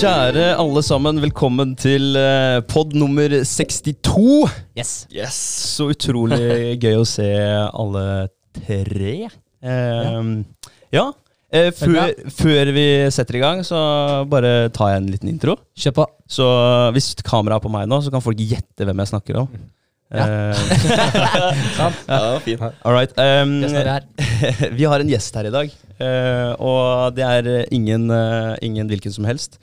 Kjære alle sammen, velkommen til eh, pod nummer 62. Yes. Yes, Så utrolig gøy å se alle tre. Eh, ja. Eh, før, før vi setter i gang, så bare tar jeg en liten intro. Kjør på. Så hvis kameraet er på meg nå, så kan folk gjette hvem jeg snakker om. Ja. Eh, Sant? Ja, fint. all right. Um, vi har en gjest her i dag, Uh, og det er ingen, uh, ingen hvilken som helst.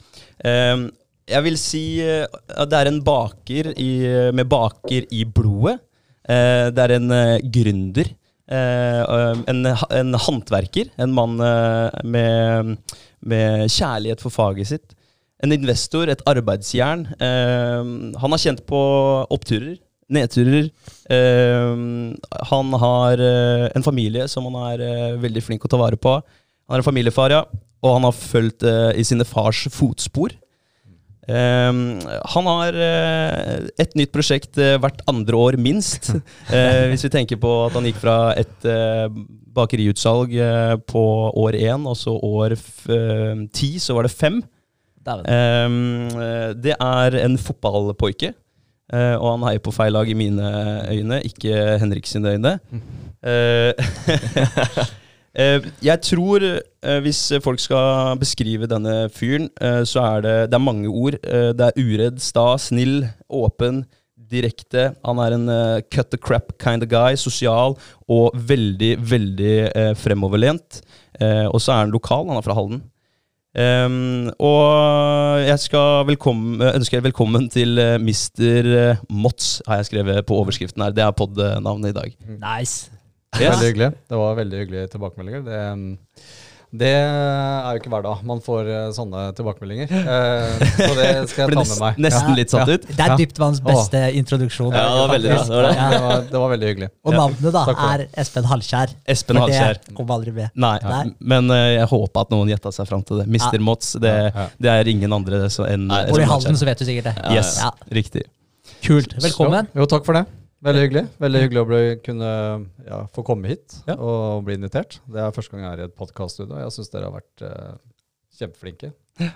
Eh, jeg vil si eh, at det er en baker i, med baker i blodet. Eh, det er en gründer. eh, um, en, en håndverker. En mann med, med kjærlighet for faget sitt. En investor, et arbeidsjern. Eh, han har kjent på oppturer, nedturer. Eh, han har en familie som han er veldig flink å ta vare på. Han er en familiefar, ja. Og han har fulgt eh, i sine fars fotspor. Um, han har uh, et nytt prosjekt uh, hvert andre år, minst. Uh, hvis vi tenker på at han gikk fra et bakeriutsalg på år én, og så år f ti, så var det fem. Ehm, eh, det er en fotballpoike, eh, og han heier på feil lag i mine øyne, ikke Henrik sine øyne. Eh, jeg tror eh, hvis folk skal beskrive denne fyren, eh, så er det, det er mange ord. Eh, det er uredd, sta, snill, åpen, direkte. Han er en eh, cut the crap kind of guy, sosial og veldig, veldig eh, fremoverlent. Eh, og så er han lokal, han er fra Halden. Um, og jeg skal velkommen, ønske dere velkommen til Mr. Mots, har jeg skrevet på overskriften her. Det er pod-navnet i dag. Nice. Yes. Veldig hyggelig. Det var veldig hyggelige tilbakemeldinger. Det, um, det er jo ikke hver dag man får eh, sånne tilbakemeldinger. Eh, så det skal jeg ta med meg. nesten Ja. litt satt ut. Det er dyptvanns beste introduksjon. Ja, det var veldig bra. Det var det. Det, var, det var veldig hyggelig. Og navnet da er Espen Halskjær. Espen Halskjær. Det kom aldri med. Nei, Nei. men eh, jeg håpa at noen gjetta seg fram til det. Mister Ja. Mots, det, det er ingen andre så- enn Bor i. Halden, så vet du sikkert det. Yes, Ja. riktig. Kult. Velkommen. Jo, jo, takk for det. Veldig hyggelig. Veldig hyggelig å bli, kunne ja, få komme hit Ja. og bli invitert. Det er første gang jeg er i et podkaststudio. Jeg syns dere har vært eh, kjempeflinke.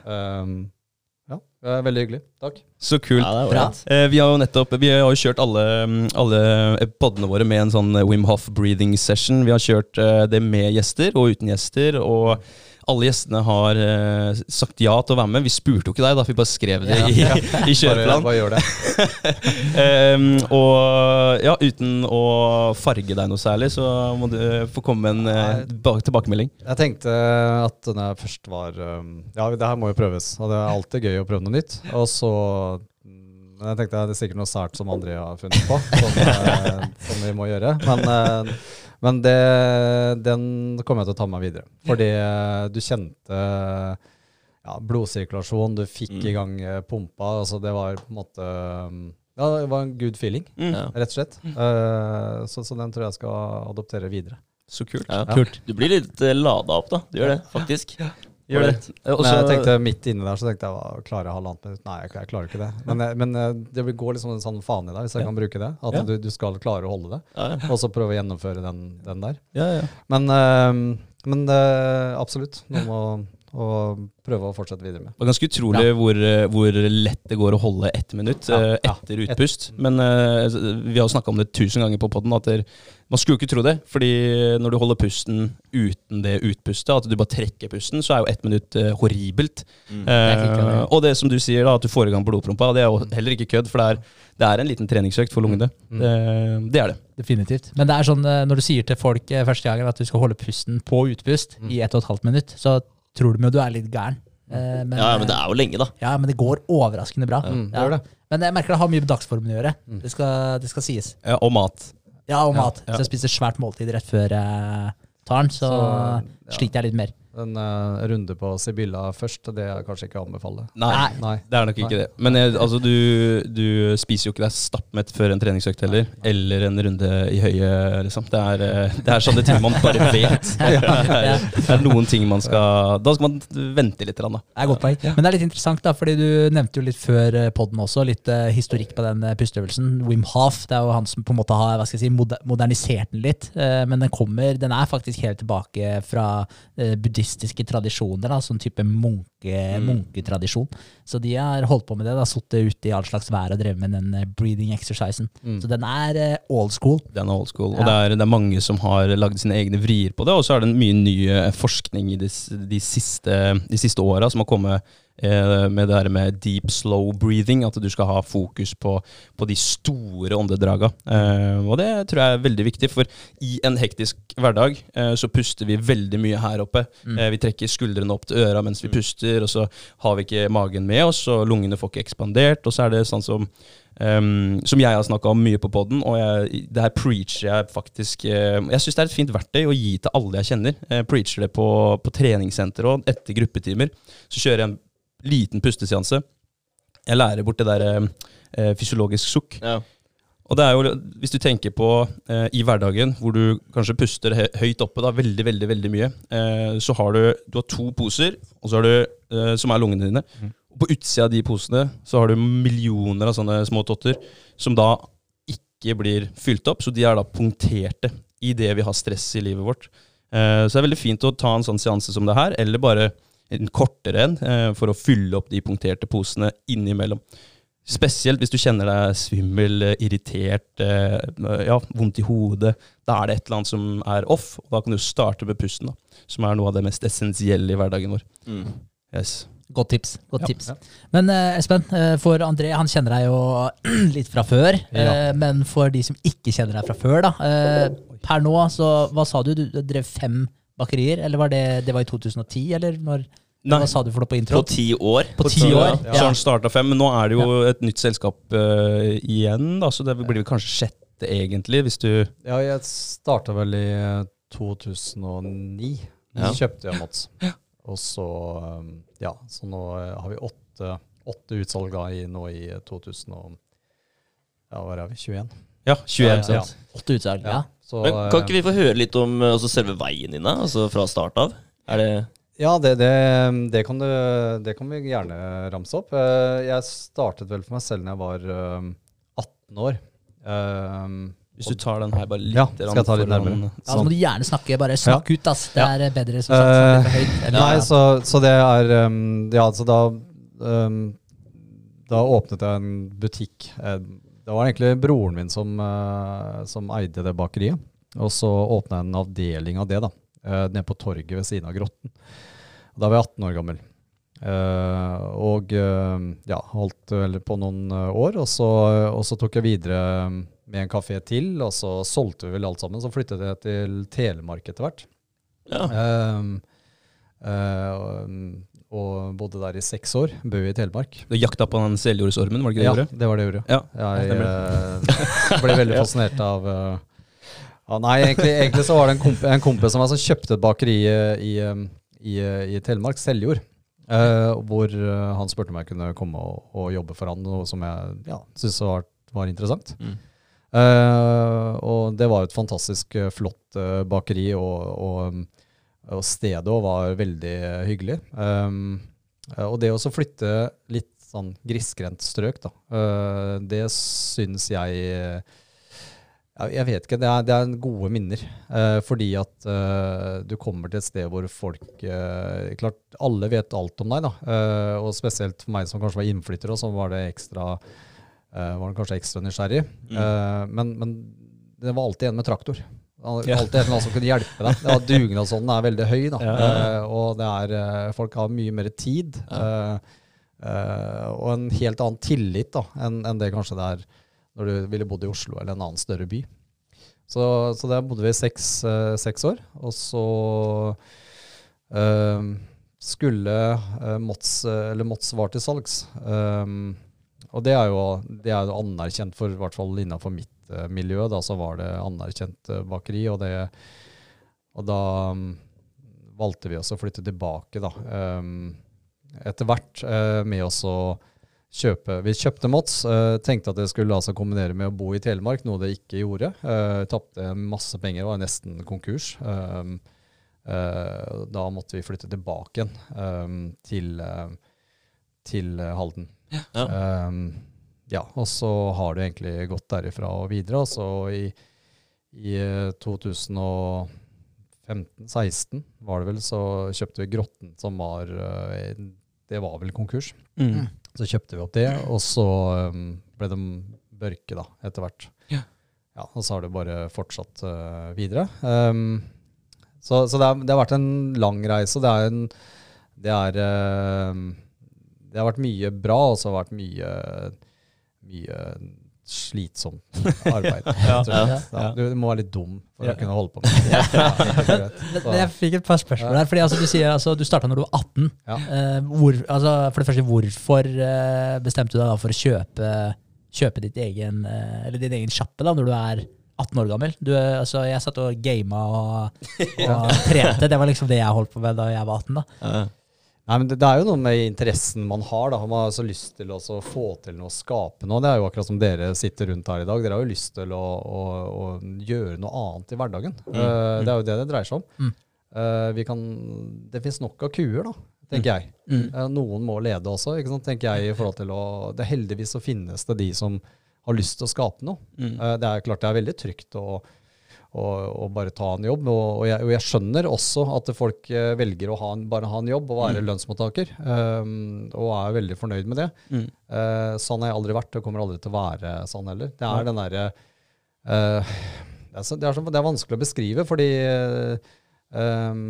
Um, ja, det er veldig hyggelig. Takk. Så kult. Ja, det Bra. Eh, vi har jo nettopp Vi har jo kjørt alle, alle podene våre med en sånn Wim Hof breathing session. Vi har kjørt eh, det med gjester og uten gjester. Og alle gjestene har eh, sagt ja til å være med. Vi spurte jo ikke deg, da vi bare skrev det i, i Bare, kjøreplan. bare gjør det. Em, og ja, uten å farge deg noe særlig, så må du eh, få komme med en uh, tilbakemelding. Jeg tenkte at når jeg først var um, Ja, det her må jo prøves. Og det er alltid gøy å prøve noe nytt. Og så mm, Men jeg tenkte det er sikkert noe sært som André har funnet på, som, eh, som vi må gjøre. Men, eh, men det, den kommer jeg til å ta med meg videre. Fordi eh, du kjente ja, blodsirkulasjon, du fikk Mm. i gang pumpa. Altså det var på en måte Ja, det var en good feeling, Mm. Rett og slett. Eh, så, så den tror jeg skal adoptere videre. Så kult. Ja. Kult. Du blir litt uh, lada opp, da. Du gjør det, faktisk. Gjør det. Også, Men jeg tenkte midt inne der så tenkte jeg klarer jeg halvannet minutt? Nei, jeg, jeg klarer ikke det. Men, men eh, det går liksom en sånn fane i deg, hvis jeg Ja. kan bruke det. At Ja. du, du skal klare å holde det, Ja, ja. og så prøve å gjennomføre den, den der. ja, ja. Men, øh, men øh, absolutt. Noe må å prøve å fortsette videre med. Det var ganske utrolig hvor, eh, hvor lett det går å holde ett minutt Ja, eh, ja. etter utpust. Men uh, vi har snakka om det tusen ganger på poden, at man skulle jo ikke tro det. Fordi når du holder pusten uten det utpustet, at du bare trekker pusten, så er jo ett minutt eh, horribelt. Mm. Det Eh, ja. og det som du sier, da, at du får i gang blodprompa, det er jo heller ikke kødd, for det er, det er en liten treningsøkt for lungene. Mm. Det, det er det. Definitivt. Men det er sånn eh, når du sier til folk eh, første gangen at du skal holde pusten på utpust Mm. i ett og et halvt minutt, så tror de jo du er litt gæren. Eh, Men, ja, men det er jo lenge, da. ja, men det går overraskende bra. Mm, det Ja. det. Men jeg merker det har mye med dagsformen å gjøre. Mm. Det, skal, det skal sies. Ja, og mat. Ja, og mat. Så jeg spiser svært måltid rett før jeg tar den, så, Så, ja. sliter jeg litt mer. En uh, runde på Sibylla først, det er kanskje ikke å anbefale. Nei, Nei. Nei. det er nok ikke det. Men jeg, altså, du, du spiser jo ikke deg stappmett før en treningsøkt heller. Eller en runde i høyet, liksom. Det er, eh, det er sånne ting man bare vet. Det er, det er noen ting man skal Da skal man vente litt. Da. Det er godt poeng. Men det er litt interessant, da, fordi du nevnte jo litt før poden også, litt uh, historikk på den eh, pusteøvelsen. Wim Hof, det er jo han som på en måte har hva skal jeg si, moder modernisert den litt. Uh, men den kommer, den er faktisk helt tilbake fra eh, buddhismen buddhistiske tradisjoner, da, sånn type munke, Mm. munketradisjon. Så de har holdt på med det, da, sittet ute i all slags vær og drevet med den eh, breathing exercisen. Mm. Så den er eh, old school. Den er old school. Og Ja. det, er, det er mange som har lagd sine egne vrier på det, og så er det mye ny eh, forskning i de, de siste, de siste åra som har kommet med det her med deep slow breathing, at du skal ha fokus på, på de store åndedraga. Eh, og det tror jeg er veldig viktig, for i en hektisk hverdag eh, så puster vi veldig mye her oppe. Mm. Eh, vi trekker skuldrene opp til øra mens vi puster, og så har vi ikke magen med oss, og lungene får ikke ekspandert, og så er det sånn som Um, som jeg har snakka om mye på poden, og jeg, det her preacher jeg faktisk uh, Jeg syns det er et fint verktøy å gi til alle jeg kjenner. Jeg preacher det på, på treningssenter og etter gruppetimer. Så kjører jeg en liten pusteseanse. Jeg lærer bort det der eh, fysiologisk sukk. Ja. Og det er jo, hvis du tenker på eh, i hverdagen, hvor du kanskje puster høyt oppe, da, veldig, veldig veldig mye, eh, så har du, du har to poser, og så har du, eh, som er lungene dine. Og på utsida av de posene så har du millioner av sånne små totter, som da ikke blir fylt opp, så de er da punkterte i det vi har stress i livet vårt. Eh, så det er veldig fint å ta en sånn seanse som det her, eller bare en kortere en, eh, for å fylle opp de punkterte posene innimellom. Spesielt hvis du kjenner deg svimmel, irritert, eh, ja, vondt i hodet. Da er det et eller annet som er off, og da kan du starte med pusten, da, som er noe av det mest essensielle i hverdagen vår. Mm. Yes. Godt tips. godt Ja. tips. Men eh, Espen, for André han kjenner deg jo litt fra før. Ja. men for de som ikke kjenner deg fra før, da. eh, per nå, så hva sa du? Du drev fem bakerier? Eller var det, det var i 2010, eller når, Nei. hva sa du for noe på intro? På ti år. På ti år? Så han starta fem, men nå er det jo et nytt selskap uh, igjen, da, så det blir vel kanskje sjette, egentlig, hvis du Ja, jeg starta vel i eh, 2009. Ja. Så kjøpte jeg Mats. Og så um, Ja, så nå eh, har vi åtte, åtte utsalg i, nå i 2000 og Ja, hva er vi? 21? Ja, 21, Ja, ja. Åtte utsalg, ja. Så, Men kan eh, ikke vi få høre litt om altså selve veien din. Altså fra start av? Er det Ja, det, det, det, kan du, det kan vi gjerne ramse opp. Eh, Jeg startet vel for meg selv da jeg var um, 18 år. Hvis du tar den her bare litt Ja, skal jeg ta litt nærmere? Ja, Så må du gjerne snakke. Bare snakk ut, ass. Det Ja. er bedre som sagt. Uh, høyt. Eller- Nei, så, så det er Ja, altså da um, Da åpnet jeg en butikk. Eh, Det var egentlig broren min som, eh, som eide det bakeriet. Og så åpna jeg en avdeling av det, da. eh, nede på torget ved siden av Grotten. Da var jeg 18 år gammel. Eh, og ja, holdt vel på noen år. Og så, og så tok jeg videre med en kafé til, og så solgte vi vel alt sammen. Så flyttet jeg til Telemark etter hvert. Ja. Um, eh, og- bodde der i seks år. Bø i Telemark. Du jakta på den seljordsormen, var det ikke det Ja, du gjorde? det var det jeg gjorde. Ja, Jeg eh, ble veldig fascinert av uh, ja, Nei, egentlig, egentlig så var det en, komp en kompis som altså, kjøpte et bakeri eh, i, eh, i, eh, i Telemark, Seljord. Uh, hvor uh, han spurte om jeg kunne komme og, og jobbe for han, noe som jeg ja, syntes var, var interessant. Mm. Eh, og det var et fantastisk eh, flott eh, bakeri, og, og, um, og stedet òg var veldig hyggelig. Um, og det å flytte litt sånn grisgrendt strøk, da, uh, det syns jeg Jeg vet ikke. Det er, det er gode minner. eh, fordi at eh, du kommer til et sted hvor folk eh, Klart, alle vet alt om deg, da. eh, og spesielt for meg som kanskje var innflytter, så var det ekstra eh, var det kanskje ekstra nysgjerrig. Mm. Eh, men, men det var alltid en med traktor. Alltid en som kunne hjelpe deg. Ja, Dugnadsånden er veldig høy, da. Eh, og det er, eh, folk har mye mer tid. eh, og en helt annen tillit da, enn en det kanskje det er når du ville bodd i Oslo eller en annen større by. Så, så der bodde vi seks, seks år. Og så eh, skulle Mots, eller Mots var til salgs. Um, og det er jo, det er anerkjent for, i hvert fall innenfor mitt uh, miljø, da så var det anerkjent uh, bakeri. Og, det, og da um, valgte vi også å flytte tilbake, da. Um, etter hvert uh, med å kjøpe Vi kjøpte Mots. tenkte at det skulle altså kombinere med å bo i Telemark, noe det ikke gjorde. Uh, Tapte masse penger, var nesten konkurs. Um, da måtte vi flytte tilbake igjen til, til Halden. Ja. Um, ja, og så har det egentlig gått derifra og videre. Og så i, i eh, 2005 15-16 var det vel, så kjøpte vi Grotten, som var eh, Det var vel konkurs. Mm. Så kjøpte vi opp det, og så um, ble de Børke da, etter hvert. Ja. Ja, og så har det bare fortsatt uh, videre. Um, så så det, har, det har vært en lang reise. Det er en Det er eh, Det har vært mye bra, og så har det vært mye mye slitsomt arbeid. Ja. Ja. Ja, du, du må være litt dum for Ja. å kunne holde på med det. Men jeg fikk et par spørsmål der. fordi altså, Du sier altså, du starta når du var 18. Ja. Eh, hvor, altså, for det første, hvorfor uh, bestemte du deg da for å kjøpe, kjøpe ditt egen, uh, eller din egen sjappe da, når du er 18 år gammel? Du, altså, jeg satt og gama og, og trente. Det var liksom det jeg holdt på med da jeg var 18. da. Nei, men det, det er jo noe med interessen man har. da. Man har så lyst til å få til noe, skape noe. Det er jo akkurat som dere sitter rundt her i dag. Dere har jo lyst til å, å, å gjøre noe annet i hverdagen. Eh, det er jo det det dreier seg om. Mm. Uh, vi kan, det fins nok av kuer, da, tenker jeg. Mm. Eh, noen må lede også, ikke sant, tenker jeg. i forhold til å, det Heldigvis så finnes det de som har lyst til å skape noe. Mm. Det er klart det er veldig trygt å, å, og bare ta en jobb. Og, og, jeg, og jeg skjønner også at folk eh, velger å ha en, bare ha en jobb og være lønnsmottaker, um, og er veldig fornøyd med det. Mm. Uh, sånn har jeg aldri vært, og kommer aldri til å være sånn heller. Det er er den derre uh, det, er så, det, er så, det er vanskelig å beskrive, fordi um,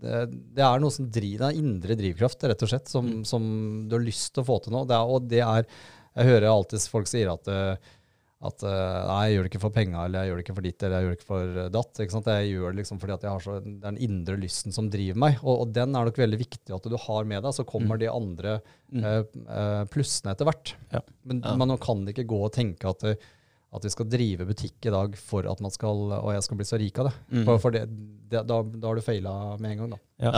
det, det er noe som driver, det er indre drivkraft, rett og slett, som, Mm. som du har lyst til å få til noe. Det er, og det er Jeg hører alltid folk sier at at eh, nei, jeg gjør det ikke for penga, eller jeg gjør det ikke for ditt, eller jeg gjør det ikke for eh, datt. Ikke? Jeg gjør det liksom fordi at jeg har så, det er den indre lysten som driver meg. Og, og den er nok veldig viktig at du har med deg. Så kommer de andre Mm. eh, plussene etter hvert. Ja. Men Ja. man kan ikke gå og tenke at, at vi skal drive butikk i dag for at man skal, og jeg skal bli så rik av det. Mm. For, for det, det, da, da har du feila med en gang, da. Ja.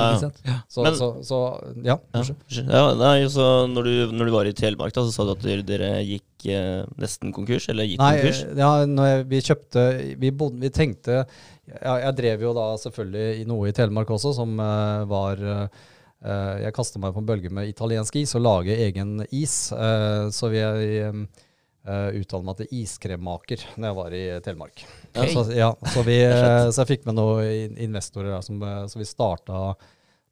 Ja. Så, Men- så, så ja. Ja. nei, så når, du, når du var i Telemark, da, så sa du at dere, dere gikk eh, nesten konkurs? Eller gitt Nei, konkurs? ja, når jeg, vi kjøpte vi, bodde, vi tenkte ja, Jeg drev jo da selvfølgelig i noe i Telemark også, som eh, var eh, Jeg kasta meg på en bølge med italiensk is og lage egen is. eh, så vi uh, uttalte meg til iskremmaker når jeg var i Telemark. Okay. Så, ja, så, vi, eh, så jeg fikk med noen investorer der, som, eh, så vi starta,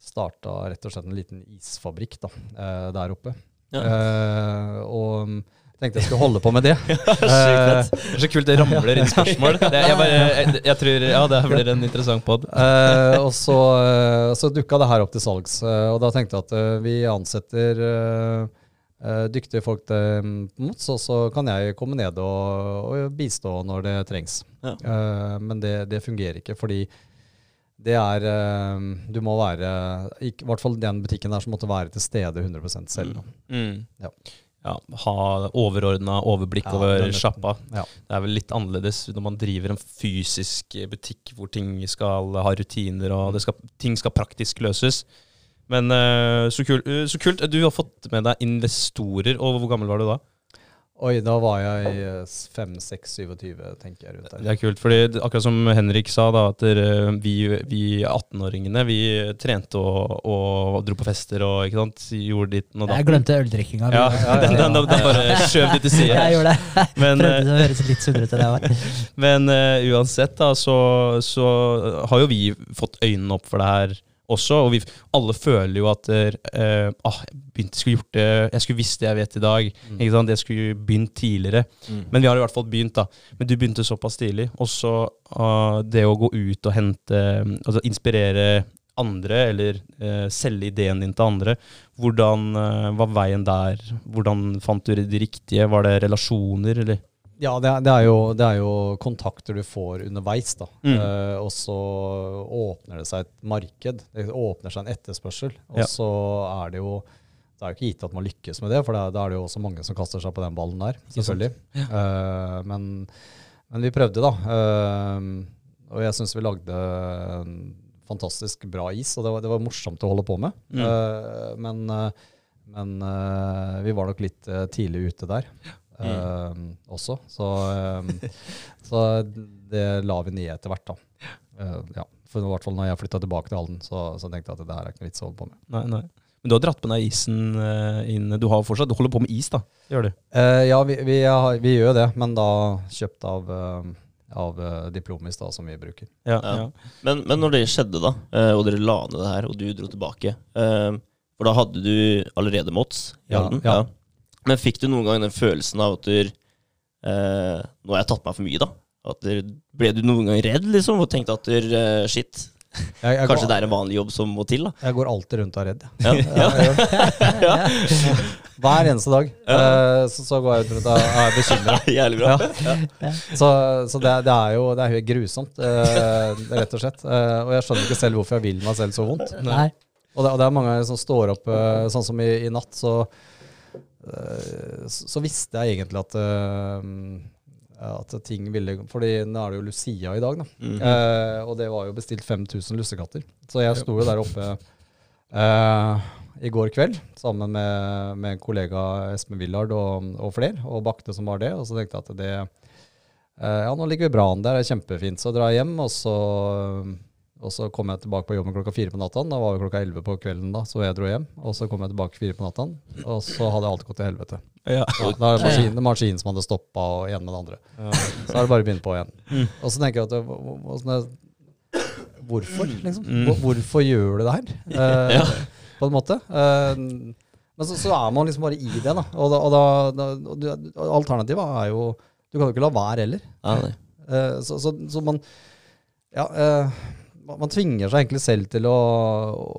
starta rett og slett en liten isfabrikk da, eh, der oppe. Ja. Uh, og mm, tenkte jeg skulle holde på med det. Sykt uh. Så kult det ramler inn spørsmål. Det, jeg, bare, jeg, jeg tror Ja, det blir en interessant pod. uh, og så, eh, så dukka det her opp til salgs, eh, og da tenkte jeg at eh, vi ansetter eh, eh, dyktige folk til mots, og så kan jeg komme ned og, og bistå når det trengs. Ja. Eh, men det, det fungerer ikke, fordi det er eh, Du må være I hvert fall den butikken der som måtte være til stede 100% selv. da. Mm. Ja. Ja, ha overordna overblikk Ja, over er sjappa. Ja. Det er vel litt annerledes når man driver en fysisk butikk hvor ting skal ha rutiner og det skal, ting skal praktisk løses. Men eh, så, kul, eh, så kult. Du har fått med deg investorer. Og hvor gammel var du da? Oi, da var jeg 5-6-27, tenker jeg rundt der. Det er kult, fordi akkurat som Henrik sa, da, at vi, vi 18-åringene vi trente og, og dro på fester og ikke sant, gjorde ditt og Jeg glemte øldrikkinga. Ja, den, den, den, den bare skjøv litt til side. Jeg gjorde det. Men, Prøvde eh, å høres litt sunnere ut enn jeg var. Men uh, uansett, da, så, så har jo vi fått øynene opp for det her også. Og vi alle føler jo at uh, ah, jeg begynte, skulle gjort det Jeg skulle visst det jeg vet i dag. Ikke sant? Jeg skulle begynt tidligere. Mm. Men vi har i hvert fall begynt, da. Men du begynte såpass tidlig. Og så uh, det å gå ut og hente Altså inspirere andre, eller uh, selge ideen din til andre. Hvordan var veien der? Hvordan fant du de riktige? Var det relasjoner, eller? Ja, det er, det, er jo, det er jo kontakter du får underveis, da. Mm. Uh, og så åpner det seg et marked. Det åpner seg en etterspørsel. Og Ja. så er det jo Det er jo ikke gitt at man lykkes med det, for da er det jo også mange som kaster seg på den ballen der. selvfølgelig. Ja. Eh, men, men vi prøvde, da. Uh, og jeg syns vi lagde en fantastisk bra is, og det var, det var morsomt å holde på med. Mm. Men men vi var nok litt tidlig ute der eh, også. Så, eh, så det la vi ned etter hvert, da. Eh, ja. For i hvert fall når jeg flytta tilbake til Halden, så, så tenkte jeg at det her er ikke noe vits å holde på med. Nei, nei. Men du har dratt med deg isen inn Du har fortsatt, du holder på med is, da? Gjør du. Eh, ja, vi, vi, har- vi gjør jo det, men da kjøpt av av Diplomis, da, som vi bruker. Ja, Ja. ja. Men, men når det skjedde, da, eh, og dere la ned det her, og du dro tilbake For da hadde du allerede Mots i Ja, Halden? ja. Men fikk du noen gang den følelsen av at du eh, Nå har jeg tatt meg for mye, da? At du, ble du noen gang redd, liksom, og tenkte at du, eh, shit, Jeg, jeg, kanskje går, det er en vanlig jobb som må til? da? jeg går alltid rundt og er redd. Ja. Ja, Ja. Hver eneste dag. Eh, så, så går jeg rundt og er bekymra. Så, så det, det er jo det er helt grusomt, eh, rett og slett. Eh, og jeg skjønner ikke selv hvorfor jeg vil meg selv så vondt. Nei. Og det, og det er mange som står opp Sånn som i, i natt, så, så så visste jeg egentlig at eh, at ting ville Fordi nå er det jo Lucia i dag, da. Mhm. Eh, og det var jo bestilt 5000 lussekatter. Så jeg sto jo der oppe eh, i går kveld sammen med, med en kollega Espen Willard og, og flere, og bakte som var det. Og så tenkte jeg at det eh, Ja, nå ligger vi bra an der, det er kjempefint. Så drar jeg hjem, og så, og så kom jeg tilbake på jobben klokka fire på natta. Da var det klokka elleve på kvelden, da, så jeg dro hjem. Og så kom jeg tilbake fire på natta, og så hadde alt gått til helvete. Ja. Ja, da er det maskinen, maskinen som hadde stoppa, og ene med det andre. Så er det bare å begynne på igjen. Mm. Og så tenker jeg at det, hva- hva- sånn er- Hvorfor, liksom? Mm. Hvorfor gjør du det her? Eh, Ja. På en måte. Eh, men så, så er man liksom bare i det, da. Og, da, og, da, da og det- og alternativet er jo Du kan jo ikke la være heller. Ja. Eh, så, så, så man Ja. eh, man man tvinger seg egentlig selv til å,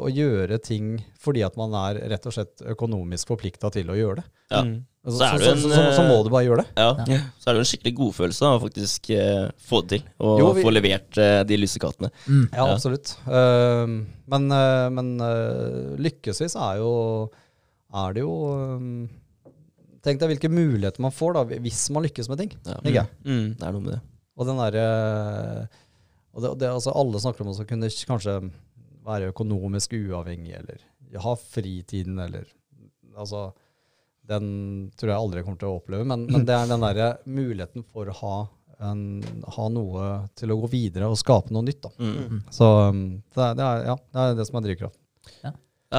å gjøre ting fordi at man er rett og slett økonomisk forplikta til å gjøre det. Ja. Mm. Så, Så så, det så, en, så, så, må du bare gjøre det. Ja. Ja. Så er det jo en skikkelig godfølelse da, å faktisk eh, få det til. Og Jo, vi- få levert eh, de lussekattene. Mm. Ja, Ja. absolutt. Uh, men uh, men uh, lykkesvis er jo er det jo um, Tenk deg hvilke muligheter man får da, hvis man lykkes med ting. Ja. jeg. Mm. Det er noe med det. Og den derre og det, det, altså Alle snakker om å kunne kanskje være økonomisk uavhengig, eller ha fritiden, eller Altså Den tror jeg aldri kommer til å oppleve, men, men det er den derre muligheten for å ha, en, ha noe til å gå videre og skape noe nytt. da. Mm. Så um, det, er, det, er, ja, det er det som er drivkraft. Ja,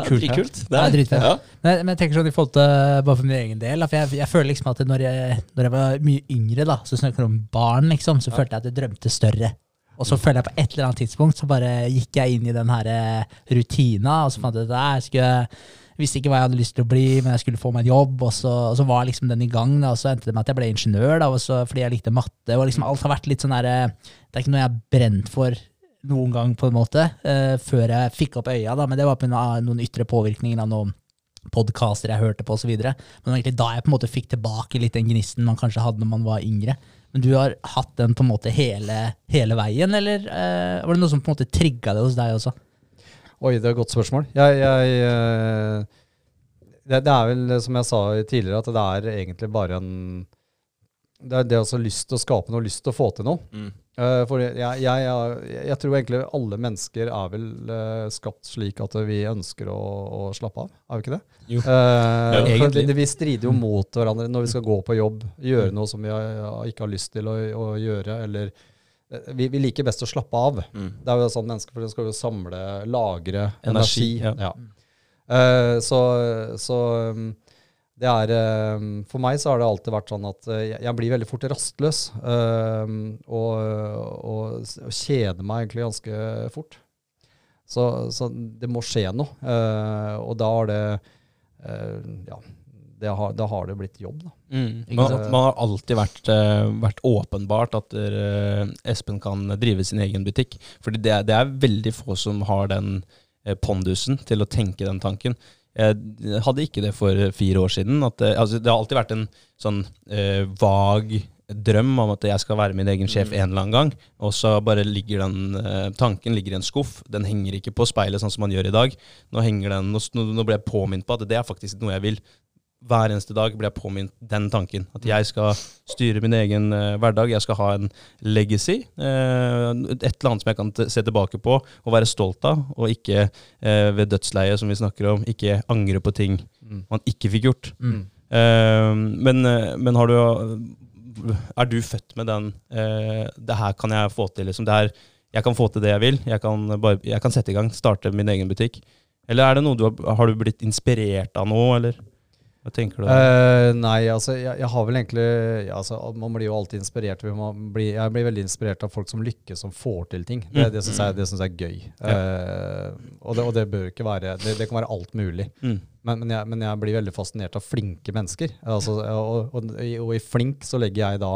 Kult. kult. Det er dritfett. Ja. Men, men jeg tenker sånn i forhold til bare for min egen del, for jeg, jeg føler liksom at når jeg, når jeg var mye yngre, da, så snakker jeg om barn, liksom, så følte jeg at jeg drømte større. Og så føler jeg på et eller annet tidspunkt så bare gikk jeg inn i den her eh, rutina, og så fant jeg at jeg skulle visste ikke hva jeg hadde lyst til å bli, men jeg skulle få meg en jobb, og så, og så var liksom den i gang, da, og så endte det med at jeg ble ingeniør, da, så, fordi jeg likte matte, og liksom alt har vært litt sånn der, eh, det er ikke noe jeg har brent for noen gang på en måte, uh, før jeg fikk opp øya, da, men det var av noen ytre påvirkninger av noen podcaster jeg hørte på videre. Men det var egentlig da jeg på en måte fikk tilbake litt den gnisten man kanskje hadde når man var yngre. Men du har hatt den på en måte hele, hele veien, eller eh, var det noe som på en måte trigga det hos deg også? Oi, det er et godt spørsmål. Jeg, jeg, eh, det, det er vel, som jeg sa tidligere, at det er egentlig bare en Det er det også lyst til å skape noe, lyst til å få til noe. Mm. Uh, for jeg, jeg, jeg, jeg tror egentlig alle mennesker er vel uh, skapt slik at vi ønsker å, å slappe av, er vi ikke det? Jo. Uh, Ja, egentlig. det- Vi strider jo mot hverandre når vi skal gå på jobb, gjøre noe som vi har- ikke har lyst til å, å gjøre, eller eh, vi, vi liker best å slappe av. Mm. Det er jo sånn mennesker, for skal jo samle, lagre energi. Energi, ja. Eh, så så um, det er um, For meg så har det alltid vært sånn at eh, jeg, blir veldig fort rastløs. um, og, og, og kjeder meg egentlig ganske fort. Så, så det må skje noe. eh, og da har det eh, Ja, det har, da har det blitt jobb, da. Mm. Man, man har alltid vært, vært åpenbart at Espen kan drive sin egen butikk. Fordi det, det er veldig få som har den pondusen til å tenke den tanken. Jeg hadde ikke det for fire år siden. Det, altså, det har alltid vært en sånn eh, vag drøm om at jeg skal være min egen sjef en eller annen gang. Og så bare ligger den eh, tanken ligger i en skuff. Den henger ikke på speilet sånn som man gjør i dag. Nå den, nå, nå ble jeg påminnet på at det er faktisk noe jeg vil hver eneste dag blir jeg påminnet den tanken. At jeg skal styre min egen uh, hverdag. Jeg skal ha en legacy. Uh, et eller annet som jeg kan se tilbake på og være stolt av, og ikke uh, ved dødsleiet, som vi snakker om, ikke angre på ting man ikke fikk gjort. Mm. Men, men har du Er du født med den Det her kan jeg få til, liksom. Det her, jeg kan få til det jeg vil. Jeg kan, bare, jeg kan sette i gang, starte min egen butikk. Eller er det noe du har, har du blitt inspirert av nå, eller? Hva tenker du? Uh, nei, altså jeg, jeg har vel egentlig ja, altså, Man blir jo alltid inspirert. Må jeg blir veldig inspirert av folk som lykkes, som får til ting. Det, Mm. det syns jeg, jeg er gøy. Eh, og, det, og det bør ikke være det, det kan være alt mulig. Mm. Men, men, jeg, men jeg blir veldig fascinert av flinke mennesker. Altså, og, og, og, i- flink så legger jeg da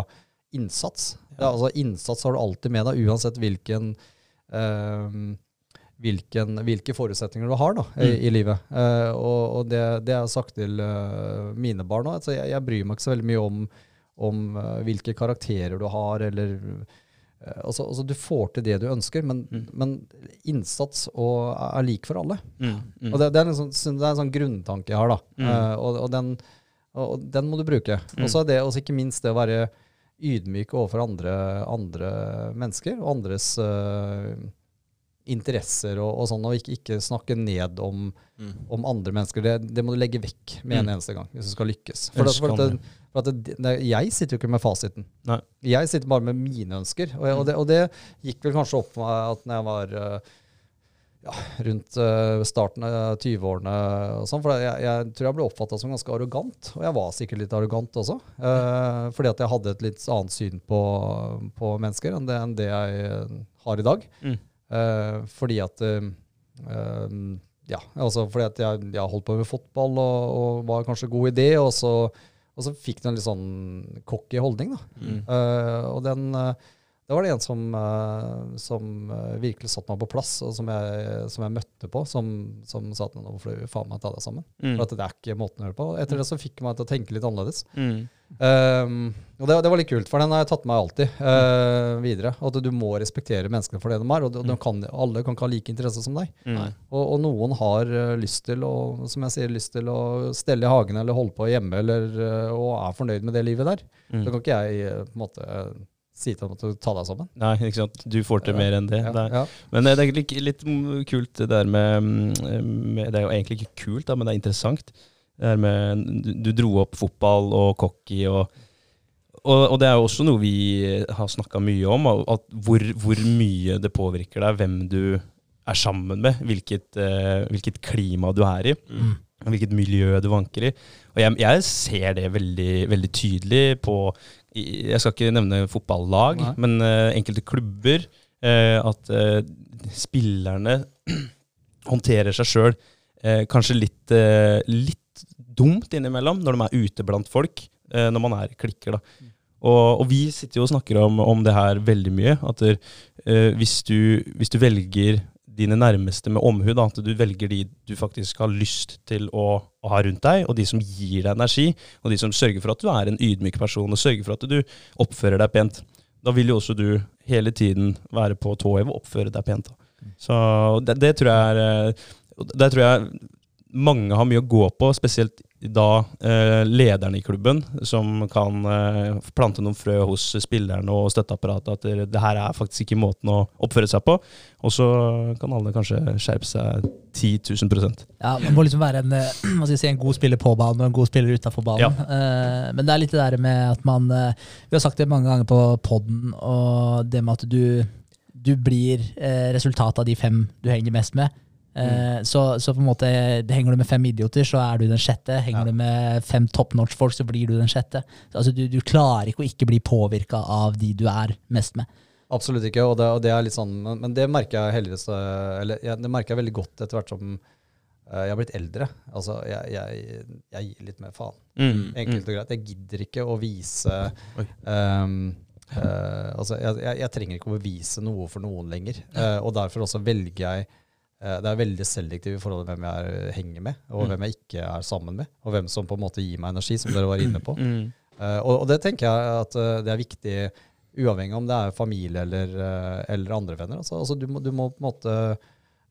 innsats. Ja, altså Innsats har du alltid med deg, uansett hvilken eh, hvilken, hvilke forutsetninger du har da, i, Mm. i livet. Eh, og og det, det har jeg sagt til uh, mine barn òg, Altså, jeg, jeg bryr meg ikke så veldig mye om, om uh, hvilke karakterer du har, eller eh, altså, altså, Du får til det du ønsker, men, Mm. men innsats og, er lik for alle. Mm. Mm. Og det, det, er en sånn, det er en sånn grunntanke jeg har, da. Mm. Og, og, den, og den må du bruke. Mm. Og så er det også ikke minst det å være ydmyk overfor andre, andre mennesker og andres eh, interesser og, og sånn, og ikke, ikke snakke ned om, Mm. om andre mennesker. Det, det må du legge vekk med en Mm. eneste gang hvis du skal lykkes. For, det, for, det, for det, jeg sitter jo ikke med fasiten. Nei. Jeg sitter bare med mine ønsker. Og, og, det, og det gikk vel kanskje opp for meg at når jeg var eh, ja, rundt eh, starten av 20-årene og sånn, for jeg, jeg tror jeg ble oppfatta som ganske arrogant, og jeg var sikkert litt arrogant også. eh, fordi at jeg hadde et litt annet syn på, på mennesker enn det, enn det jeg har i dag. Mm. Eh, fordi at eh, Ja, altså fordi at jeg, jeg holdt på med fotball og, og var kanskje god i det, og så, og så fikk du en litt sånn cocky holdning, da. Mm. Eh, og den det var det en som, eh, som eh, virkelig satte meg på plass, og som jeg, som jeg møtte på, som, som sa at nå får du faen meg ta deg sammen. Mm. For at det er ikke måten å gjøre det på. Etter det så fikk meg til å tenke litt annerledes. Mm. Um, og det, det var litt kult, for den har jeg tatt med meg alltid uh, videre. At du må respektere menneskene for det de er. Og de, de kan, alle kan ikke ha like interesse som deg. Mm. Og, og noen har lyst til å som jeg sier, lyst til å stelle i hagen eller holde på hjemme eller, og er fornøyd med det livet der. Mm. Da kan ikke jeg på en måte si til dem at du tar deg sammen. Nei, ikke sant. Du får til mer enn det. Ja, ja. men eh, det er litt, litt kult det der med, mm, med Det er jo egentlig ikke kult, da, men det er interessant. Det der med, du, du dro opp fotball og cocky og og, og det er jo også noe vi har snakka mye om, at hvor, hvor mye det påvirker deg hvem du er sammen med, hvilket, eh, hvilket klima du er i, Mm. Hvilket miljø du vanker i. Og jeg, jeg ser det veldig, veldig tydelig på Jeg skal ikke nevne fotballag, Nei. men uh, enkelte klubber. Uh, at uh, spillerne håndterer seg sjøl kanskje litt, litt dumt innimellom når de er ute blant folk, når man er klikker. da. Og, og vi sitter jo og snakker om, om det her veldig mye. At eh, hvis, du, hvis du velger dine nærmeste med omhu, da, at du velger de du faktisk har lyst til å, å ha rundt deg, og de som gir deg energi, og de som sørger for at du er en ydmyk person, og sørger for at du oppfører deg pent, da vil jo også du hele tiden være på tå hev og oppføre deg pent. Da. Så det, det tror jeg er det Der tror jeg mange har mye å gå på, spesielt da eh, lederne i klubben, som kan eh, plante noen frø hos spillerne og støtteapparatet at det, det her er faktisk ikke måten å oppføre seg på. Og så kan alle kanskje skjerpe seg 10 000 Ja, Man må liksom være en, eh, si, en god spiller på banen og en god spiller utafor banen. Eh, men det er litt det der med at man eh, Vi har sagt det mange ganger på poden, og det med at du, du blir eh, resultatet av de fem du henger mest med. Eh, så, så på en måte henger du med fem idioter, så er du den sjette. Henger Ja. du med fem top notch-folk, så blir du den sjette. Altså, du, du klarer ikke å ikke bli påvirka av de du er mest med. Absolutt ikke, og det, og det er litt sånn, men, men det merker jeg heldigvis eh, Eller ja, det merker jeg veldig godt etter hvert som eh, jeg har blitt eldre. Altså, jeg, jeg, jeg gir litt mer faen. Mm. Enkelt og greit. Jeg gidder ikke å vise ehm, eh, Altså, jeg, jeg, jeg trenger ikke å bevise noe for noen lenger. Uh, og derfor også velger jeg Det er veldig selektivt i forhold til hvem jeg er, henger med, og Mm. hvem jeg ikke er sammen med. Og hvem som på en måte gir meg energi, som dere var inne på. Mm. Uh, og, og det tenker jeg at uh, det er viktig, uavhengig om det er familie eller, uh, eller andre venner. Altså, altså du, må, du må på en måte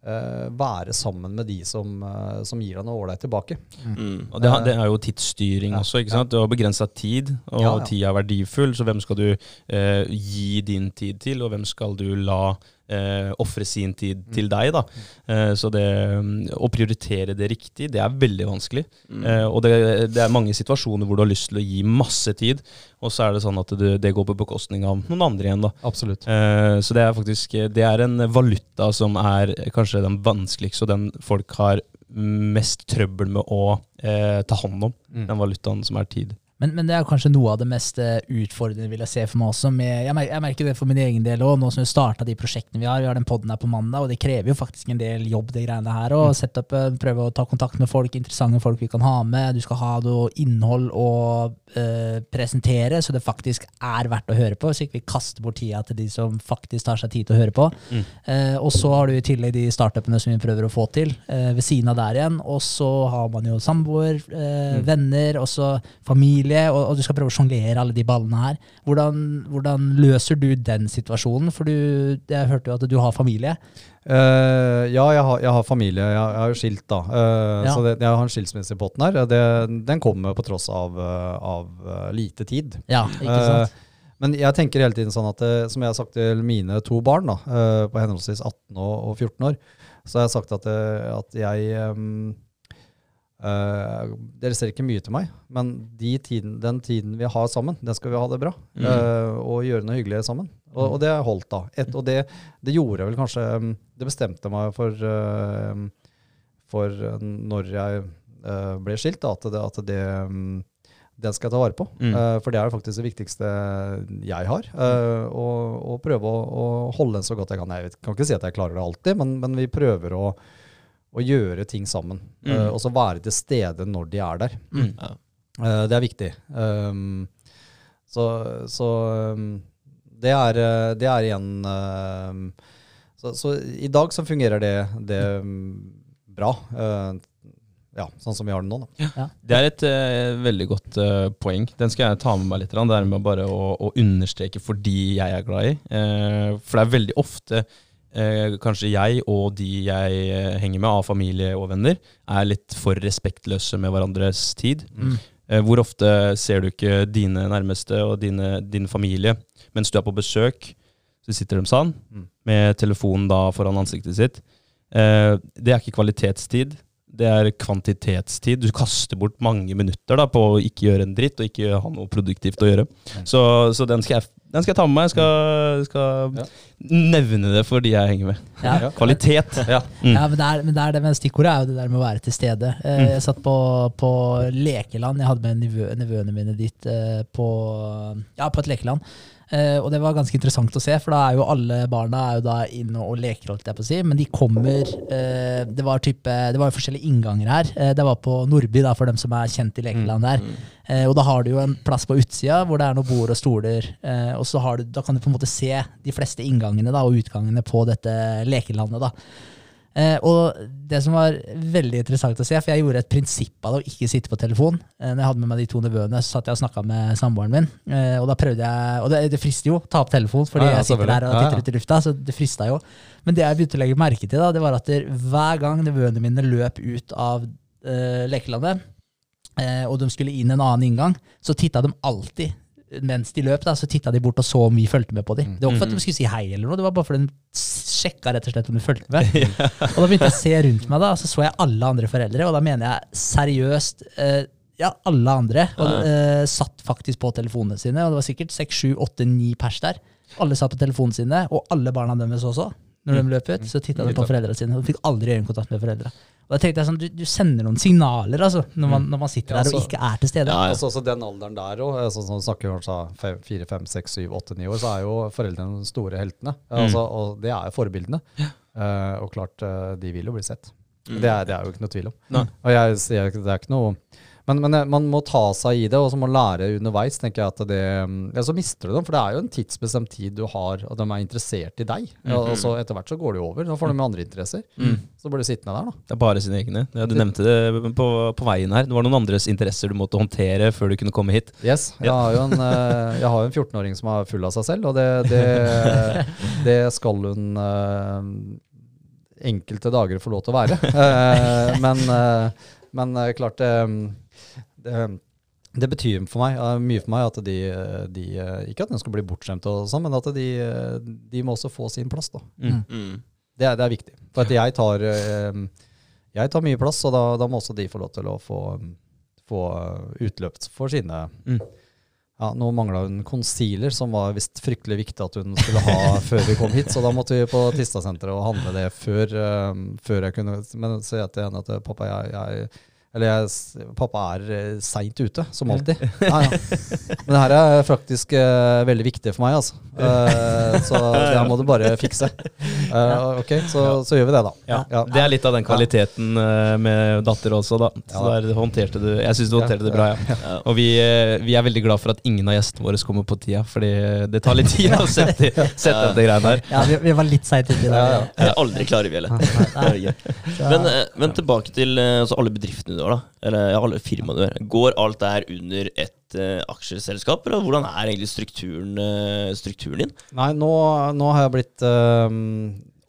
eh, være sammen med de som, eh, som gir deg noe ålreit tilbake. Mm. Og det, det er jo tidsstyring Ja, også. ikke sant? Du har begrensa tid, og Ja, ja. tid er verdifull. Så hvem skal du eh, gi din tid til, og hvem skal du la eh, ofre sin tid Mm. til deg? da? Eh, så det mm, å prioritere det riktig, det er veldig vanskelig. Mm. Eh, og det, det er mange situasjoner hvor du har lyst til å gi masse tid, og så er det sånn at det, det går på bekostning av noen andre igjen. da. Absolutt. Eh, Så det er faktisk Det er en valuta som er kanskje den vanskeligste, og den folk har mest trøbbel med å eh, ta hånd om. Mm. Den valutaen som er tid. Men, men det er kanskje noe av det mest eh, utfordrende vil jeg se for meg også. Med, jeg, mer, jeg merker det for min egen del òg, nå som vi starta de prosjektene vi har. Vi har den poden her på mandag, og det krever jo faktisk en del jobb, det greiene her. Og sette opp, prøve å ta kontakt med folk, interessante folk vi kan ha med. Du skal ha noe innhold å eh, presentere, så det faktisk er verdt å høre på. Så ikke vi kaster bort tida til de som faktisk tar seg tid til å høre på. Mm. Uh, og så har du i tillegg de startupene som vi prøver å få til, uh, ved siden av der igjen. Og så har man jo samboer, eh, venner, og så familie, og, og du skal prøve å sjonglere alle de ballene her. Hvordan, hvordan løser du den situasjonen? For du, jeg hørte jo at du har familie. Uh, ja, jeg har, jeg har familie. Jeg, er jo skilt, da. Uh, Ja. Så det, jeg har en skilsmisse i potten her. Det, den kommer på tross av, eh, av lite tid. Ja, ikke sant? Uh, men jeg tenker hele tiden sånn at, som jeg har sagt til mine to barn, da, på henholdsvis 18 og, og 14 år, så har jeg sagt at, at jeg ehm, eh, Dere ser ikke mye til meg, men de tiden, den tiden vi har sammen, den skal vi ha det bra. Mm. Uh, og gjøre noe hyggelig sammen. Og, og det holdt, da. Et, og det, det gjorde vel kanskje mm, Det bestemte meg for, uh, for når jeg ble skilt, da, at det, at det um, den skal jeg ta vare på. Mm. For det er faktisk det viktigste jeg har. og, og prøve å, å holde den så godt jeg kan. Jeg vet, kan ikke si at jeg klarer det alltid, men, men vi prøver å, å gjøre ting sammen. Mm. Uh, og så være til stede når de er der. Mm. Ja. Eh, det er viktig. Um, så så um, det, er, eh, det er igjen uh, så, så i dag så fungerer det, det um, bra. Eh, ja, sånn som vi har det nå. Da. Det er et veldig godt poeng. Den skal jeg ta med meg litt. Det er med bare å, å understreke fordi jeg er glad i. Eh, for det er veldig ofte eh, kanskje jeg og de jeg eh, henger med av familie og venner, er litt for respektløse med hverandres tid. Mm. Eh, hvor ofte ser du ikke dine nærmeste og dine, din familie mens du er på besøk? Så sitter de sånn, Mm. med telefonen da foran ansiktet sitt. Eh, det er ikke kvalitetstid. Det er kvantitetstid. Du kaster bort mange minutter da på å ikke gjøre en dritt og ikke ha noe produktivt å gjøre. Så, så den, skal jeg, den skal jeg ta med meg. Jeg skal, skal Ja. nevne det for de jeg henger med. Ja. Kvalitet. Ja. Mm. Ja, men det, er, men det er det med stikkordet er jo det der med å være til stede. Eh, Mm. Jeg satt på, på lekeland. Jeg hadde med nevø, nevøene mine dit eh, på, ja, på et lekeland. Eh, og det var ganske interessant å se, for da er jo alle barna er jo da inne og leker, holdt jeg på å si. Men de kommer eh, Det var type, det var jo forskjellige innganger her. Eh, det var på Nordby, da, for dem som er kjent i lekeland der. Eh, og da har du jo en plass på utsida hvor det er noen bord og stoler. Og så har du, da kan du på en måte se de fleste inngangene da, og utgangene på dette lekelandet. da. Eh, og det som var veldig interessant å se, for jeg gjorde et prinsipp av det å ikke sitte på telefon. Eh, når jeg hadde med meg de to nevøene, så satt jeg og snakka med samboeren min. Eh, og da prøvde jeg, og det, det frister jo, ta opp telefon, fordi Ja, ja, jeg sitter der og titter ut i lufta. så det frista jo. Men det jeg begynte å legge merke til, da, det var at der, hver gang nevøene mine løp ut av eh, lekelandet, eh, og de skulle inn en annen inngang, så titta de alltid mens de løp, da, så titta de bort og så om vi fulgte med på dem. Det var ikke for at de skulle si hei, eller noe, det var bare fordi de sjekka rett og slett om de fulgte med. Og da begynte jeg å se rundt meg, da, og så så jeg alle andre foreldre, og da mener jeg seriøst eh, ja, alle andre og, eh, satt faktisk på telefonene sine, og det var sikkert seks, sju, åtte, ni pers der. Alle satt på telefonene sine, og alle barna deres også. Når de løp ut, så titta de på foreldrene sine, og fikk aldri øyekontakt med foreldra. Og da tenkte jeg sånn, du, du sender noen signaler altså, når man, når man sitter Ja, der og ikke er til stede. Ja, ja. Altså, også den alderen der òg, altså, sånn snakker vi kanskje fem, fire, fem, seks, syv, åtte, ni år, så er jo foreldrene de store heltene. Altså, og det er jo forbildene. Uh, og klart, eh, de vil jo bli sett. Det, er, det er jo ikke noe tvil om. Nei. Og jeg sier ikke- det er ikke noe men, men eh, man må ta seg i det, og så må lære underveis. tenker jeg at det, ja, Så mister du dem, for det er jo en tidsbestemt tid du har, og de er interessert i deg. Ja, og så Etter hvert så går det jo over. Da får de andre interesser. Så blir du sittende der, da. Det er bare sine egne. Ja, du nevnte det på, på veien her. Det var noen andres interesser du måtte håndtere før du kunne komme hit. Yes, jeg har jo en, eh, en 14-åring som er full av seg selv, og det, det, det skal hun eh, enkelte dager få lov til å være. Men, men klart det, det, det betyr for meg, mye for meg at de, de Ikke at de skal bli bortskjemte, og sånn, men at de, de må også få sin plass. da. Mm. Det, er- det er viktig. For at jeg tar, eh, jeg tar mye plass, og da, da må også de få lov til å få, få utløp for sine, Mm. ja, Nå mangla hun concealer, som var visst fryktelig viktig at hun skulle ha før vi kom hit. Så da måtte vi på Tista-senteret og handle det før, um, før jeg kunne Men så sier jeg til henne at eh, pappa, jeg, jeg eller jeg, pappa er uh, seint ute, som alltid. Ja, ja. Men det her er faktisk uh, veldig viktig for meg, altså. Uh, så det her må du bare fikse. Uh, ok, så, så gjør vi det, da. Ja, Ja. Det er litt av den kvaliteten eh, med datter også, da. Så Ja. der håndterte du Jeg syns du håndterte det bra, ja. Og vi, eh, vi er veldig glad for at ingen av gjestene våre kommer på tida, fordi det tar litt tid å sette, sette opp de greiene her. Ja, vi, vi var litt seint ute i dag. Ja, ja. Aldri klarer vi heller. Det er Men, eh, men tilbake til eh, altså alle bedriftene du har, da. Eller ja, gjør. Går alt der under et uh, aksjeselskap, eller hvordan er egentlig strukturen, uh, strukturen din? Nei, nå, nå har jeg blitt uh,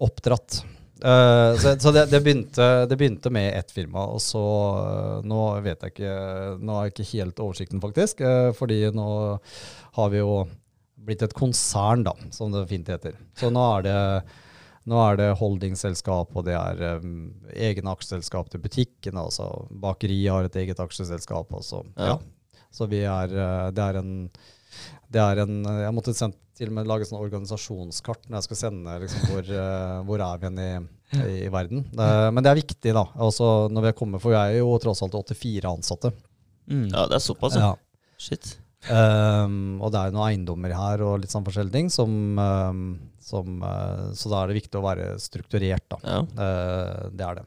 oppdratt. Så så det, det, begynte, det begynte med ett firma, og så Nå vet jeg ikke Nå har jeg ikke helt oversikten, faktisk. fordi nå har vi jo blitt et konsern, da, som det fint heter. Så nå er det nå er det holdingselskap, og det er um, egne aksjeselskap til butikkene. Altså bakeriet har et eget aksjeselskap. Og så, Ja. ja. så vi er eh, Det er en det er en, Jeg måtte sendt, til og med lage sånn organisasjonskart når jeg skal sende liksom, hvor, eh, hvor er vi i, i, i verden. Eh, men det er viktig, da. Også når vi er kommet, for vi er jo tross alt 84 ansatte. Mm. Ja, det er såpass. Ja. Shit. Um, og det er jo noen eiendommer her og litt sånn forskjellige ting som, um, som uh, Så da er det viktig å være strukturert, da. Ja. Uh, det er det.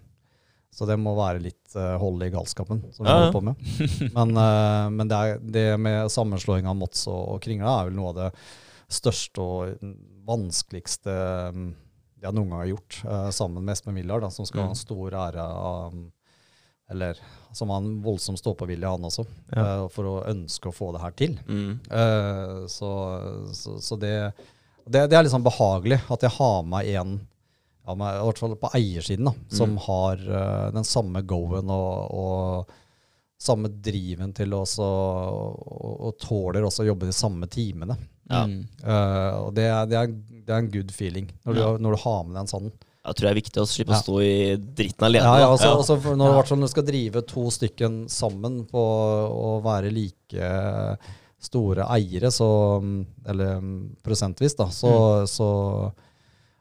Så det må være litt uh, hold i galskapen, som vi Ja, holder på med. Men, uh, men det, er, det med sammenslåing av Mots og, og Kringla er vel noe av det største og vanskeligste um, jeg noen gang har gjort, sammen med Espen Millard, da, som skal ha Mm. en stor ære av Eller som har en voldsom stå-på-vilje, han også, Ja. uh, for å ønske å få det her til. Mm. Uh, så, så, så det, det, det er liksom behagelig at jeg har med en, ja, med, i hvert fall på eiersiden, da, som Mm. har uh, den samme go-en og, og samme driven til å også, og, og tåler også å jobbe de samme timene. Ja. Mm. Eh, og det er, det, er, det er en good feeling når du, Ja. når du har med deg en sånn. Jeg tror det er viktig å slippe Ja. å stå i dritten alene. Ja, ja, altså, Ja. altså for når, i hvert fall du skal drive to stykken sammen på å være like store eiere, så, eller mm, prosentvis, da, så, så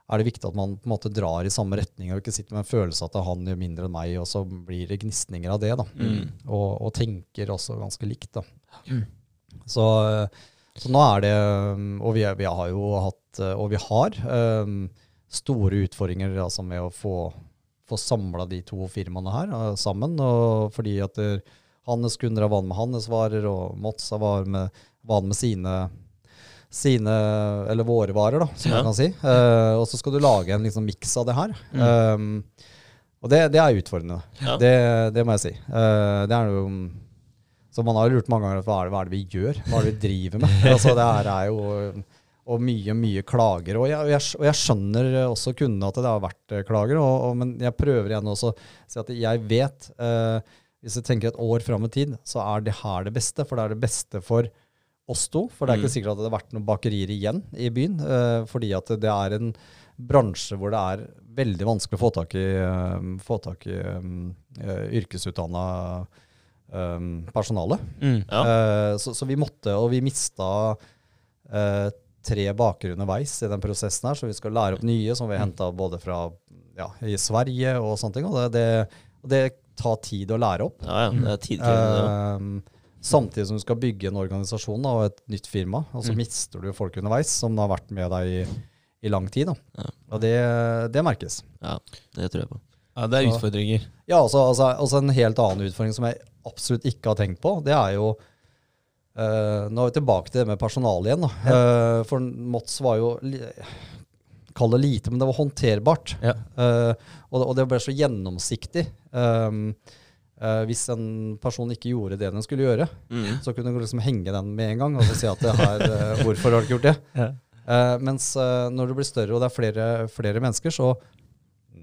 er det viktig at man på en måte drar i samme retning og ikke sitter med en følelse at han gjør mindre enn meg, og så blir det gnisninger av det. da. Mm. Og, og tenker også ganske likt. da. Mm. Så, så nå er det mm, Og vi, vi har jo hatt, og vi har, um, store utfordringer altså med å få, få samla de to firmaene her uh, sammen. Og fordi at der, hans kunder er vant med hans varer, og Mots er vant med, van med sine, sine, eller våre varer, da, som Ja. man kan si. Uh, og så skal du lage en liksom, miks av det her. Um, og det, det er utfordrende. Ja. Det, det må jeg si. Uh, det er jo Så man har lurt mange ganger hva er, det, hva er det vi gjør? Hva er det vi driver med? altså, det her er jo Og mye, mye klager. Og jeg, og jeg, og jeg skjønner også kundene at det har vært eh, klager, og, og, men jeg prøver igjen også å si at jeg vet eh, Hvis jeg tenker et år fram i tid, så er det her det beste. For det er det beste for oss to. For det er ikke Mm. sikkert at det har vært noen bakerier igjen i byen. eh, fordi at det er en bransje hvor det er veldig vanskelig å få tak i, um, få tak i um, yrkesutdanna personale. Mm. Ja. Eh, så, så vi måtte, og vi mista eh, tre bakere underveis i den prosessen her, så vi skal lære opp nye som vi har henta både fra ja, i Sverige og sånne ting. Og det, det, det tar tid å lære opp. ja, ja. Det er tidkrevende. ja. Eh, samtidig som du skal bygge en organisasjon da, og et nytt firma, og så Mm. mister du folk underveis som har vært med deg i, i lang tid. Da. Ja. Og det, det merkes. Ja, det tror jeg på. Ja, det er Så- utfordringer. Ja, også, altså, også en helt annen utfordring som jeg absolutt ikke har tenkt på, det er jo Nå er vi tilbake til det med personalet igjen. Da. Eh, for Mots var jo Kall det lite, men det var håndterbart. Ja. Eh, og, det- og det ble så gjennomsiktig. Eh, hvis en person ikke gjorde det den skulle gjøre, Mm. så kunne du liksom henge den med en gang og si at det her, uh, hvorfor har du ikke gjort det? Ja. Uh, mens eh, når det blir større og det er flere, flere mennesker, så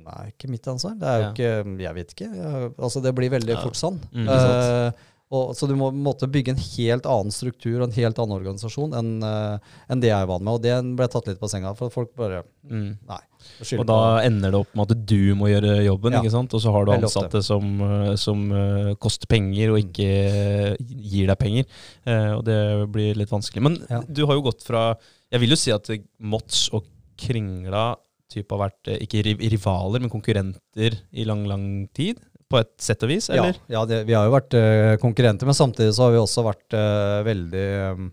Nei, ikke mitt ansvar. Det er jo Ja. ikke Jeg vet ikke. Jeg, altså, det blir veldig Ja. fort sånn. Mm, Eh, Og, så du må måtte bygge en helt annen struktur og en helt annen organisasjon enn uh, enn det jeg er vant med. Og det ble tatt litt på senga, for folk bare Mm. Nei. Og da ender det opp med at du må gjøre jobben, Ja. ikke sant? og så har du ansatte som, eh, som uh, koster penger og ikke uh, gir deg penger. Og det blir litt vanskelig. Men Ja. du har jo gått fra Jeg vil jo si at Mots og Kringla type har vært ikke rivaler, men konkurrenter i lang, lang tid. På et sett og vis, eller? Ja, ja det, vi har jo vært uh, konkurrenter, men samtidig så har vi også vært uh, veldig um,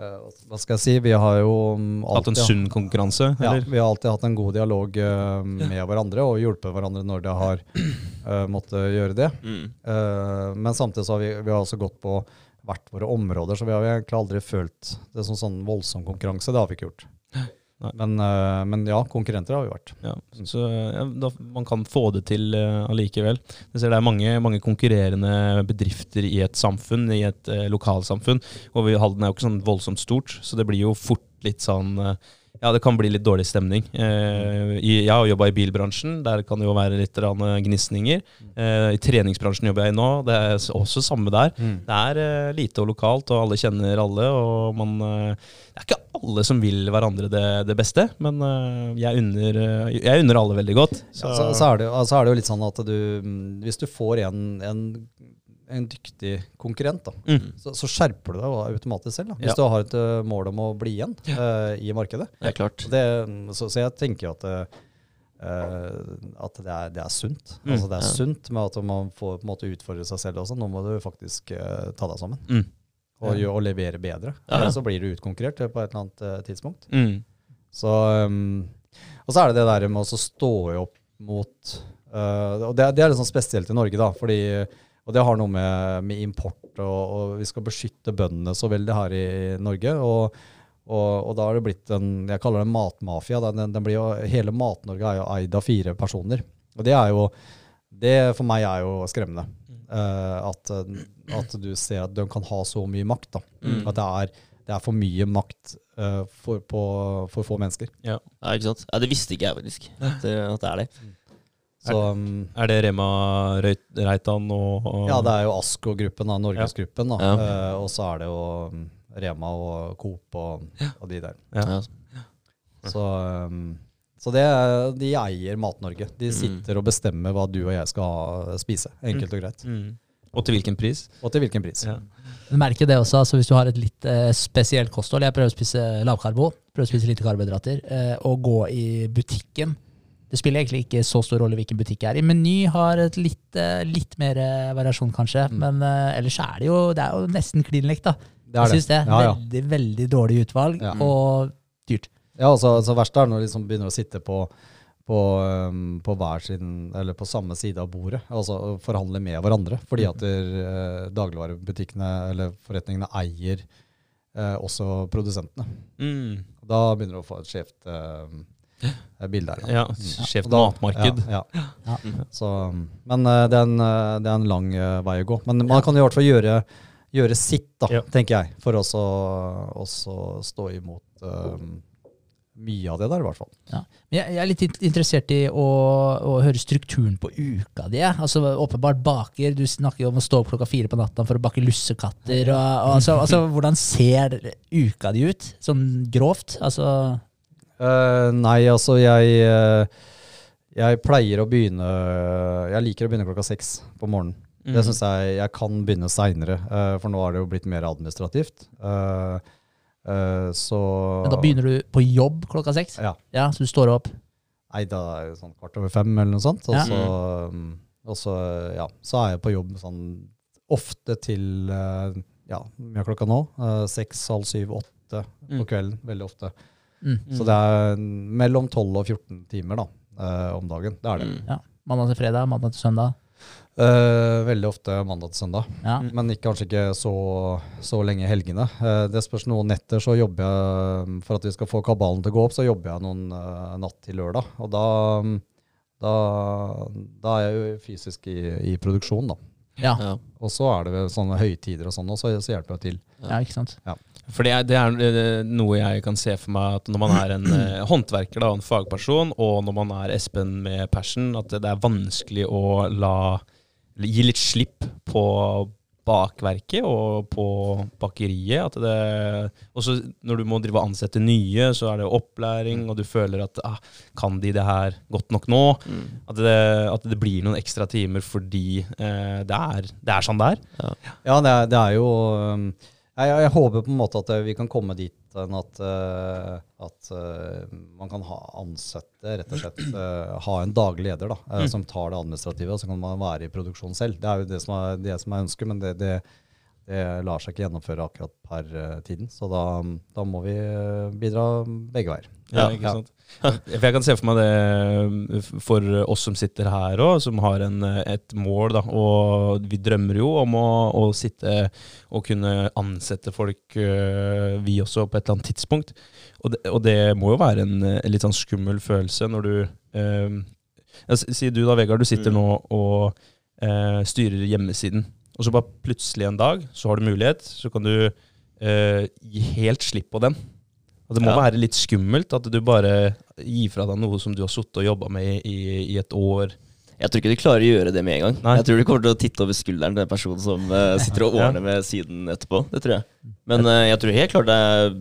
uh, Hva skal jeg si? Vi har jo um, Hatt en alltid sunn konkurranse, Ja, eller? vi har alltid hatt en god dialog med hverandre og hjulpet hverandre når det har uh, måttet gjøre det. Mm. Eh, men samtidig så har vi, vi har også gått på hvert våre områder, så vi har egentlig aldri følt det som sånn voldsom konkurranse. Det har vi ikke gjort. Men, eh, men ja, konkurrenter har vi vært. Ja, så ja, da, man kan få det til allikevel. Jeg det er mange, mange konkurrerende bedrifter i et samfunn, i et uh, lokalsamfunn. Og vi, Halden er jo ikke sånn voldsomt stort, så det blir jo fort litt sånn eh, ja, det kan bli litt dårlig stemning. Eh, i, jeg har jobba i bilbransjen. Der kan det jo være litt eh, gnisninger. Eh, I treningsbransjen jobber jeg i nå. Det er også samme der. Det er lite og lokalt, og alle kjenner alle. Og man Det er ikke alle som vil hverandre det, det beste, men jeg, unner, jeg unner alle veldig godt. Så, så, så, er det, jo- så er det jo litt sånn at du mm, Hvis du får en, en, en dyktig konkurrent, Mm. så, så skjerper du deg automatisk selv. Da, hvis Ja. du har et ø, mål om å bli igjen ø, i markedet. Det er klart. Det, så, så jeg tenker at, ø, at det, er, det er sunt. Mm. Altså det er Ja. sunt med at man får på en måte utfordre seg selv også. Nå må du faktisk ta deg sammen Mm. og, og levere bedre. Ja, ja. Så blir du utkonkurrert på et eller annet tidspunkt. Mm. Så, um, og så er det det der med å stå opp mot uh, Og det, det er litt sånn spesielt i Norge, da. Fordi, og det har noe med, med import og, og vi skal beskytte bøndene så veldig her i Norge. Og, og, og da har det blitt en Jeg kaller det en matmafia. Den, den, den blir jo, hele Mat-Norge er jo eid av fire personer. Og det er jo Det for meg er jo skremmende. Uh, at, at du ser at de kan ha så mye makt. da. Mm. At det er, det er for mye makt uh, for, på, for få mennesker. Ja, ikke sant? Ja, det visste ikke jeg faktisk, at, det- at det er det. Så um, Er det Rema Reitan og, og ja, det er jo Asko-gruppen, Norgesgruppen. Ja. Ja. Uh, og så er det jo um, Rema og Coop og, og de der. Ja. Ja. Så, um, så det, er- de eier Mat-Norge. De Mm. sitter og bestemmer hva du og jeg skal ha, spise. Enkelt og greit. Mm. Og til hvilken pris? Og til hvilken pris. Ja. Du merker det også, altså hvis du har et litt eh, spesielt kosthold. Jeg prøver å spise lavkarbo, prøver å spise lite karbohydrater, eh, og gå i butikken. Det spiller egentlig ikke så stor rolle hvilken butikk jeg er i. Meny har et litt, eh, litt mer eh, variasjon, kanskje. Mm. Men uh, ellers er det jo, det er jo nesten klin likt, da. Det er jeg syns det. Ja, ja. Veldig, veldig dårlig utvalg, Ja. og dyrt. Ja, altså, altså verst er når de liksom begynner å sitte på, på, um, på hver sin, eller på samme side av bordet, altså forhandle med hverandre. Fordi at uh, dagligvarebutikkene eller forretningene eier uh, også produsentene. Mm. Da begynner du å få et skjevt eh, bildet her. Ja, Sjef Skjevt matmarked. Ja, ja. Ja. Så, men eh, det, er en, eh, det er en lang eh, vei å gå. Men man kan i hvert fall gjøre, gjøre sitt, da, Ja. tenker jeg, for også, også stå imot um, mye av det der, i hvert fall. Ja. Jeg jeg er litt interessert i å, å høre strukturen på uka di. Altså, åpenbart baker. Du snakker jo om å stå opp klokka fire på natta for å bake lussekatter. Og, og, altså, altså, hvordan ser uka di ut, sånn grovt? Altså, Eh, nei, altså jeg eh, Jeg pleier å begynne Jeg liker å begynne klokka seks på morgenen. Mm. Det syns jeg jeg kan begynne seinere, for nå har det jo blitt mer administrativt. Uh, så men da begynner du på jobb klokka seks? Ja. Ja, Så du står opp? Nei, da er det sånn kvart over fem eller noe sånt. Og Ja. så, um, og så, ja, så er jeg på jobb sånn ofte til ja, mye av klokka nå. Seks, halv syv, åtte på Mm. kvelden. Veldig ofte. Mm. Så det er mellom 12 og 14 timer da, eh, om dagen. Det er det. Mm. Ja. Mandag til fredag, mandag til søndag? Eh, veldig ofte mandag til søndag. Ja. Mm. Men ikke, kanskje ikke så, så lenge i helgene. Eh, det spørs noen netter, så jobber jeg For at vi skal få kabalen til å gå opp, så jobber jeg noen eh, natt til lørdag. Og da, da, da er jeg jo fysisk i, i produksjon, da. Ja. Ja. Og så er det sånne høytider og sånn, og så, så hjelper jeg til. ja, ikke sant? For det er, det er eh, noe jeg kan se for meg at når man er en eh, håndverker da, en fagperson, og når man er Espen med passion, at det, er vanskelig å la gi litt slipp på bakverket og på bakeriet. At det, også når du må drive og ansette nye, så er det opplæring, og du føler at ah, kan de det her godt nok nå? Mm. At det, at det blir noen ekstra timer fordi eh, det, er, det er sånn det er. Ja, det er, det er jo jeg, jeg håper på en måte at eh, vi kan komme dit enn at, eh, at eh, man kan ha ansette, rett og slett eh, ha en daglig leder da, eh, som tar det administrative, og så kan man være i produksjon selv. Det er jo det som er, det som er ønsket, men det, det, det lar seg ikke gjennomføre akkurat per uh, tiden. Så da, da må vi eh, bidra begge veier. Ja, ikke ikke ja. sant? For jeg kan se for meg det for oss som sitter her òg, som har en, et mål. Da, og vi drømmer jo om å, å sitte og kunne ansette folk, vi også, på et eller annet tidspunkt. Og det, og det må jo være en, en litt sånn skummel følelse når du eh, ja, Si du da, Vegard, du sitter Mm. nå og eh, styrer hjemmesiden. Og så bare plutselig en dag så har du mulighet, så kan du øh, gi helt slipp på den. Og det må Ja. være litt skummelt at du bare gir fra deg noe som du har sittet og jobba med i, i et år. Jeg tror ikke du klarer å gjøre det med en gang. Nei. Jeg tror du kommer til å titte over skulderen til den personen som uh, sitter og Ja. ordner med siden etterpå. Det tror jeg. Men uh, jeg tror helt klart det er eh,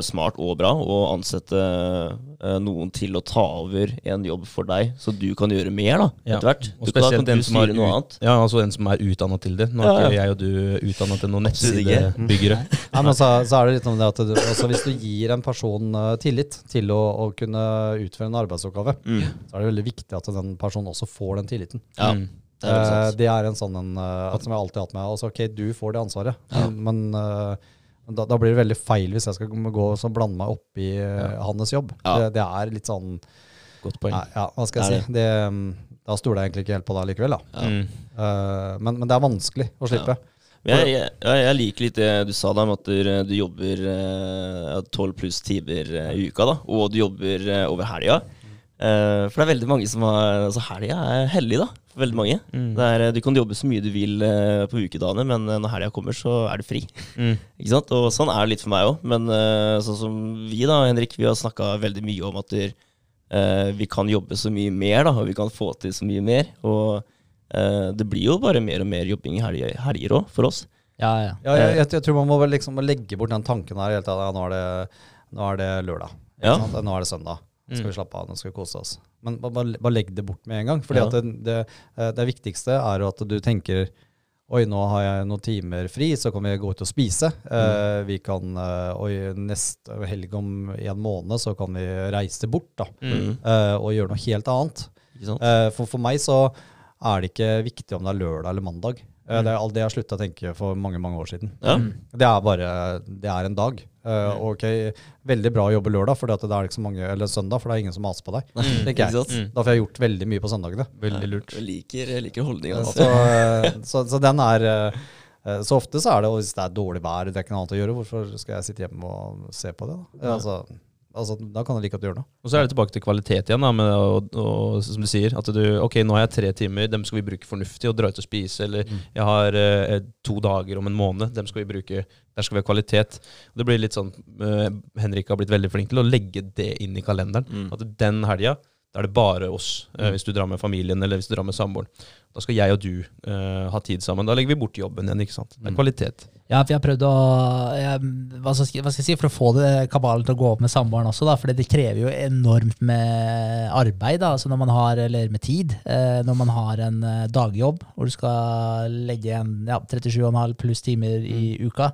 smart og bra å ansette eh, noen til å ta over en jobb for deg, så du kan gjøre mer da, Ja. etter hvert. Og spesielt den en som er noe annet. Ja, altså en som er utdanna til det. Nå er ikke ja. jeg og du utdanna til noen nettsidebyggere. Ja, men så, så er det litt om det at du, altså hvis du gir en person eh, tillit til å, å kunne utføre en arbeidsoppgave, Mm. så er det veldig viktig at den personen også får den tilliten. Ja, Mm. det er Eh, det er en sånn en, eh, som jeg alltid har hatt med. Altså, ok, du får det ansvaret, Ja. men eh, da, da blir det veldig feil hvis jeg skal gå og blande meg opp i eh, hans jobb. Ja. Det, det er litt sånn Godt poeng. Ja, hva skal jeg si? Det, mm, da stoler jeg egentlig ikke helt på deg likevel. Da. Ja. Mm. Eh, men, men det er vanskelig å slippe. Jeg, jeg, jeg, liker litt det du sa da, med at du, jobber tolv pluss timer eh, i uka, da, og du jobber eh, over helga. Eh, for det er veldig mange som har Altså, helga er hellig, da, veldig mange. Mm. Det er, eh, du kan jobbe så mye du vil eh, på ukedagene, men eh, når helga kommer, så er du fri. Mm. Ikke sant? Og sånn er det litt for meg òg. Men sånn som vi, da, Henrik, vi har snakka veldig mye om at der, vi kan jobbe så mye mer, da, og vi kan få til så mye mer. Og det blir jo bare mer og mer jobbing i helger- helger òg, for oss. Ja, ja. Ja, jeg, jeg, jeg tror man må vel liksom legge bort den tanken her. hele tida. ja, nå, det, nå er det lørdag. Ja. Nå er det søndag. Nå skal Mm. vi slappe av, nå skal vi kose oss. Men bare, bare, legg det bort med en gang. Fordi Ja. det, det, eh, det viktigste er jo at du tenker Oi, nå har jeg noen timer fri, så kan vi gå ut og spise. Eh, vi kan, eh, Oi, neste helg om en måned så kan vi reise bort da, Mm. eh, og gjøre noe helt annet. Eh, for, for meg så er det ikke viktig om det er lørdag eller mandag. Mm. det er all det jeg har slutta å tenke for mange mange år siden. Ja. Det er bare det er en dag. Eh, ok, Veldig bra å jobbe lørdag, for det er ikke så mange, eller søndag, for det er ingen som maser på deg. Mm. Ikke jeg. Mm. Da får jeg gjort veldig mye på søndagene. Veldig lurt. Jeg liker, jeg liker holdninga. Så, Altså. eh, så, så den er eh, Så ofte så er det, og hvis det er dårlig vær, det er ikke noe annet å gjøre, hvorfor skal jeg sitte hjemme og se på det? da? Ja. Altså, altså, da kan jeg like at du gjør noe. Og så er det tilbake til kvalitet igjen, da, med, og, og, som du sier. At du, ok, nå har jeg tre timer, dem skal vi bruke fornuftig og dra ut og spise. Eller jeg har eh, to dager om en måned, dem skal vi bruke, der skal vi ha kvalitet. Og det blir litt sånn, eh, Henrik har blitt veldig flink til å legge det inn i kalenderen. Mm. At den helga, da er det bare oss, mm. hvis du drar med familien eller hvis du drar med samboeren. Da skal jeg og du uh, ha tid sammen. Da legger vi bort jobben igjen, ikke sant. Det er kvalitet. Ja, for jeg har prøvd å jeg, hva, skal, jeg si, For å få det kabalen til å gå opp med samboeren også, da, for det krever jo enormt med arbeid. Da, altså når man har, eller med tid. Eh, når man har en eh, dagjobb hvor du skal legge igjen ja, 37,5 pluss timer i uka.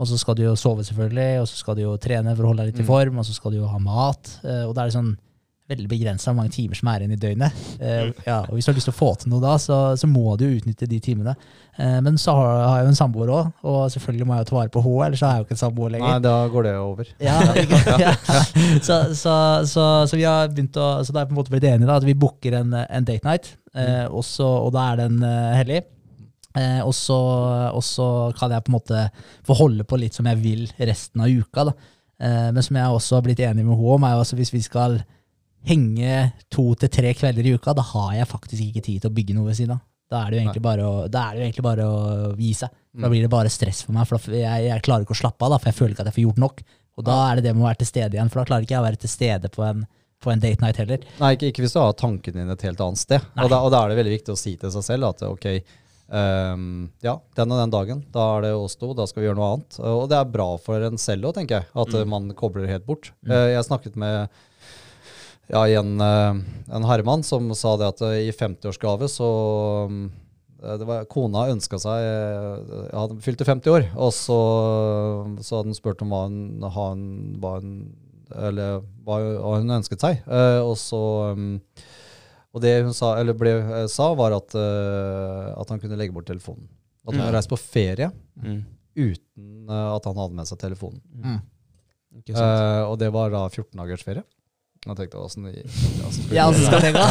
Og så skal du jo sove, selvfølgelig, og så skal du jo trene for å holde deg litt i form, og så skal du jo ha mat. eh, og da er det sånn veldig begrensa hvor mange timer som er igjen i døgnet. Uh, ja, og hvis du har lyst til å få til noe da, så, så må du utnytte de timene. Uh, men så har, har jeg jo en samboer òg, og selvfølgelig må jeg jo ta vare på henne, ellers så er jeg jo ikke en samboer lenger. Nei, da går det over. Ja, ja. Så, så, så, så vi har begynt å Så da er jeg på en måte blitt enige da, at vi booker en, en date night, uh, også, og da er den hellig. Eh, og så kan jeg på en måte få holde på litt som jeg vil resten av uka. Da. Eh, men som jeg også har blitt enig med henne om, er jo altså hvis vi skal henge to til tre kvelder i uka, da har jeg faktisk ikke tid til å bygge noe ved siden av. Da er det jo egentlig bare å, da er det jo egentlig bare å gi seg. Da blir det bare stress for meg, for jeg, jeg klarer ikke å slappe av, da, for jeg føler ikke at jeg får gjort nok. Og da er det det med å være til stede igjen, for da klarer ikke jeg å være til stede på en, på en date night heller. Nei, ikke, ikke hvis du har tanken din et helt annet sted. Og da, og da er det veldig viktig å si til seg selv at ok, um, ja, den og den dagen, da er det oss to, da skal vi gjøre noe annet. Og det er bra for en selv òg, tenker jeg, at mm. man kobler helt bort. Mm. jeg snakket med ja, igjen eh, en herremann som sa det at eh, i 50-årsgave så mm, eh, det var, Kona ønska seg ja, Han fylte 50 år, og så, så hadde hun spurt om hva hun, han, hva hun Eller hva, hun ønsket seg. Eh, og så mm, Og det hun sa, eller ble, sa, var at, at han kunne legge bort telefonen. At han mm. reiste på ferie Mm. uten at han hadde med seg telefonen. Mm. Ikke sant? Eh, og det var da 14 dagers ferie. Jeg tenkte åssen åssen Ja, åssen skal det gå.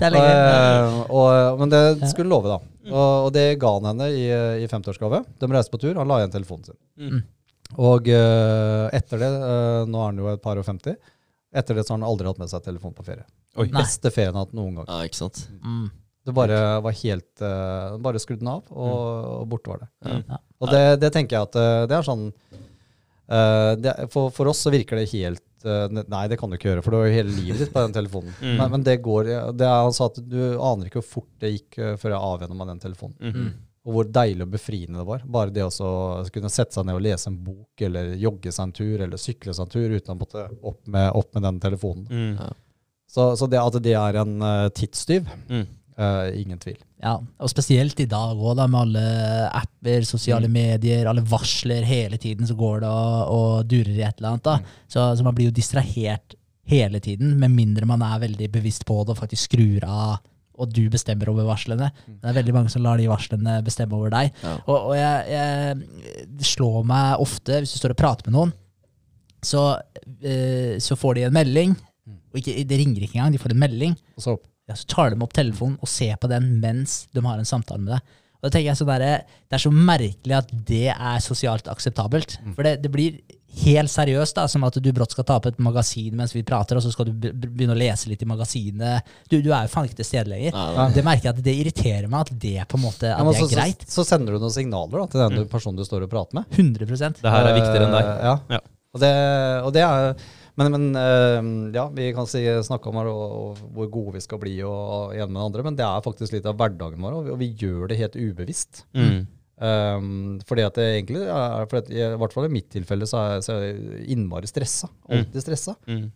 Det er lenge. Og, men det skulle love, da. Og, og det ga han henne i, i 50-årsgave. De reiste på tur, han la igjen telefonen sin. Mm. Og uh, etter det, uh, nå er han jo et par og 50, etter det så har han aldri hatt med seg telefon på ferie. Oi. Beste ferien han har hatt noen gang. Ja, ikke sant? Mm. Det bare var helt uh, Bare skrudde den av, og, og borte var det. Mm. Ja. Og det, det tenker jeg at det er sånn eh, det, for, for oss så virker det helt Nei, det kan du ikke gjøre, for du har jo hele livet ditt på den telefonen. Mm. Men, men det går det er, Han sa at du aner ikke hvor fort det gikk eh, før jeg avvenna meg den telefonen. Mhm. Og hvor deilig og befriende det var. Bare det å kunne sette seg ned og lese en bok, eller jogge seg en tur, eller sykle seg en tur uten å måtte opp med, opp med den telefonen. Mm. Så, så det at det er en uh, tidstyv, Mm. eh, ingen tvil. Ja, og spesielt i dag òg, med alle apper, sosiale medier, alle varsler hele tiden, så går det og, og durer i et eller annet. da. Så, så man blir jo distrahert hele tiden, med mindre man er veldig bevisst på det og faktisk skrur av, og du bestemmer over varslene. Det er veldig mange som lar de varslene bestemme over deg. Ja. Og, og jeg, jeg, det slår meg ofte, hvis du står og prater med noen, så, eh, så får de en melding, og ikke, det ringer ikke engang, de får en melding, Og så opp. Ja, så tar de opp telefonen og ser på den mens de har en samtale med deg. Og da tenker jeg så der, Det er så merkelig at det er sosialt akseptabelt. For det, det blir helt seriøst, da, som at du brått skal ta opp et magasin mens vi prater, og så skal du be- be- begynne å lese litt i magasinet. Du, du er jo faen ikke til stede lenger. Nei, nei. Det merker jeg at det irriterer meg at det på en måte Ja, så, er greit. Så, så sender du noen signaler da, til den personen du står og prater med. 100% Det her er viktigere enn deg. Uh, ja. Ja. Og, det, og det er Men, men eh, ja, vi kan si, snakke om og, og hvor gode vi skal bli og, og ene med det andre, men det er faktisk litt av hverdagen vår, og vi, og vi gjør det helt ubevisst. Mm. Um, fordi at det egentlig er, for at, I hvert fall i mitt tilfelle så er, så er jeg innmari stressa. Alltid stressa. Mm.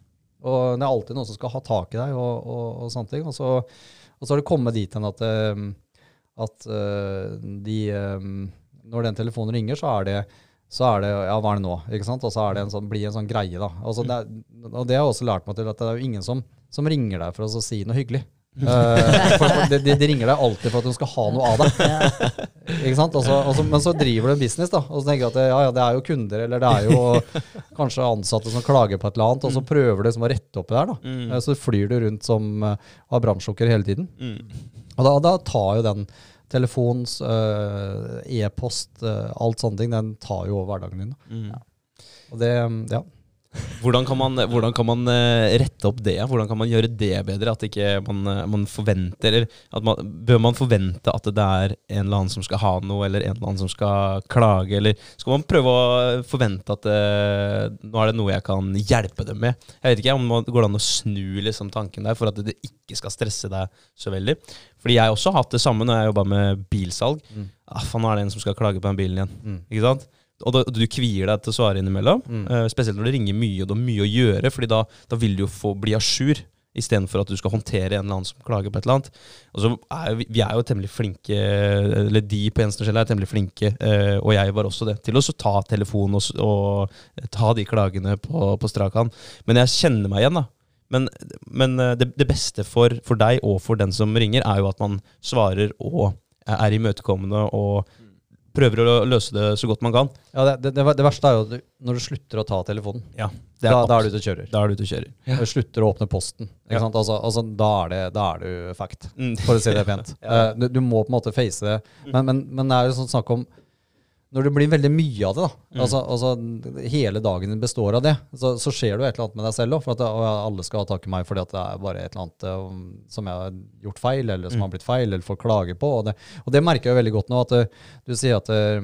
Og det er alltid noen som skal ha tak i deg, og, og, og sånne ting. Og så, og så har det kommet dit hen at, um, at uh, de um, Når den telefonen ringer, så er det så er det Ja, hva er det nå? Ikke sant? Og så er det en sånn, blir en sånn greie, da. Altså, det er, og det har jeg også lært meg til, at det er jo ingen som, som ringer deg for å si noe hyggelig. Uh, for, for de, de, ringer deg alltid for at de skal ha noe av deg. Ikke sant? Også, også, men så driver du en business, da. Og så tenker du at det, ja, ja, det er jo kunder, eller det er jo kanskje ansatte som klager på et eller annet, og så prøver du liksom å rette opp i det her. da. Mm. Eh, Så flyr du rundt som uh, av brannsjokker hele tiden. Mm. Og da, da tar jo den telefons, eh, e-post, eh, alt sånne ting, den tar jo over hverdagen din. Mm. Og det, ja. Hvordan kan man, hvordan kan man eh, rette opp det? Hvordan kan man gjøre det bedre? At ikke man, eh, man forventer man, Bør man forvente at det er en eller annen som skal ha noe, eller en eller annen som skal klage? Eller skal man prøve å forvente at det, nå er det noe jeg kan hjelpe dem med? Jeg vet ikke om det går an å snu liksom, tanken der for at det ikke skal stresse deg så veldig. Fordi jeg også har hatt det samme når jeg jobba med bilsalg. Mm. Ah, faen, nå er det en som skal klage på den bilen igjen. Mm. Ikke sant? Og da, du kvier deg til å svare innimellom. Mm. Uh, spesielt når det ringer mye, og du har mye å gjøre. Fordi da, da vil du jo få bli à jour, istedenfor at du skal håndtere en eller annen som klager på et eller annet. Og så er vi, vi er jo temmelig flinke, eller de på Jensen er temmelig flinke, eh, og jeg var også det, til å ta telefonen og, og ta de klagene på, på strak arm. Men jeg kjenner meg igjen, da. Men, men eh, det, det beste for, for deg og for den som ringer, er jo at man svarer og er imøtekommende og prøver å løse det så godt man kan. ja det, det, det, verste er jo du, når du slutter å ta telefonen. Ja, det er Da, da er du ute og kjører. da er du ute og kjører. Og du slutter å åpne posten. Ikke Ja. sant? Altså, altså, da, er det, da er du fact, Mm. for å si det pent. ja. du, du må på en måte face det. Men, men, men det er jo sånn snakk om Når det blir veldig mye av det, da, Mm. altså, altså hele dagen din består av det, så, så skjer det jo et eller annet med deg selv òg. For at det, alle skal ha tak i meg fordi at det er bare et eller annet eh, som jeg har gjort feil, eller som Mm. har blitt feil, eller folk klager på. Og det, og det merker jeg jo veldig godt nå, at eh, du sier at eh,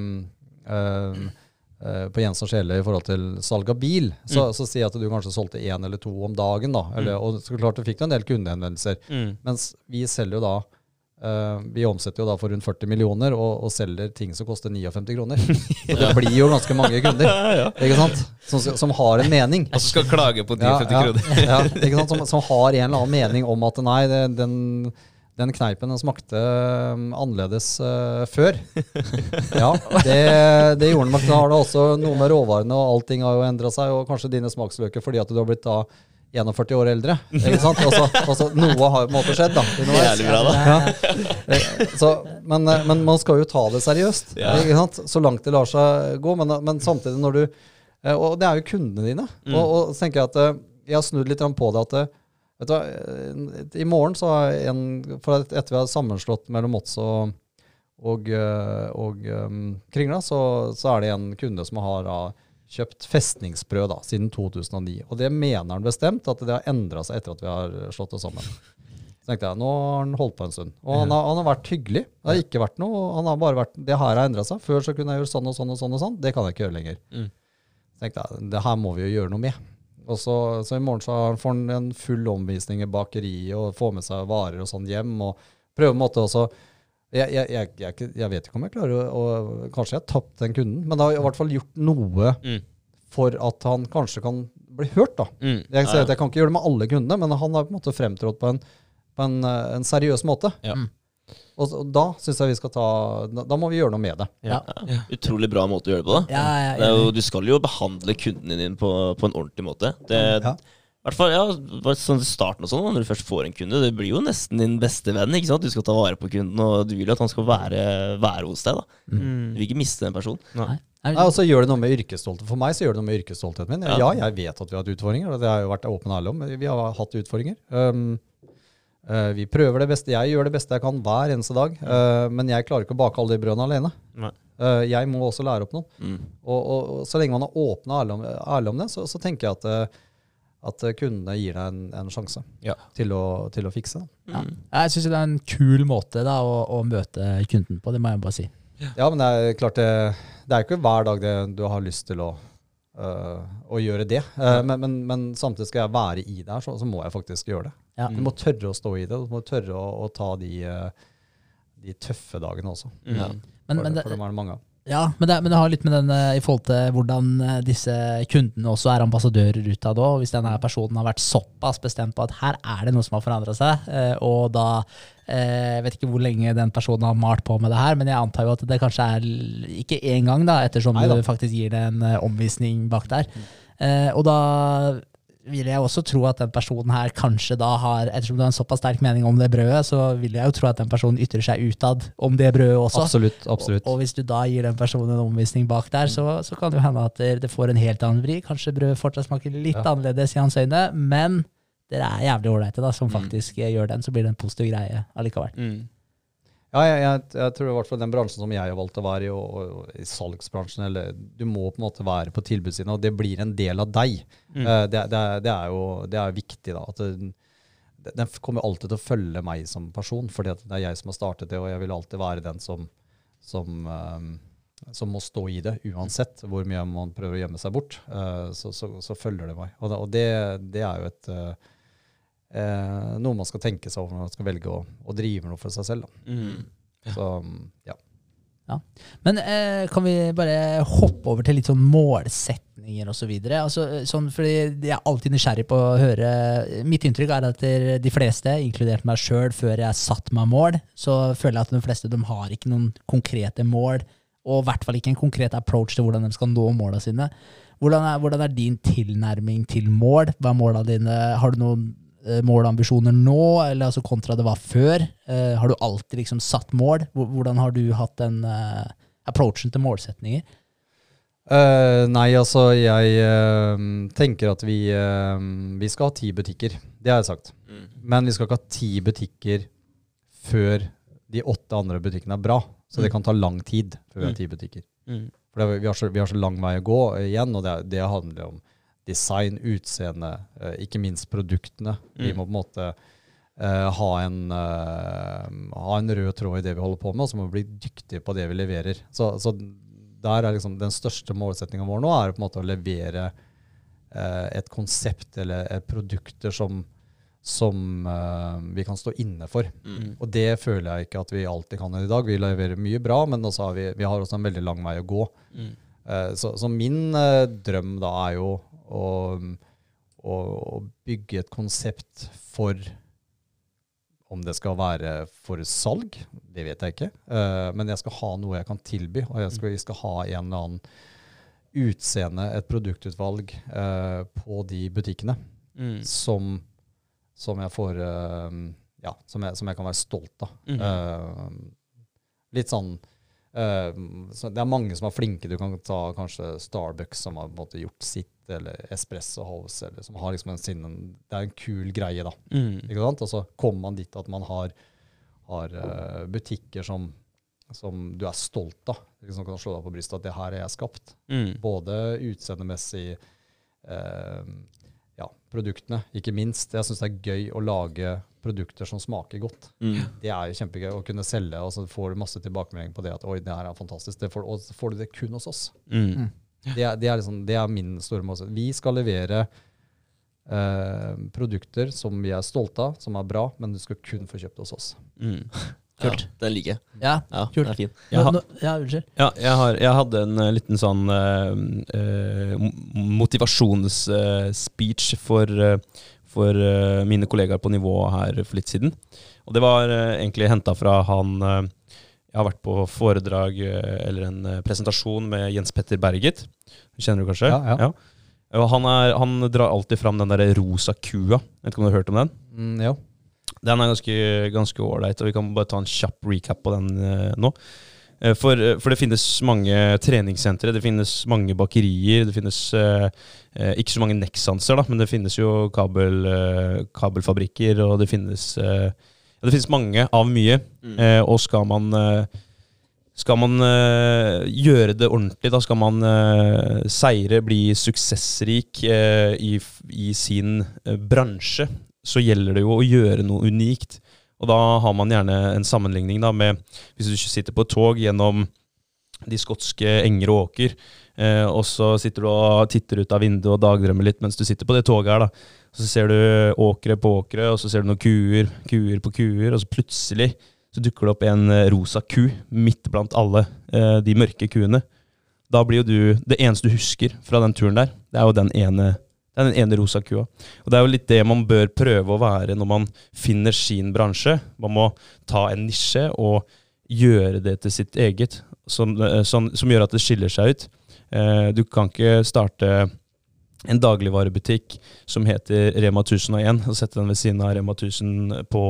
eh, på Jens og Sjele i forhold til salg av bil, så, Mm. så sier jeg at du kanskje solgte én eller to om dagen. da, eller, Og så klart du fikk en del kundehenvendelser. Mm. Mens vi selger jo da vi omsetter jo da for rundt 40 millioner og, og selger ting som koster 59 kroner. Så det blir jo ganske mange kunder ikke sant? Som, som har en mening. Og som skal klage på 59 ja, kroner. ja, ikke sant? Som, som har en eller annen mening om at nei, det, den, den kneipen den smakte um, annerledes uh, før. Ja, det, det gjorde den nok. Da har det også noe med råvarene, og allting har jo endra seg. Og kanskje dine smaksløker fordi at du har blitt da 41 år eldre. ikke sant? Også, også, noe har på en måte skjedd, da. Jævlig bra, da. Ja. Eh, Så, men, eh, men man skal jo ta det seriøst, Ja. ikke sant? så langt det lar seg gå. Men, men samtidig, når du eh, Og det er jo kundene dine. Mm. Og, og så tenker jeg at jeg har snudd litt på det at vet du hva, I morgen så har en For etter vi har sammenslått mellom Mots og, og, og um, Kringla, så, så er det en kunde som har da, kjøpt festningsbrød da, siden 2009. Og det mener han bestemt at det har endra seg etter at vi har slått oss sammen. Så tenkte jeg, nå har han holdt på en stund. Og han har, han har vært hyggelig. Det har ikke vært noe, han har bare vært, det her har endra seg. Før så kunne jeg gjøre sånn og sånn og sånn og sånn. Det kan jeg ikke gjøre lenger. Mm. Så tenkte jeg, det her må vi jo gjøre noe med. Og så, så i morgen så får han en full omvisning i bakeriet og får med seg varer og sånn hjem. og prøver på en måte også jeg, jeg, jeg, jeg, jeg vet ikke om jeg klarer å, å Kanskje jeg har tapt den kunden, men det har i hvert fall gjort noe Mm. for at han kanskje kan bli hørt. da. Mm. Jeg, sier Ja, at jeg kan ikke gjøre det med alle kundene, men han har på en måte fremtrådt på en, på en, eh, en seriøs måte. Ja. Mm. Og, og da syns jeg vi skal ta da, da må vi gjøre noe med det. ja. Ja. Utrolig bra måte å gjøre det på, da. Ja, ja, Det er jo, du skal jo behandle kunden din på, på en ordentlig måte. Det, Ja. Hvert fall, ja, sånn starten og sånn, Når du først får en kunde, det blir jo nesten din beste venn. ikke sant? Du skal ta vare på kunden, og du vil jo at han skal være, være hos deg. da. Du vil ikke miste den personen. Nei. Ja, og så gjør det noe med yrkesstolthet. For meg så gjør det noe med yrkesstoltheten min. Ja, Ja. jeg vet at vi har hatt utfordringer, og det har jeg jo vært åpen og ærlig om. Vi har hatt utfordringer. Um, uh, vi prøver det beste. Jeg gjør det beste jeg kan hver eneste dag, Uh, men jeg klarer ikke å bake alle de brødene alene. Nei. Eh, jeg må også lære opp noen. Mm. Og, og, og så lenge man er åpen og ærlig om, ærlig om det, så, så tenker jeg at, at kundene gir deg en, en sjanse Ja. til, å, til å fikse. Ja. Jeg syns det er en kul måte da, å, å møte kunden på, det må jeg bare si. Ja, men det er klart det, det er ikke hver dag det, du har lyst til å, øh, å gjøre det. Eh, men, men, men samtidig skal jeg være i det her, så, så må jeg faktisk gjøre det. Ja. Du må tørre å stå i det. Du må tørre å, å ta de, eh, de tøffe dagene også. Mm. For, Men, men, det, for dem er det mange av. ja, men, det, men det har litt med den eh, i forhold til hvordan eh, disse kundene også er ambassadører utad òg. Hvis denne personen har vært såpass bestemt på at her er det noe som har forandra seg, eh, og da Jeg vet ikke hvor lenge den personen har malt på med det her, men jeg antar jo at det kanskje er ikke én gang, da, ettersom Neida. du faktisk gir det en omvisning bak der. Eh, og da vil jeg også tro at den personen her kanskje da har Ettersom du har en såpass sterk mening om det brødet, så vil jeg jo tro at den personen ytrer seg utad om det brødet også. Absolutt. absolutt. Og, og hvis du da gir den personen en omvisning bak der, så, så kan det jo hende at det, får en helt annen vri. Kanskje brødet fortsatt smaker litt Ja. annerledes i hans øyne, men dere er jævlig ålreite som Mm. faktisk mm. gjør den, så blir det en positiv greie allikevel. Mm. Ja, jeg, jeg, jeg tror i hvert fall den bransjen som jeg har valgt å være i, og, og, i salgsbransjen, eller du må på en måte være på tilbudssiden, og det blir en del av deg. Mm. Eh, det, det, det er jo det er viktig, da. At det, den kommer alltid til å følge meg som person, fordi det er jeg som har startet det, og jeg vil alltid være den som, som, eh, som må stå i det, uansett hvor mye man prøver å gjemme seg bort. Uh, så, så, så følger det meg. Og og det, det er jo et eh, eh, noe man skal tenke seg over når man skal velge å, å drive noe for seg selv. Da. Mm. Så ja. Men eh, kan vi bare hoppe over til litt sånn målsetninger og så videre? Altså, eh, sånn, fordi jeg er alltid nysgjerrig på å høre Mitt inntrykk er at de fleste, inkludert meg sjøl, før jeg satt meg mål, så føler jeg at de fleste de har ikke noen konkrete mål, og i hvert fall ikke en konkret approach til hvordan de skal nå måla sine. Hvordan er, hvordan er din tilnærming til mål? Hva er måla dine? Har du noen eh, mål og ambisjoner nå, eller altså kontra det var før? Uh, har du alltid liksom satt mål? Hvordan har du hatt den uh, approachen til målsetninger? Uh, nei, altså jeg tenker at vi, vi skal ha ti butikker. Det har jeg sagt. Mm. Men vi skal ikke ha ti butikker før de åtte andre butikkene er bra. Så det Mm. kan ta lang tid før vi har Mm. ti butikker. Mm. For det, vi, har så, vi har så lang vei å gå igjen, og det, det handler om design, utseende, eh, ikke minst produktene. Vi Mm. må på en måte uh, ha, en, uh, ha en rød tråd i det vi holder på med, og så må vi bli dyktige på det vi leverer. Så, så der er liksom den største målsettinga vår nå, er på en måte å levere uh, et konsept eller et produkter som, som vi kan stå inne for. Mm. Og det føler jeg ikke at vi alltid kan i dag. Vi leverer mye bra, men har vi, vi har også en veldig lang vei å gå. Mm. Så, så min drøm da er jo å, å bygge et konsept for om det skal være for salg, det vet jeg ikke. Uh, men jeg skal ha noe jeg kan tilby, og jeg skal, jeg skal ha en eller annen utseende, et produktutvalg uh, på de butikkene Mm. som, som jeg får uh, Ja, som jeg, som jeg kan være stolt av. Mm. Litt sånn så Det er mange som er flinke. Du kan ta kanskje Starbucks, som har på en måte gjort sitt, eller Espresso House, eller som har liksom en sinne, Det er en kul greie, da. Mm. Ikke sant? Og så kommer man dit at man har, har uh, butikker som, som du er stolt av. Som kan slå deg på brystet at det her er jeg skapt. Mm. Både utseendemessig uh, ja, produktene, ikke minst. Jeg syns det er gøy å lage produkter som smaker godt. Mm. Det er jo kjempegøy å kunne selge, og så får du masse tilbakemelding på det at oi, det her er fantastisk. Det får, og så får du det kun hos oss. Mm. Det er, det er, liksom, det er min store måte. Vi skal levere eh, produkter som vi er stolte av, som er bra, men du skal kun få kjøpt hos oss. Mm. Kult. Ja, den liker jeg. Ja, Ja, Kult. den er fin. Jeg har- ja unnskyld. Ja, jeg, har, jeg hadde en eh, liten sånn uh, motivasjonsspeech motivasjonsspeech for, uh, for eh, mine kollegaer på nivå her for litt siden. Og det var eh, egentlig henta fra han eh, Jeg har vært på foredrag eh, eller en eh, presentasjon med Jens Petter Berget. Kjenner du kanskje? Ja, ja. ja. han, er, han drar alltid fram den der rosa kua. Vet ikke om du har hørt om den? Mm, ja. Den er ganske ålreit, og vi kan bare ta en kjapp recap på den uh, nå. For, for det finnes mange treningssentre, det finnes mange bakerier, det finnes eh, ikke så mange Nexanser, da, men det finnes jo kabel, eh, kabelfabrikker, og det finnes eh, ja, Det finnes mange av mye. Mm. Eh, og skal man eh, skal man eh, gjøre det ordentlig, da skal man eh, seire, bli suksessrik eh, i, i sin bransje, så gjelder det jo å gjøre noe unikt. Og da har man gjerne en sammenligning da med Hvis du sitter på et tog gjennom de skotske enger og åker, eh, og så sitter du og titter ut av vinduet og dagdrømmer litt mens du sitter på det toget her, da. Så ser du åkre på åkre, og så ser du noen kuer, kuer på kuer, og så plutselig så dukker det opp en eh, rosa ku midt blant alle eh, de mørke kuene. Da blir jo du Det eneste du husker fra den turen der, det er jo den ene, den ene rosa kua. Og det er jo litt det man bør prøve å være når man finner sin bransje. Man må ta en nisje og gjøre det til sitt eget, som, eh, som, som gjør at det skiller seg ut. Du kan ikke starte en dagligvarebutikk som heter Rema 1001, og sette den ved siden av Rema 1000 på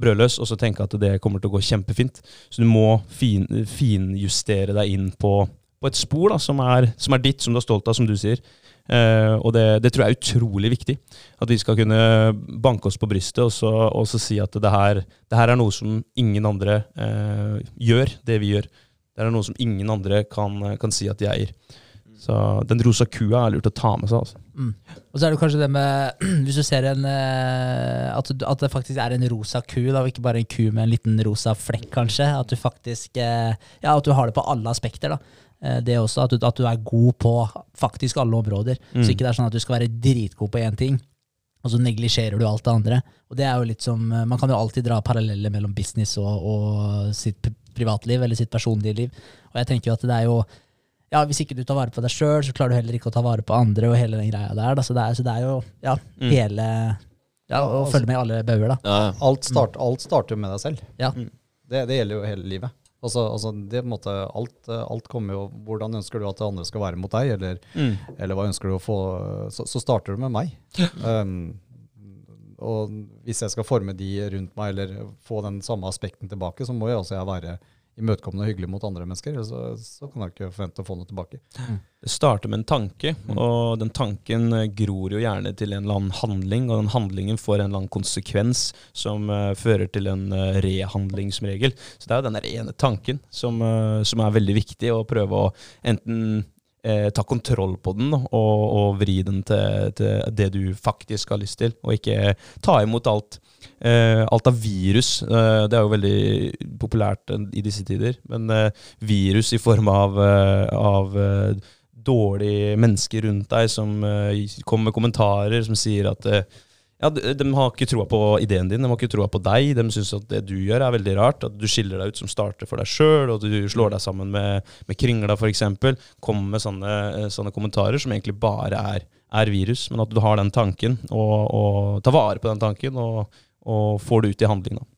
brødløs, og så tenke at det kommer til å gå kjempefint. Så du må fin, finjustere deg inn på, på et spor da, som, er, som er ditt, som du er stolt av, som du sier. Eh, og det, det tror jeg er utrolig viktig. At vi skal kunne banke oss på brystet og så, og så si at det her, det her er noe som ingen andre eh, gjør, det vi gjør. Det er noe som ingen andre kan, kan si at de eier. Så den rosa kua er lurt å ta med seg. Altså. Mm. Og så er det kanskje det med Hvis du ser en eh, at, at det faktisk er en rosa ku, da, og ikke bare en ku med en liten rosa flekk, kanskje. At du faktisk eh, Ja, at du har det på alle aspekter. da. Eh, Det også, at du, at du er god på faktisk alle områder. Mm. Så ikke det er sånn at du skal være dritgod på én ting, og så neglisjerer du alt det andre. Og det er jo litt som, Man kan jo alltid dra paralleller mellom business og, og sitt privatliv, eller sitt personlige liv. Og jeg tenker jo at det er jo ja, Hvis ikke du tar vare på deg sjøl, så klarer du heller ikke å ta vare på andre. og hele den greia der. Da. Så, det er, så det er jo ja, Mm. hele ja, Å altså- følge med i alle bauger, da. Ja, ja. Alt, start, alt starter jo med deg selv. Ja. Mm. Det, det gjelder jo hele livet. Altså, altså det, måte, alt, alt kommer jo Hvordan ønsker du at andre skal være mot deg, eller, Mm. eller hva ønsker du å få Så, så starter du med meg. Um, og hvis jeg skal forme de rundt meg, eller få den samme aspekten tilbake, så må jeg også jeg være imøtekommende og hyggelig mot andre mennesker. Så, så kan jeg ikke forvente å få noe tilbake. Det starter med en tanke, og den tanken eh, gror jo gjerne til en eller annen handling, og den handlingen får en eller annen konsekvens som uh, fører til en uh, rehandling som regel. Så det er jo den der ene tanken som, uh, som er veldig viktig, å prøve å enten eh, ta kontroll på den og, og vri den til, til det du faktisk har lyst til, og ikke ta imot alt. Eh, alt av virus, eh, det er jo veldig populært eh, i disse tider, men eh, virus i form av, eh, av dårlige mennesker rundt deg som kommer med kommentarer som sier at ja, de, de har ikke troa på ideen din, de har ikke troa på deg. De syns at det du gjør er veldig rart. At du skiller deg ut som starter for deg sjøl, og du slår deg sammen med, med Kringla f.eks. Kommer med sånne, sånne kommentarer som egentlig bare er, er virus. Men at du har den tanken, og, og tar vare på den tanken, og, og får det ut i handling. da.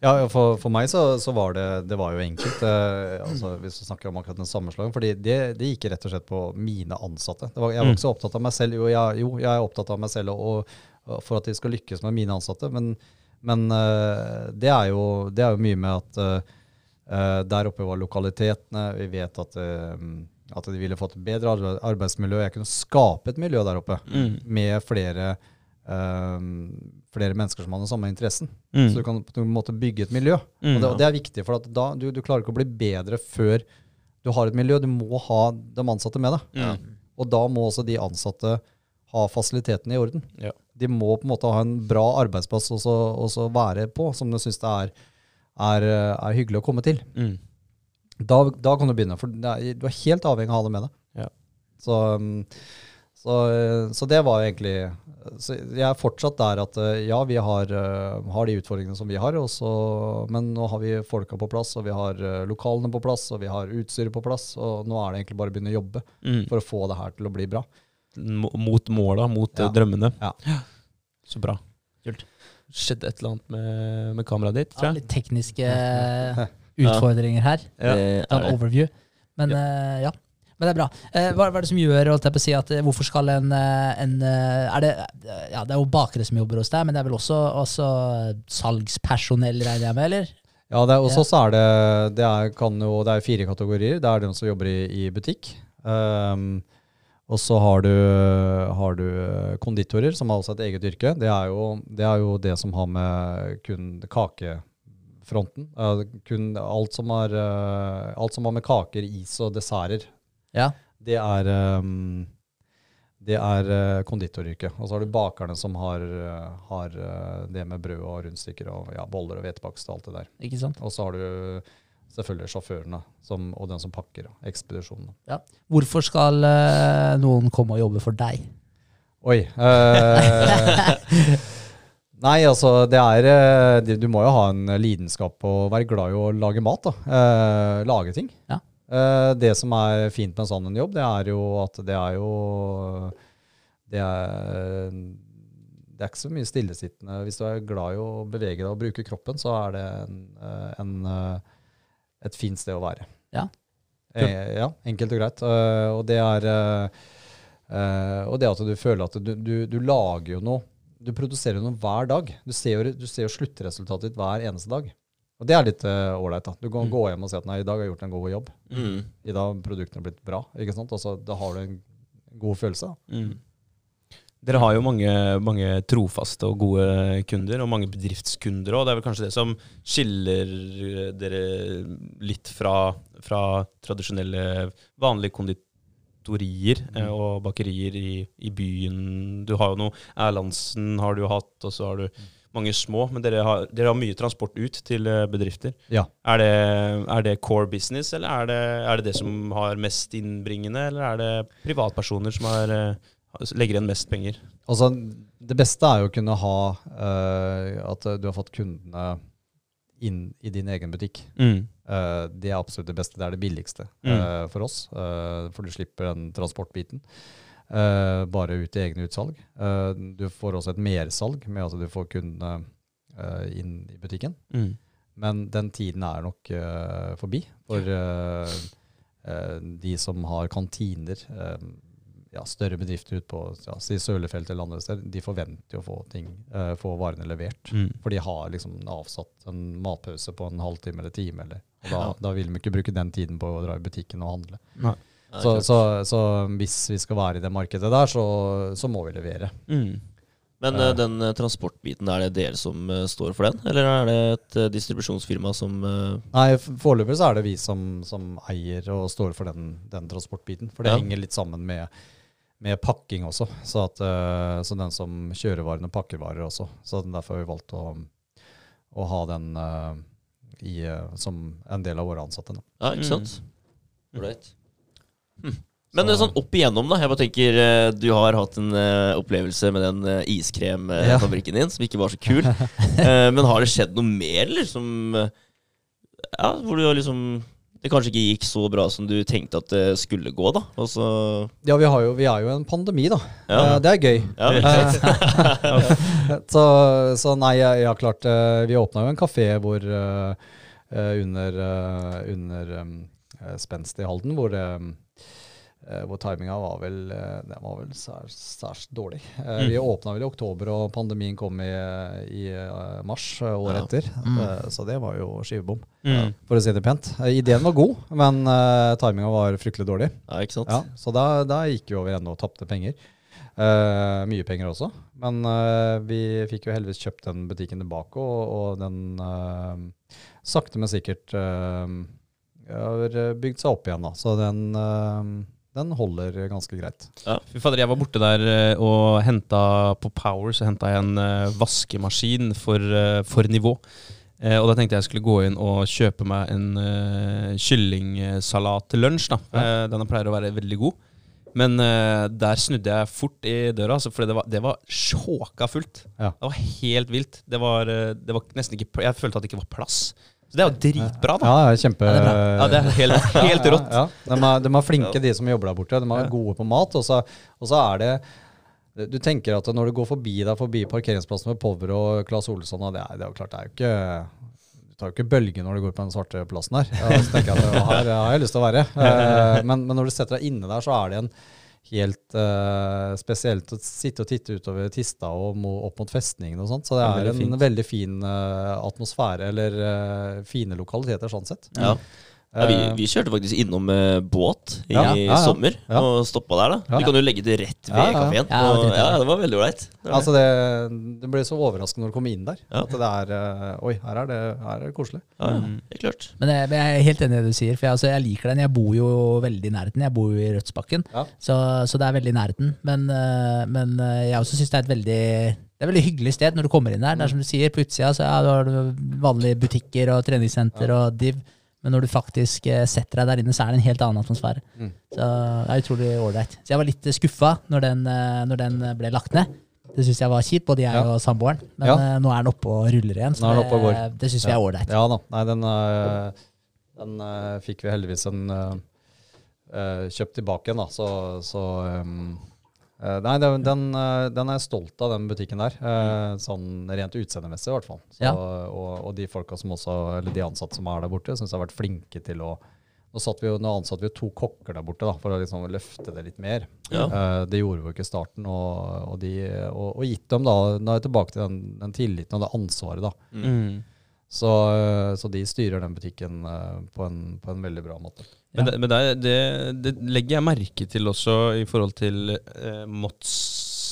Ja, for, for meg så, så var det, det var jo enkelt, eh, altså, hvis du snakker om akkurat den sammenslåingen. fordi det, det gikk rett og slett på mine ansatte. Det var, jeg var ikke så opptatt av meg selv. Jo jeg, jo, jeg er opptatt av meg selv og, og for at de skal lykkes med mine ansatte. Men, men eh, det, er jo, det, er jo, mye med at uh, der oppe var lokalitetene. Vi vet at, at, de ville fått et bedre arbeidsmiljø. Jeg kunne skape et miljø der oppe mm. med flere, uh, flere mennesker som hadde samme interessen. Mm. Så du kan på en måte bygge et miljø. Mm, og, det, og, det, er viktig, for da, du, du, klarer ikke å bli bedre før du har et miljø. Du må ha de ansatte med deg. Og da må også de ansatte ha fasilitetene i orden. Ja de må på en måte ha en bra arbeidsplass å være på, som de syns det er, er, er, hyggelig å komme til. Mm. Da, da, kan du begynne, for er, du er helt avhengig av å ha det med deg. Ja. Så, så, så, det var egentlig så Jeg er fortsatt der at ja, vi har, har de utfordringene som vi har, også, men nå har vi folka på plass, og vi har lokalene på plass, og vi har utstyret på plass, og nå er det egentlig bare å begynne å jobbe mm. for å få det her til å bli bra mot måla, mot ja. drømmene. Ja. Så bra. Kult. Skjedde et eller annet med, med kameraet ditt, tror jeg. Ja, litt tekniske utfordringer her. Ja. En overview. Men uh, ja. Men det er bra. Uh, hva, hva, er det som gjør holdt jeg på å si, at hvorfor skal en, en er det, ja, det er jo bakere som jobber hos deg, men det er vel også, også salgspersonell, regner jeg med? eller? Ja, det er, hos så er det det er, jo, det er fire kategorier. Det er de som jobber i, i butikk. Um, og så har du, har du, konditorer, som har også et eget yrke. Det er jo det, er jo det som har med kun kakefronten kun alt som, har, uh, alt som har med kaker, is og desserter, ja. det er, um, det er uh, konditoryrket. Og så har du bakerne som har, har det med brød og rundstykker og ja, boller og hvetebakst og alt det der. Ikke sant? Og så har du selvfølgelig sjåførene som, og den som pakker. Ekspedisjonen. Ja. Hvorfor skal uh, noen komme og jobbe for deg? Oi. Uh, nei, altså det er uh, Du må jo ha en lidenskap og være glad i å lage mat. da. lage ting. Ja. det som er fint med en sånn jobb, det er jo at det er jo Det er det er ikke så mye stillesittende. Hvis du er glad i å bevege deg og bruke kroppen, så er det en, en et fint sted å være. Ja, eh, ja enkelt og greit. Uh, og, det er, uh, og det at du føler at du, du, du, lager jo noe Du produserer jo noe hver dag. Du ser jo, du ser jo sluttresultatet ditt hver eneste dag. Og det er litt ålreit. Uh, du kan mm. gå hjem og si at nei, i dag har jeg gjort en god jobb. Mm. I dag har produktene blitt bra. ikke sant? Altså, da har du en god følelse. Mm. Dere har jo mange, mange, trofaste og gode kunder, og mange bedriftskunder òg. Det er vel kanskje det som skiller dere litt fra, fra tradisjonelle, vanlige konditorier mm. Eh, og bakerier i, i, byen. Du har jo noe Erlandsen har du hatt, og så har du mm. mange små. Men dere har, dere har mye transport ut til eh, bedrifter. Ja. Er, det, er, det, core business, eller er det, er det, det som har mest innbringende, eller er det privatpersoner som har eh, legger igjen mest penger? Altså, Det beste er jo å kunne ha uh, at du har fått kundene inn i din egen butikk. Mm. Uh, det er absolutt det beste. Det er det billigste mm. uh, for oss. for du slipper den transportbiten. bare ut i egne utsalg. du får også et mersalg med at du får kundene inn i butikken. Mm. Men den tiden er nok forbi for de som har kantiner ja, større bedrifter ut på ja, Sølefelt eller andre steder, de forventer jo å få, ting, uh, få varene levert. Mm. For de har liksom avsatt en matpause på en halvtime eller time. Eller, og da, ja. da, vil de ikke bruke den tiden på å dra i butikken og handle. Nei. Så, så, så, hvis vi skal være i det markedet der, så, så må vi levere. Mm. Men uh, den uh, transportbiten, er det dere som uh, står for den, eller er det et distribusjonsfirma som Nei, foreløpig så er det vi som, som, eier og står for den, den transportbiten. For det ja. henger litt sammen med med pakking også. Så, at, uh, så, den som kjører varene, pakker varer også. Så derfor har vi valgt å, å ha den uh, i, uh, som en del av våre ansatte. Nå. Ja, ikke sant? Ålreit. Mm. Hm. Men Så- eh, sånn opp igjennom, da. Jeg bare tenker eh, Du har hatt en uh, opplevelse med den uh, iskremfabrikken din som ikke var så kul. uh, men har det skjedd noe mer, eller? Som eh, Ja, hvor du har liksom Det kanskje ikke gikk så bra som du tenkte at det skulle gå, da. Altså... Ja, vi, har jo, vi er jo en pandemi, da. Ja. Eh, det er gøy. Ja, Eh, så, så nei, har klart eh, Vi åpna jo en kafé hvor under, under um, Spenst i Halden, hvor eh, hvor timinga var vel eh, Den var vel særs, særs dårlig. Mm. Vi åpna vel i oktober, og pandemien kom i, i eh, mars eh, året Ja. etter. Mm. Eh, Så det var jo skivebom, Mm. for å si det pent. Eh, Ideen var god, men uh, timinga var fryktelig dårlig. ja, ikke sant? Ja, så da, da gikk vi over ende og tapte penger. Uh, mye penger også. Men uh, vi fikk jo heldigvis kjøpt den butikken tilbake, og, og den uh, sakte, men sikkert eh, har bygd seg opp igjen. da. Så den, eh, den holder ganske greit. Fy fader, jeg var borte der eh, og henta på Power så henta jeg en eh, vaskemaskin for, eh, for nivå. Eh, og da tenkte jeg skulle gå inn og kjøpe meg en uh, kyllingsalat til lunsj. da. Ja. den pleier å være veldig god. Men uh, der snudde jeg fort i døra, altså, for det var, det var sjåka fullt. Ja. Det var helt vilt. Det var, det var nesten ikke Jeg følte at det ikke var plass. Så det er jo dritbra, da. Ja, kjempe... Ja, det er. Ja, det er helt, helt rått. Ja, de, er, de er flinke, de som jobber der borte. De er gode på mat. Og så, og så er det Du tenker at når du går forbi deg forbi parkeringsplassen med Power og Claes Olsson og det, er, det er jo klart, det er jo ikke Du tar jo ikke bølge når du går på den svarte plassen der. Ja, så tenker jeg at her har jeg lyst til å være. Eh, men, men når du setter deg inne der, så er det en helt uh, spesielt å sitte og titte utover Tista og opp mot festningen og sånt. Så det er veldig en veldig fin uh, atmosfære, eller uh, fine lokaliteter sånn sett. Ja. Ja, vi, Eh, vi kjørte faktisk innom uh, båt i Ja, ja, ja. sommer Ja. og stoppa der. da Ja. Du kan jo legge det rett ved Ja, ja. kafeen. Ja, det var ja, det var veldig ålreit. Altså det, det ble så overraskende når du kom inn der. Ja. At det er uh, Oi, her er det, her er det koselig. ja, ja, Mm. klart. Men jeg, men jeg er helt enig i det du sier, for jeg, altså, jeg liker den. Jeg bor jo veldig i nærheten. Jeg bor jo i Rødsbakken, Ja. så, så det er veldig i nærheten. Men, uh, men jeg også syns det er et veldig det er et veldig hyggelig sted når du kommer inn der. Det er som du sier, På utsida så ja, du har du vanlige butikker og treningssenter og div. Men når du faktisk eh, setter deg der inne, så er det en helt annen atmosfære. Mm. Så det er utrolig ålreit. Så jeg var litt skuffa når den, eh, når den ble lagt ned. Det syns jeg var kjipt, både jeg Ja. og samboeren. Men Ja. eh, nå er den oppe og ruller igjen. Så det, det syns vi er ålreit. Ja da. Nei, den, eh, den eh, fikk vi heldigvis en eh, eh, kjøpt tilbake igjen, da. Så, så um, eh, Nei, den, den, eh, den er jeg stolt av, den butikken der. eh, sånn rent utseendemessig, i hvert fall. Så, Ja. og, og de folka som også, eller de ansatte som er der borte, syns jeg har vært flinke til å nå, satt vi jo, nå ansatte vi jo to kokker der borte da, for å liksom løfte det litt mer. Ja. Uh, det gjorde vi jo ikke i starten. Og, og, de, og, og gitt dem da, nå er jeg tilbake til den, den tilliten og det ansvaret. da. Mm. Så, eh, så de styrer den butikken eh, på en, på en veldig bra måte. Men, Ja. det, men det, det, det legger jeg merke til også i forhold til eh, Mots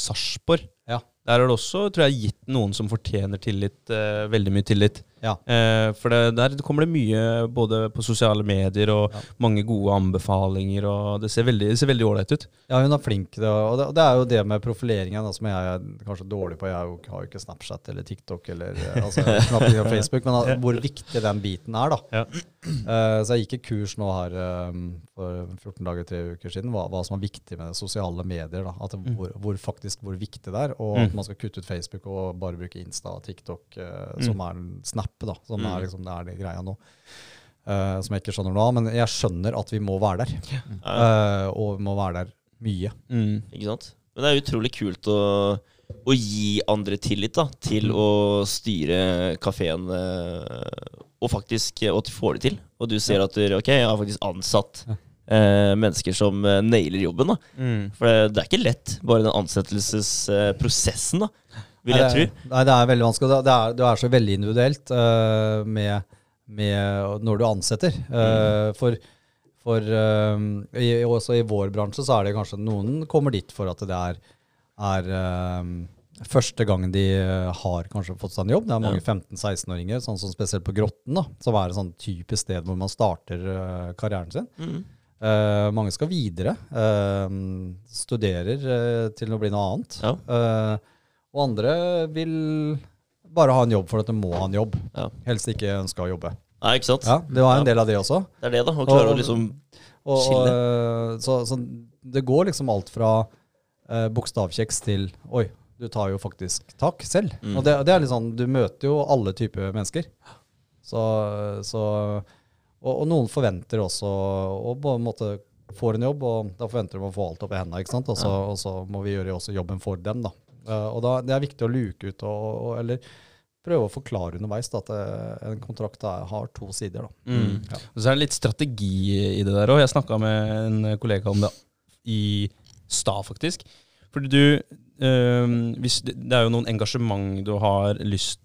Sarpsborg. Ja. Der har det også tror jeg, gitt noen som fortjener tillit, eh, veldig mye tillit. Ja. Eh, for det, der kommer det mye både på sosiale medier og Ja. mange gode anbefalinger, og det ser veldig det ser veldig ålreit ut. Ja, hun er flink. Det, og det, og det er jo det med profileringen da, som jeg er kanskje dårlig på. Jeg jo, har jo ikke Snapchat eller TikTok eller eh, altså, Facebook, men hvor viktig den biten er, da. Ja. Eh, så jeg gikk i kurs nå her um, for 14 dager, tre uker siden, hva, hva som er viktig med sosiale medier. da, at Mm. hvor, hvor faktisk hvor viktig det er, og Mm. at man skal kutte ut Facebook og bare bruke Insta og TikTok, eh, som er en Snap, da, som Mm. er liksom det er det greia nå. Uh, som jeg ikke skjønner noe av, men jeg skjønner at vi må være der. Ja, Eh, og vi må være der mye. Mm. ikke sant? Men det er utrolig kult å, å gi andre tillit da, til å styre kafeen, og faktisk at de får det til. Og du ser at du, ok, jeg har faktisk ansatt Ja. eh, mennesker som eh, nailer jobben. da. Mm. For det, det er ikke lett, bare den ansettelsesprosessen, da, vil jeg tro. det Nei, det er veldig vanskelig. Det er, det er så veldig individuelt uh, med, med når du ansetter. Uh, for for uh, i, også i vår bransje så er det kanskje noen kommer dit for at det er, er første gangen de har kanskje fått seg en jobb. Det er mange 15-16-åringer, sånn som spesielt på Grotten, da, som er et sånn typisk sted hvor man starter karrieren sin. Mm. Uh, mange skal videre. Uh, studerer uh, til å bli noe annet. Ja. Eh, og andre vil bare ha en jobb for at de må ha en jobb. Ja. Helst ikke ønske å jobbe. Nei, ikke sant? Ja, Det var en Ja. del av det også. Det er det, da. Å klare Og- å liksom Og, Skille. og, så, så det går liksom alt fra eh, bokstavkjeks til Oi, du tar jo faktisk tak selv. Mm. Og det, det er litt sånn Du møter jo alle typer mennesker. Så, så og, og noen forventer også å på en måte får en jobb, og da forventer de å få alt opp i hendene. ikke sant? Og så, og så må vi gjøre også jobben for dem. da. Eh, og da, Det er viktig å luke ut og, og eller prøve å forklare underveis da, at eh, en kontrakt er, har to sider. da. Mm. Ja. Og så er det litt strategi i det der òg. Jeg snakka med en kollega om det i stad, faktisk. Fordi du øhm, hvis det, det er jo noen engasjement du har lyst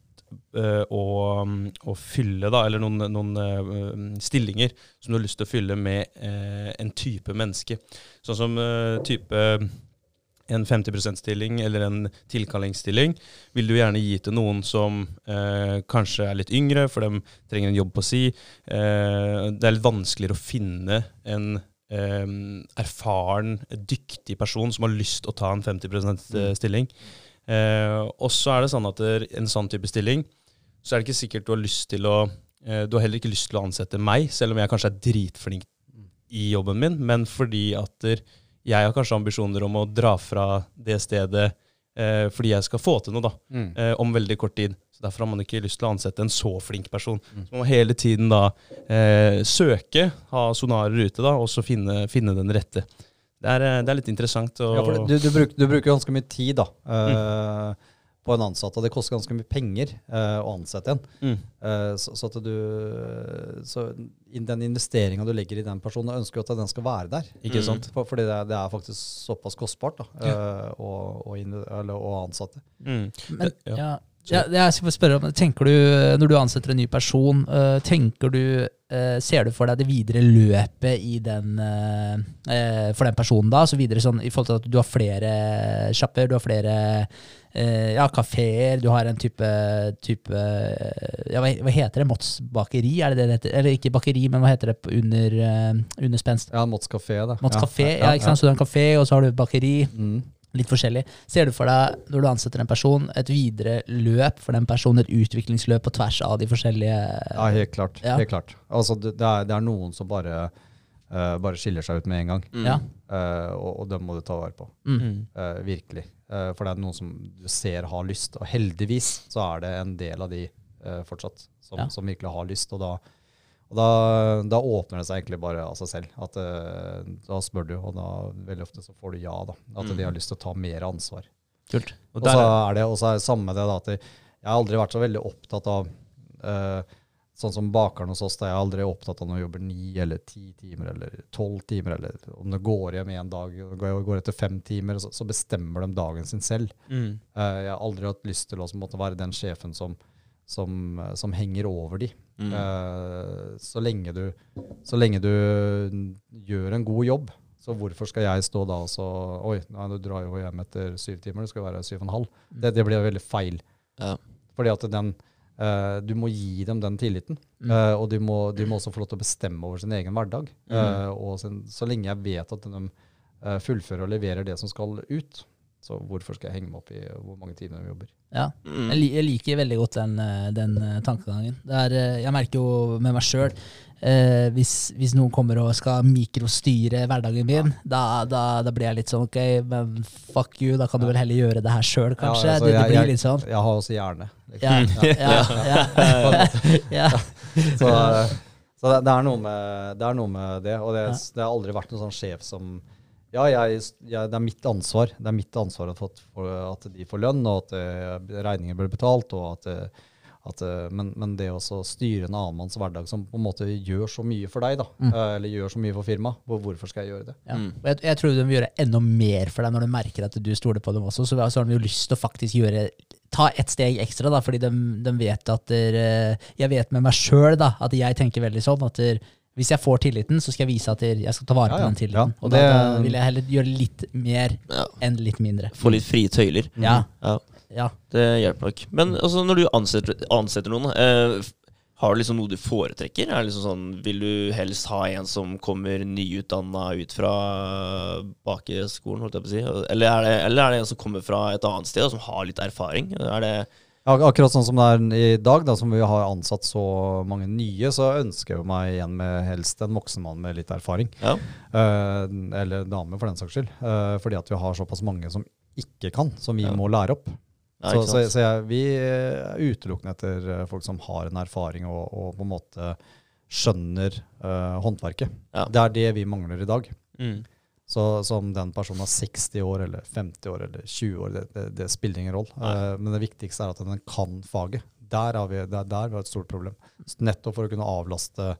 øh, å, å fylle, da, eller noen, noen øh, stillinger som du har lyst til å fylle med øh, en type menneske. Sånn som øh, type en 50 %-stilling eller en tilkallingsstilling vil du gjerne gi til noen som eh, kanskje er litt yngre, for de trenger en jobb på si. Eh, det er litt vanskeligere å finne en eh, erfaren, dyktig person som har lyst til å ta en 50 %-stilling. Eh, og så er det sånn at en sånn type stilling, så er det ikke sikkert du har lyst til å eh, Du har heller ikke lyst til å ansette meg, selv om jeg kanskje er dritflink i jobben min, men fordi at jeg har kanskje ambisjoner om å dra fra det stedet eh, fordi jeg skal få til noe da, eh, om veldig kort tid. Så Derfor har man ikke lyst til å ansette en så flink person. Så man må hele tiden da eh, søke, ha sonarer ute, da, og så finne, finne den rette. Det er, eh, det er litt interessant. å- Ja, for du, du, bruker, du bruker ganske mye tid da, eh, på en ansatt, og det koster ganske mye penger uh, å ansette en. Mm. Uh, så, så at du så den investeringa du legger i den personen, ønsker jo at den skal være der. Ikke Mm. sant? For, fordi det er, det er faktisk såpass kostbart da, eh, å, å, eller, å ansette. Mm. Men, Ja. ja. Ja, jeg skal spørre om, tenker du, Når du ansetter en ny person, tenker du, ser du for deg det videre løpet i den, for den personen da? Så videre sånn, I forhold til at du har flere sjapper, du har flere ja, kafeer, du har en type, type eh, ja, hva, heter det? Mots bakeri? Er det det det heter? Eller ikke bakeri, men hva heter det under, eh, under spenst? Ja, Mots kafé, da. Mots kafé, ja, ikke sant? Så du har en kafé, og så har du bakeri. Mm. Litt forskjellig. Ser du for deg, når du ansetter en person, et videre løp for den personen, et utviklingsløp på tvers av de forskjellige Ja, helt klart. Ja. Helt klart. Altså, det, det, er, det er noen som bare, eh, bare skiller seg ut med en gang, Mm. Ja. Uh, og, og dem må du ta vare på. Mm. Uh, virkelig. Eh, for det er noen som du ser har lyst, og heldigvis så er det en del av de fortsatt som, Ja. som virkelig har lyst. Og da, og da, da åpner det seg egentlig bare av seg selv. At, da spør du, og da veldig ofte så får du ja. da. At Mm. de har lyst til å ta mer ansvar. Kult. Og Og så er- det også er det samme det da, at jeg har aldri vært så veldig opptatt av eh, Sånn som bakeren hos oss, da jeg aldri er opptatt av når jeg jobber ni eller ti timer eller tolv timer, eller om det går hjem en dag og går går etter fem timer, så, så bestemmer de dagen sin selv. Mm. Uh, jeg har aldri hatt lyst til å måtte være den sjefen som, som, eh, som henger over de. Mm. Uh, så, lenge du, så lenge du gjør en god jobb, så hvorfor skal jeg stå da og så Oi, nei, du drar jo hjem etter syv timer, det skal være syv og en halv. Det, det blir veldig feil. Ja. Fordi at den eh, Du må gi dem den tilliten. Mm. Uh, og de må, de må også få lov til å bestemme over sin egen hverdag. Eh, og sen, så lenge jeg vet at de fullfører og leverer det som skal ut, så hvorfor skal jeg henge meg opp i hvor mange timer de jobber? Ja. Mm. Jeg, liker veldig godt den, eh, den eh, tankegangen. Det er, eh, jeg merker jo med meg sjøl eh, hvis, hvis noen kommer og skal mikrostyre hverdagen min, da, da, da blir jeg litt sånn ok, men fuck you, da kan du vel heller gjøre det her sjøl, kanskje. Ja, altså, det, det blir jeg- litt sånn. Jeg har også hjerne. liksom. Ja, ja, ja, ja, ja. Så, så det, det, er noe med, det er noe med det. Og det, Ja. det har aldri vært noen sånn sjef som Ja, jeg, jeg, det er mitt ansvar. Det er mitt ansvar at, at de får lønn, og at eh, regninger blir betalt. og at, eh, at, eh, men, men det å styre en annen manns hverdag som på en måte gjør så mye for deg, da, mm. eller gjør så mye for firmaet, hvorfor skal jeg gjøre det? Ja. Mm. Jeg, jeg tror de vil gjøre enda mer for deg når de merker at du stoler på dem også. Så, så har de jo lyst til å faktisk gjøre ta ett steg ekstra, da, fordi de, de vet at der, Jeg vet med meg sjøl at jeg tenker veldig sånn at der, hvis jeg får tilliten, så skal jeg vise at jeg skal ta vare på ja. den tilliten. Ja, og da, da vil jeg heller gjøre litt mer Ja. enn litt mindre. Få litt frie tøyler. Ja, Ja, ja. det hjelper nok. Men altså, når du ansetter, ansetter noen, eh, har du liksom noe du foretrekker? Er det liksom sånn, vil du helst ha en som kommer nyutdanna ut fra bakeskolen, holdt jeg på å si? Eller er, det, eller er det en som kommer fra et annet sted, og som har litt erfaring? Er det, Ja, ak- akkurat sånn som det er i dag, da, som vi har ansatt så mange nye, så ønsker jeg meg igjen med helst en voksen mann med litt erfaring. Ja. Eh, eller dame, for den saks skyld. Eh, fordi at vi har såpass mange som ikke kan, som vi Ja. må lære opp. Ja, så så, så jeg, vi er utelukkende etter eh, folk som har en erfaring og, og på en måte skjønner eh, håndverket. Det er det vi mangler i dag. Mm. Så som den personen er 60 år eller 50 år eller 20 år, det, det, det spiller ingen roll. Uh, men det viktigste er at den kan faget. Der har vi, det er der vi har et stort problem. Nettopp for å kunne avlaste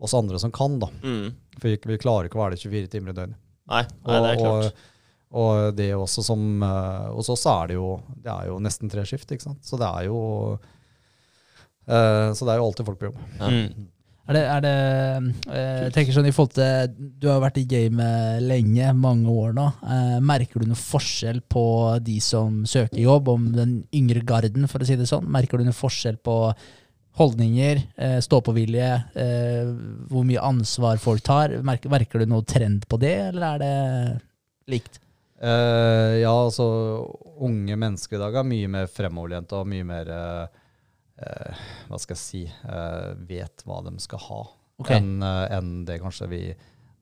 oss andre som kan, da. Mm. For vi, vi klarer ikke å være det 24 timer i døgnet. Nei, nei, det er klart. Og, og det også som uh, Hos oss er det jo Det er jo nesten tre skift, ikke sant. Så det er jo uh, Så det er jo alltid folk på jobb. Ja. Mm. Er det, er det eh, Jeg tenker sånn i forhold til Du har vært i gamet lenge, mange år nå. Eh, merker du noe forskjell på de som søker jobb, om den yngre garden, for å si det sånn? Merker du noe forskjell på holdninger, eh, stå-på-vilje, eh, hvor mye ansvar folk tar? Merker, merker du noe trend på det, eller er det likt? Uh, ja, altså unge mennesker i dag er mye mer fremoverlente og mye mer eh, eh, Hva skal jeg si eh, Vet hva de skal ha, okay. enn en det kanskje vi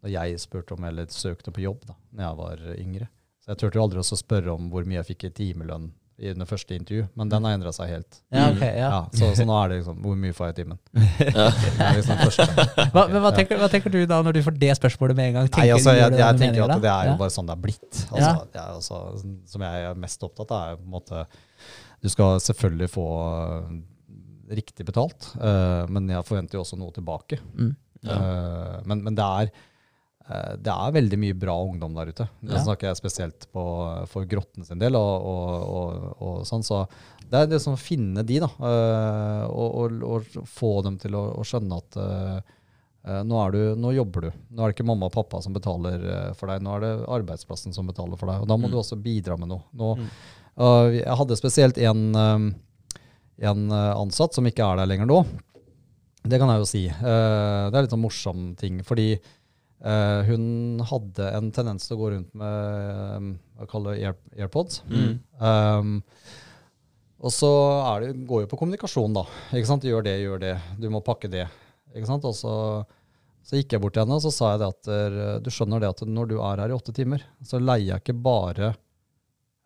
Når jeg spurte om eller søkte på jobb da når jeg var yngre. Så Jeg turte jo aldri også spørre om hvor mye jeg fikk i timelønn i det første intervju, men den har endra seg helt. Ja, ok, ja. Ja, så, så nå er det liksom Hvor mye får jeg i timen? Ja. Liksom. Hva, men hva, tenker, hva tenker du da når du får det spørsmålet med en gang? Nei, altså, jeg, jeg, jeg tenker jo at det er jo bare sånn det er blitt. Altså, Ja. det er altså, som jeg er mest opptatt av, er på en måte Du skal selvfølgelig få riktig betalt, uh, men jeg forventer jo også noe tilbake. Mm. Øh, men, men det er uh, det er veldig mye bra ungdom der ute. Det Ja. snakker jeg spesielt på, for Grotten sin del. Og, og, og, og sånn, så det er det som å finne de, da. og, og, og få dem til å, å skjønne at nå, er du, nå jobber du. Nå er det ikke mamma og pappa som betaler for deg, nå er det arbeidsplassen som betaler for deg. Og da må Mm. du også bidra med noe. Nå, Mm. jeg hadde spesielt en, en eh, ansatt som ikke er der lenger nå. Det kan jeg jo si. Eh, det er litt sånn morsom ting. Fordi eh, hun hadde en tendens til å gå rundt med hva kaller det, Air, AirPods. Mm. Um, og så det, går jo på kommunikasjon, da. Ikke sant? Gjør det, gjør det. Du må pakke det. Ikke sant? Og så, så gikk jeg bort til henne og så sa jeg det at du skjønner det at når du er her i åtte timer, så leier jeg ikke bare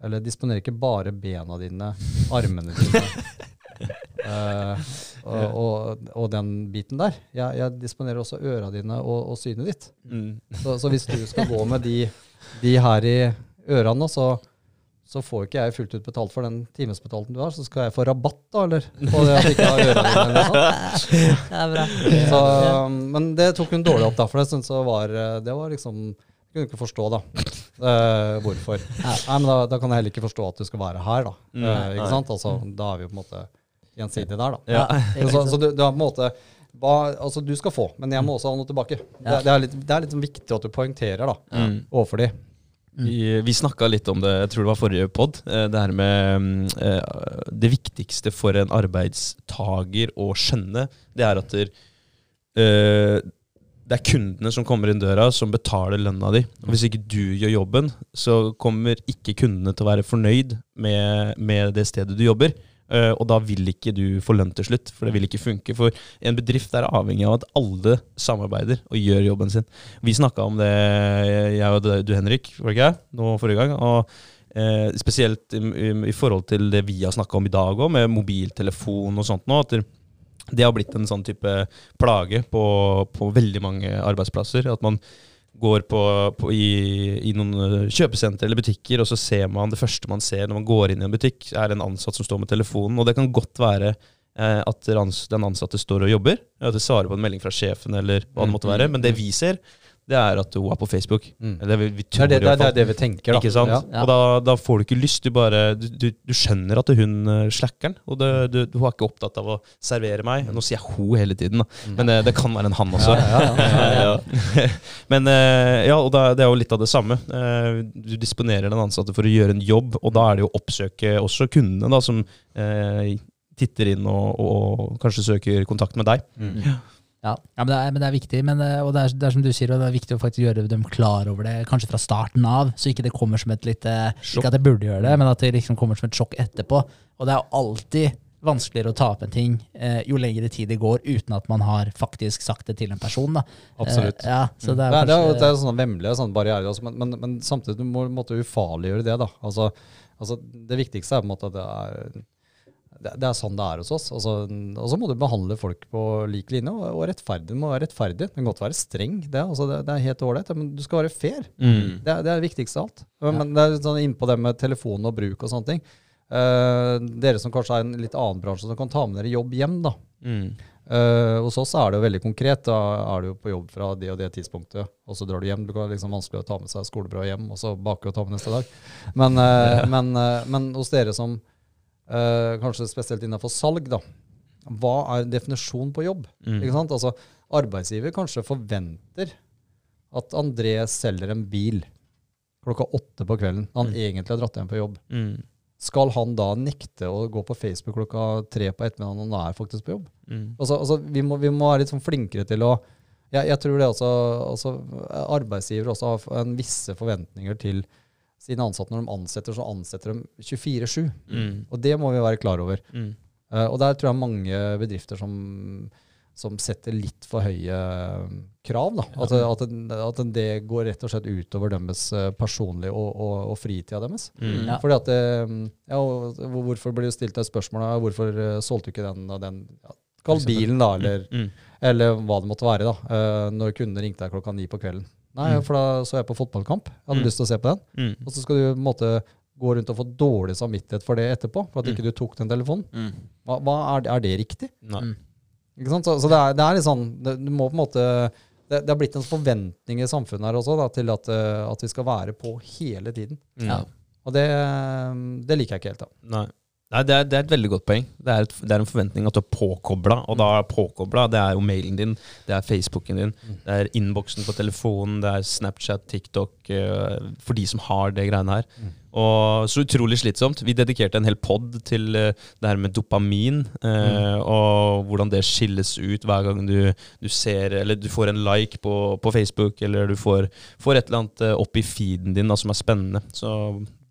Eller disponerer ikke bare bena dine, armene dine eh, og, og, og den biten der. Jeg, jeg disponerer også øra dine og, og synet ditt. Mm. Så, så hvis du skal gå med de, de her i ørene, så, så får ikke jeg fullt ut betalt for den timesbetalten du har. Så skal jeg få rabatt, da, eller? På det at jeg ikke har ørene dine, eller noe sånt. Det er bra. Så, men det tok hun dårlig opp, da. For det syntes jeg var Det var liksom kunne ikke forstå, da. uh, hvorfor. Nei, men da, da kan jeg heller ikke forstå at du skal være her, da. Eh, ikke sant? Altså, da er vi jo på en måte gjensidige der, da. Ja. Så, så du, du har på en måte ba, altså Du skal få, men jeg må også ha noe tilbake. Det, det er litt, det er litt sånn viktig at du poengterer da, Mm. overfor de. Vi, vi snakka litt om det, jeg tror det var forrige pod, eh, det her med mm, eh, Det viktigste for en arbeidstager å skjønne, det er at der, eh, det er kundene som kommer inn døra, som betaler lønna di. Og Hvis ikke du gjør jobben, så kommer ikke kundene til å være fornøyd med, med det stedet du jobber. Eh, og da vil ikke du få lønn til slutt, for det vil ikke funke. For en bedrift er avhengig av at alle samarbeider og gjør jobben sin. Vi snakka om det, jeg og du Henrik, var det ikke jeg? Nå forrige gang. Og eh, spesielt i, i, i forhold til det vi har snakka om i dag òg, med mobiltelefon og sånt nå. at det, har blitt en sånn type plage på, på veldig mange arbeidsplasser. At man går på, på i, i noen eh, kjøpesenter eller butikker, og så ser man det første man ser når man går inn i en butikk, er en ansatt som står med telefonen. Og det kan godt være eh, at den ansatte står og jobber, at det svarer på en melding fra sjefen eller hva det måtte være. Men det vi ser, det er at hun er på Facebook. Mm. Det, vi, vi Det er det, det, er, det er det vi tenker, da. Ikke sant? Ja. Og da, da får du ikke lyst. Du bare Du, du, du skjønner at hun uh, slackeren. Og det, du, hun er ikke opptatt av å servere meg. Nå sier jeg hun hele tiden, da. Men eh, det kan være en han også. Ja, ja, ja, ja. Ja. Men eh, ja, og da, det er jo litt av det samme. Eh, du disponerer den ansatte for å gjøre en jobb, og da er det jo å oppsøke også kundene, da, som eh, titter inn og, og, og kanskje søker kontakt med deg. Mm. Ja, ja men, det er, men det er viktig, men, eh, og det er, det er som du sier, og det er viktig å faktisk gjøre dem klar over det, kanskje fra starten av, så ikke det kommer som et lite Sjokk. Ikke at jeg burde gjøre det, men at det liksom kommer som et sjokk etterpå. Og det er alltid vanskeligere å ta opp en ting eh, jo lengre tid det går, uten at man har faktisk sagt det til en person. Da. Absolutt. Eh, ja, så det er, det jo- kanskje- det er sånne vemmelige sånne barrierer, også, men, men, men samtidig du må du ufarliggjøre det. da. Altså, altså, det viktigste er på en måte at det er, det, det er sånn det er hos oss. Altså, og så må du behandle folk på lik linje, og, og rettferdig. Det må være rettferdig. Det kan godt være streng, det, altså, det, det er helt ålreit, men du skal være fair. Mm. Det, er- det viktigste av alt. Men det er sånn innpå det med telefon og bruk og sånne ting. Uh, dere som kanskje er en litt annen bransje, som kan ta med dere jobb hjem, da. Mm. Uh, hos oss er det jo veldig konkret. Da er du jo på jobb fra det og det tidspunktet, og så drar du hjem. Det kan liksom vanskelig å ta med seg skolebrød hjem, og så bake og ta med neste dag. Men, eh, men, uh, men hos dere som eh, kanskje spesielt innenfor salg, da. Hva er definisjonen på jobb? Mm. Ikke sant? Altså, arbeidsgiver kanskje forventer at André selger en bil klokka åtte på kvelden. når Han Mm. egentlig har dratt hjem på jobb. Mm. Skal han da nekte å gå på Facebook klokka tre på ettermiddagen når han er faktisk på jobb? Mm. Altså, altså, vi, må, vi må være litt sånn flinkere til å jeg, jeg tror det også, også Arbeidsgivere også har en visse forventninger til sine ansatte. Når de ansetter, så ansetter de 24-7. Mm. Og det må vi være klar over. Mm. Uh, og der tror jeg mange bedrifter som, som setter litt for høye krav. Da. At, at, at det går rett og slett utover deres eh, personlige og, og, og fritida deres. Mm. Ja. Fordi at det, ja, Hvorfor blir det stilt et spørsmål? Hvorfor eh, solgte du ikke den og den? Ja, Kall bilen, da, eller, Mm. eller hva det måtte være. da, eh, Når kunden ringte deg klokka ni på kvelden. Nei, Mm. for da så jeg på fotballkamp. Jeg hadde Mm. lyst til å se på den. Mm. Og så skal du på en måte gå rundt og få dårlig samvittighet for det etterpå. For at Mm. ikke du tok den telefonen. Hva, hva er, er det riktig? Nei. Ikke sant? Så, så det, er, det er litt sånn det, Du må på en måte det, det har blitt en forventning i samfunnet her også da, til at, eh, at vi skal være på hele tiden. Ja. Og det, det liker jeg ikke helt. da. Nei. Nei, det er, det er et veldig godt poeng. Det er, et, det er en forventning at du er påkobla. Og da er påkobla, det er jo mailen din, det er Facebooken din, det er innboksen på telefonen, det er Snapchat, TikTok, eh, for de som har det greiene her. Og så utrolig slitsomt. Vi dedikerte en hel pod til eh, det her med dopamin, eh, og hvordan det skilles ut hver gang du, du ser Eller du får en like på, på Facebook, eller du får, får et eller annet opp i feeden din da, som er spennende. Så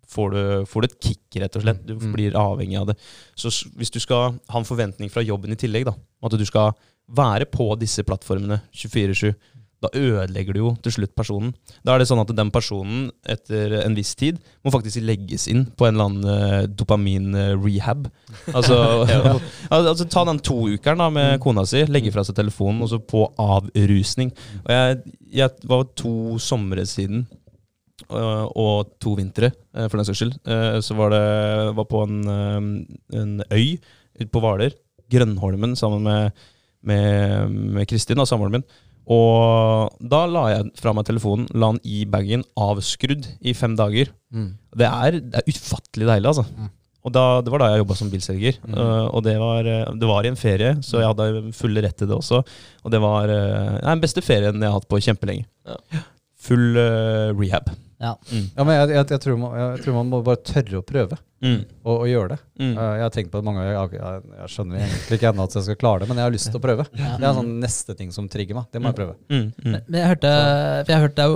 får du, får du et kick, rett og slett. Du Mm. blir avhengig av det. Så hvis du skal ha en forventning fra jobben i tillegg, da, at du skal være på disse plattformene 24-7, da ødelegger du jo til slutt personen. Da er det sånn at den personen etter en viss tid må faktisk legges inn på en eller annen eh, dopamin-rehab. Altså, al- altså ta den toukeren da med kona si, legge fra seg telefonen, og så på avrusning. Og jeg, jeg var to somre siden og to vintre, øh, for den saks skyld. øh, Så var det var på en, en øy ute på Hvaler, Grønnholmen, sammen med, med, med Kristin, da, samboeren min. Og da la jeg fra meg telefonen, la den i bagen, avskrudd i fem dager. Det er, det er ufattelig deilig, altså. Mm. Og da, det var da jeg jobba som bilselger. Mm. Uh, og det var, det var i en ferie, så jeg hadde full rett til det også. Og det var uh, den beste ferien jeg har hatt på kjempelenge. Ja. Full uh, rehab. Ja. Mm. Ja, men jeg, jeg, jeg, tror man, jeg tror man må bare tørre å prøve Mm. gjøre det. Mm. Uh, jeg har tenkt på det mange ganger. Jeg, jeg, jeg skjønner egentlig ikke ennå at jeg skal klare det, men jeg har lyst til å prøve. Ja. Det er sånn neste ting som trigger meg. Det må jeg prøve. Mm. Mm. Men men jeg hørte, for jeg hørte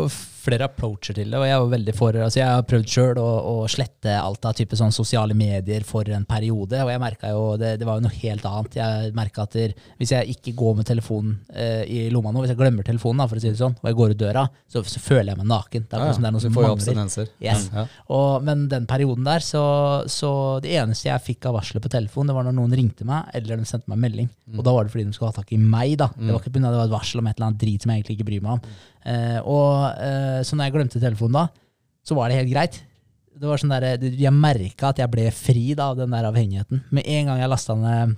flere approacher til det, og jeg var veldig for altså Jeg har prøvd sjøl å, å slette alt av type sånn sosiale medier for en periode, og jeg jo det, det var jo noe helt annet. Jeg merka at der, hvis jeg ikke går med telefonen eh, i lomma nå, hvis jeg glemmer telefonen, da, for å si det sånn, og jeg går ut døra, så, så føler jeg meg naken. Det er ja, som det er noe som mangler. Yes. Ja. Og, men den perioden der, så, så det eneste jeg fikk av varselet på telefon, det var når noen ringte meg, eller de sendte meg melding. Og da var det fordi de skulle ha tak i meg. da. Det var ikke det var et varsel om et eller annet drit som jeg egentlig ikke bryr meg om. Eh, og eh, Så når jeg glemte telefonen da, så var det helt greit. Det var sånn der, Jeg merka at jeg ble fri da, av den der avhengigheten. Med en gang jeg lasta ned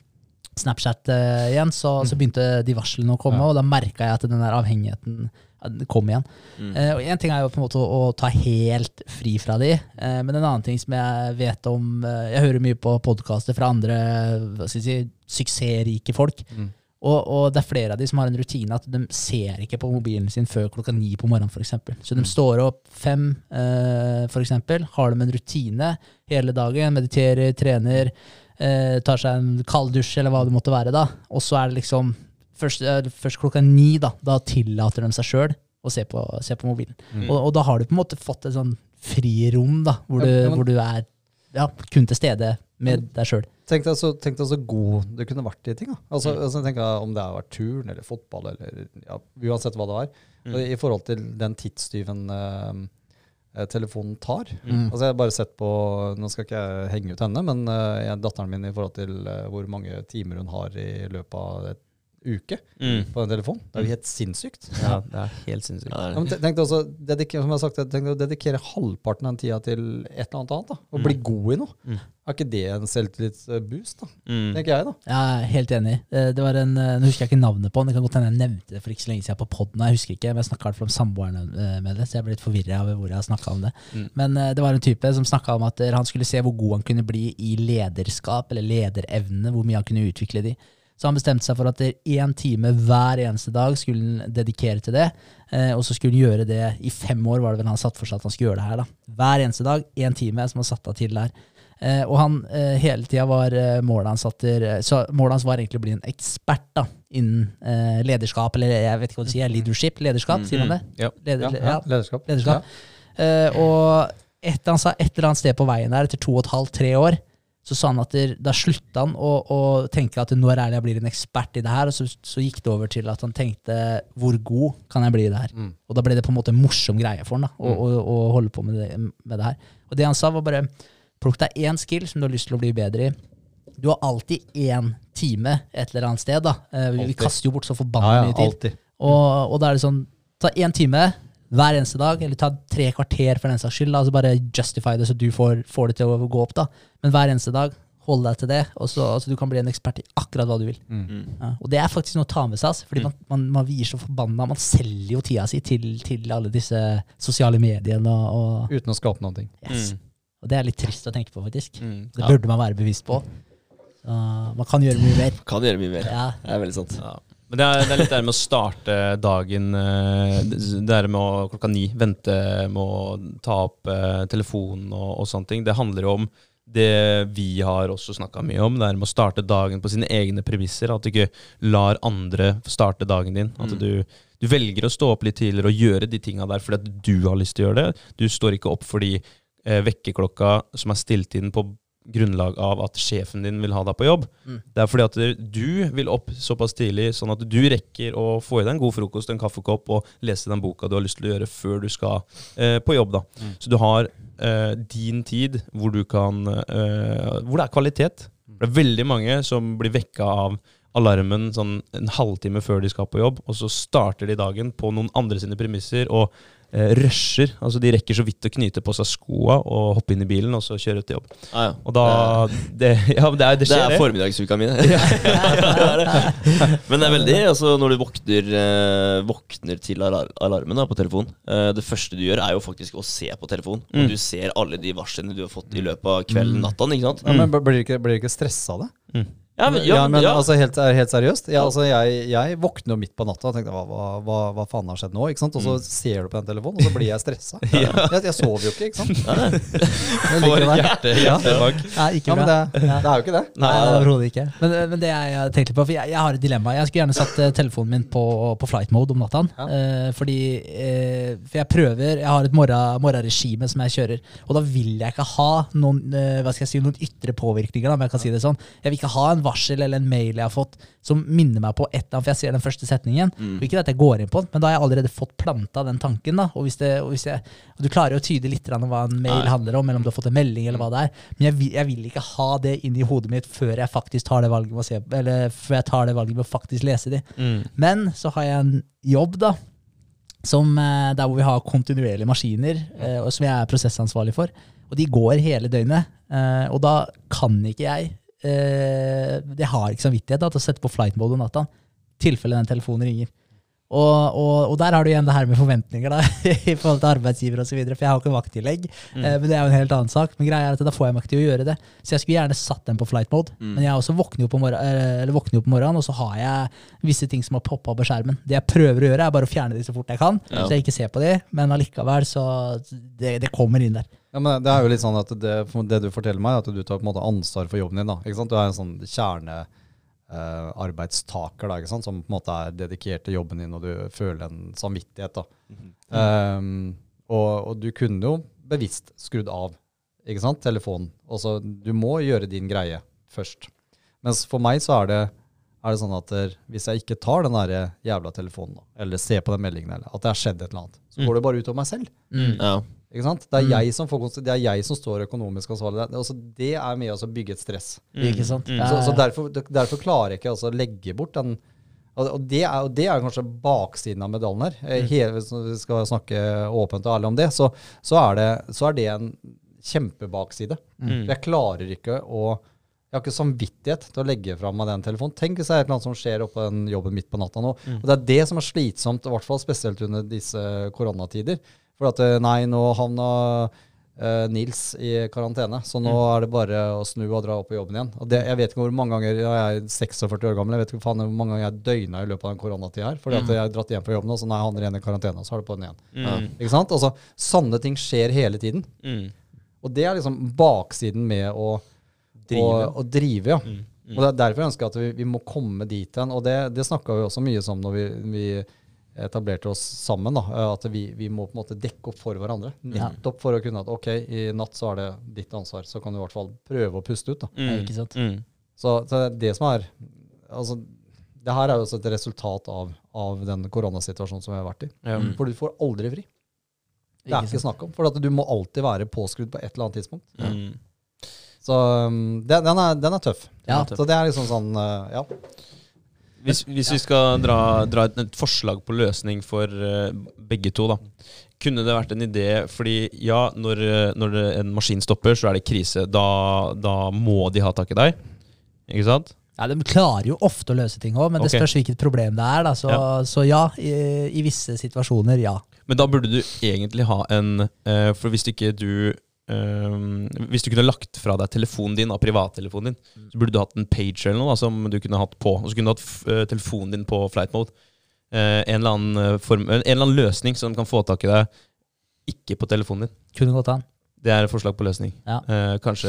Snapchat eh, igjen, så, så begynte de varslene å komme, og da merka jeg at den der avhengigheten kom igjen. Eh, og En ting er jo på en måte å, å ta helt fri fra de, eh, men en annen ting som jeg vet om eh, Jeg hører mye på podkaster fra andre hva skal jeg si, suksessrike folk. Mm. Og, og det er flere av de som har en rutine at de ser ikke på mobilen sin før klokka ni på morgenen. Eksempel. så de står opp fem, eh, eksempel, har de en rutine hele dagen, mediterer, trener, eh, tar seg en kald dusj eller hva det måtte være. da, Og så er det liksom først, eh, først klokka ni, da, da tillater de seg sjøl å se på, se på mobilen. Mm. Og, og da har du på en måte fått et sånn frirom, da, hvor du, ja, men- hvor du er ja, kun til stede med deg sjøl. Tenk deg, så, tenk deg så god du kunne vært i ting. Da. Altså, Mm. altså, tenk deg Om det har vært turn eller fotball, eller ja, uansett hva det var. Mm. I forhold til den tidstyven eh, eh, telefonen tar. Mm. Altså, jeg har bare sett på Nå skal ikke jeg henge ut henne, men eh, jeg, datteren min i forhold til eh, hvor mange timer hun har i løpet av et uke Mm. på den telefonen. Det er jo helt sinnssykt. Ja, det er helt sinnssykt. Ja, Ja, men te- tenk deg også, dedike, som jeg har sagt, tenk deg å dedikere halvparten av den tida til et eller annet annet. da, Og bli god i noe. Mm. Er ikke det en selvtillitsboost, da? Mm. Tenker jeg, da. Jeg er helt enig. Det var en, eh, Nå husker jeg ikke navnet på den. Det kan godt hende jeg nevnte det for ikke så lenge siden på poden. Jeg husker ikke, men jeg snakka om samboeren eh, med det, så jeg ble litt forvirra over hvor jeg har snakka om det. Mm. Men eh, det var en type som snakka om at han skulle se hvor god han kunne bli i lederskap, eller lederevne, hvor mye han kunne utvikle de. Så han bestemte seg for at én time hver eneste dag skulle han dedikere til det. Eh, og så skulle han gjøre det i fem år, var det vel han satt for seg at han skulle gjøre det her. da. Hver eneste dag, én time som han satte av til der. Eh, og han eh, hele tida var målet hans at der, Så målet hans var egentlig å bli en ekspert da, innen eh, lederskap, eller jeg vet ikke hva du sier, leadership, lederskap, sier man det? Ja. Leder, Ja, ja, lederskap. lederskap. Eh, og et, han sa et eller annet sted på veien der, etter to og et halvt, tre år, så sa han at der, da slutta han å, å tenke at nå er det jeg blir en ekspert i det her, og så, så gikk det over til at han tenkte hvor god kan jeg bli i det her? Mm. Og da ble det på en måte en morsom greie for han da, å, å, å holde på med det, med det her. Og det han sa, var bare plukk deg én skill som du har lyst til å bli bedre i. Du har alltid én time et eller annet sted. da. Eh, Vi, vi kaster jo bort så Ja, forbanna ja, mye tid. Og, og da er det sånn, ta én time hver eneste dag, eller ta tre kvarter for den saks skyld. altså Bare justify det så du får, får det til å gå opp. da. Men hver eneste dag, hold deg til det, og så altså, du kan bli en ekspert i akkurat hva du vil. Mm. Ja, og det er faktisk noe å ta med seg, altså, fordi man, man, man vier så forbanna Man selger jo tida si til, til alle disse sosiale mediene, og, og, Uten å skape noen ting. yes. Mm. og det er litt trist å tenke på, faktisk. Mm. Det burde man være bevisst på. Uh, man kan gjøre mye mer. Kan gjøre mye mer. Ja, Det er veldig sant. Ja. Men det er, det er litt det med å starte dagen eh, Det det er med å klokka ni vente med å ta opp eh, telefonen og, og sånne ting. Det handler jo om det vi har også snakka mye om. Det er med å starte dagen på sine egne premisser. At du ikke lar andre starte dagen din. At Mm. du, du velger å stå opp litt tidligere og gjøre de tinga der fordi at du har lyst til å gjøre det. Du står ikke opp fordi eh, vekkerklokka som er stilt inn på grunnlag av at sjefen din vil ha deg på jobb. Mm. Det er fordi at du vil opp såpass tidlig, sånn at du rekker å få i deg en god frokost, en kaffekopp og lese den boka du har lyst til å gjøre før du skal eh, på jobb. da. Mm. Så du har eh, din tid hvor du kan eh, Hvor det er kvalitet. Det er veldig mange som blir vekka av alarmen sånn en halvtime før de skal på jobb, og så starter de dagen på noen andre sine premisser og rusher. Altså De rekker så vidt å knyte på seg skoa og hoppe inn i bilen og så kjøre ut til jobb. Ah, ja. Og da Det, ja, det, er, det Det er formiddagsuka mi. det. Men det er veldig altså Når du våkner, eh, våkner til alarmen da, på telefon eh, Det første du gjør, er jo faktisk å se på telefon. Mm. Og du ser alle de varslene du har fått i løpet av kvelden, natta. Ikke sant? Ja, men blir du ikke, blir du ikke stressa av det? Ja, men, ja, men ja. altså helt, helt seriøst. Ja, altså, jeg, jeg våkner jo midt på natta og tenker hva, hva, hva, hva faen har skjedd nå? Ikke sant? Og så ser du på den telefonen, og så blir jeg stressa. Jeg, jeg sover jo ikke, ikke sant? Får Jeg hjerte, hjertebak. Nei, ikke Ja, men bra. det, det er jo ikke det. Nei, overhodet ikke. Men, men det jeg jeg tenkte på, for jeg, jeg har et dilemma. Jeg skulle gjerne satt eh, telefonen min på, på flight mode om natta. Ja. Eh, fordi eh, For jeg prøver Jeg har et morgen- morgenregime som jeg kjører, og da vil jeg ikke ha noen eh, hva skal jeg si, noen ytre påvirkninger. Da, om jeg kan si det sånn. Jeg vil ikke ha en varsel eller en mail jeg har fått som minner meg på et eller annet, for jeg ser den første setningen. Mm. Ikke at jeg går inn på den, men da har jeg allerede fått planta den tanken. da, og hvis det, og hvis jeg, og Du klarer jo å tyde litt om hva en mail Nei. handler om, eller om du har fått en melding, eller hva det er. Men jeg jeg vil ikke ha det inn i hodet mitt før jeg faktisk tar det valget med å se, eller før jeg tar det valget med å faktisk lese de. Mm. Men så har jeg en jobb, da, som, eh, der hvor vi har kontinuerlige maskiner, eh, som jeg er prosessansvarlig for. Og de går hele døgnet. eh, Og da kan ikke jeg Jeg har ikke samvittighet da, til å sette på flight mode om natta. I tilfelle den telefonen ringer. Og, og, og der har du igjen det her med forventninger da, i forhold til arbeidsgiver osv. For jeg har ikke vakttillegg, Mm. men det er jo en helt annen sak. Men greia er at da får jeg meg ikke til å gjøre det. Så jeg skulle gjerne satt den på flight mode. Mm. Men jeg også våkner opp om morgen, eh, jo på morgenen, og så har jeg visse ting som har poppa opp på skjermen. Det jeg prøver å gjøre, er bare å fjerne de så fort jeg kan, Ja. så jeg ikke ser på de. Men allikevel, så det, det kommer inn der. Ja, men det er jo litt sånn at det, det du forteller meg, er at du tar på en måte ansvar for jobben din. da, ikke sant? Du er en sånn kjerne eh, arbeidstaker, da, ikke sant? som på en måte er dedikert til jobben din, og du føler en samvittighet. da. Um, og, og du kunne jo bevisst skrudd av ikke sant, telefonen. Også, du må gjøre din greie først. Mens for meg så er det, er det sånn at der, hvis jeg ikke tar den der jævla telefonen, da, eller ser på den meldingen, eller at det har skjedd et eller annet, så Mm. går det bare ut over meg selv. Mm. Ja. Ikke sant? Det er, Mm. jeg som får, det er jeg som står økonomisk ansvarlig. Det, altså, det er med å bygge et stress. Ikke sant? Mm. Så, så derfor, derfor klarer jeg ikke altså, å legge bort den og og det, er, og det er kanskje baksiden av medaljen her. Eh, Hele, hvis vi skal snakke åpent og ærlig om det, så, så, er det, så er det en kjempebakside. Mm. Jeg klarer ikke å Jeg har ikke samvittighet til å legge fra meg den telefonen. Tenk hvis det er et eller annet som skjer oppå den jobben midt på natta nå. Mm. Og det er det som er slitsomt, i hvert fall spesielt under disse koronatider. For at eh, nei, nå havna uh, Nils i karantene, så nå Mm. er det bare å snu og dra opp på jobben igjen. Og det, jeg vet ikke hvor mange ganger Jeg er 46 år gammel, jeg vet ikke faen hvor mange ganger jeg døgna i løpet av den koronatida her. Fordi at Mm. jeg har dratt hjem fra jobben, og så nei, han er igjen i karantene, og så er det på den igjen. Mm. Ikke sant? Altså, Sanne ting skjer hele tiden. Mm. Og det er liksom baksiden med å Drive. Å, å drive, ja. Mm. Mm. Og det er derfor jeg ønsker at vi, vi må komme dit hen. Og det, det snakka vi også mye om når vi, vi etablerte oss sammen. da, At vi, vi må på en måte dekke opp for hverandre. Nettopp for å kunne at ok, i natt så er det ditt ansvar. Så kan du i hvert fall prøve å puste ut. da. Mm. ikke sant? Mm. Så, så det som er altså, Det her er jo også et resultat av, av den koronasituasjonen som vi har vært i. Ja. For du får aldri fri. Det er Ikke ikke snakk om. For at du må alltid være påskrudd på et eller annet tidspunkt. Mm. Så um, den, den, er, den er tøff. Ja. Så det er liksom sånn uh, Ja. Hvis, hvis vi skal dra, dra et, et forslag på løsning for uh, begge to, da. Kunne det vært en idé Fordi ja, når, eh, når en maskin stopper, så er det krise. Da, da må de ha tak i deg. Ikke sant? Ja, De klarer jo ofte å løse ting òg, men det Ok. spørs hvilket problem det er. Da. Så, Ja. så ja, i, i visse situasjoner, ja. Men da burde du egentlig ha en eh, For hvis ikke du eh, Hvis du kunne lagt fra deg telefonen din, da, privattelefonen din, så burde du hatt en pager eller noe da, som du kunne hatt på. Og så kunne du hatt f- eh, telefonen din på flight mode. Uh, en, eller annen, eh, form, en eller annen løsning som kan få tak i deg ikke på telefonen din. Kunne gått an. Det er et forslag på løsning. Ja. Uh, kanskje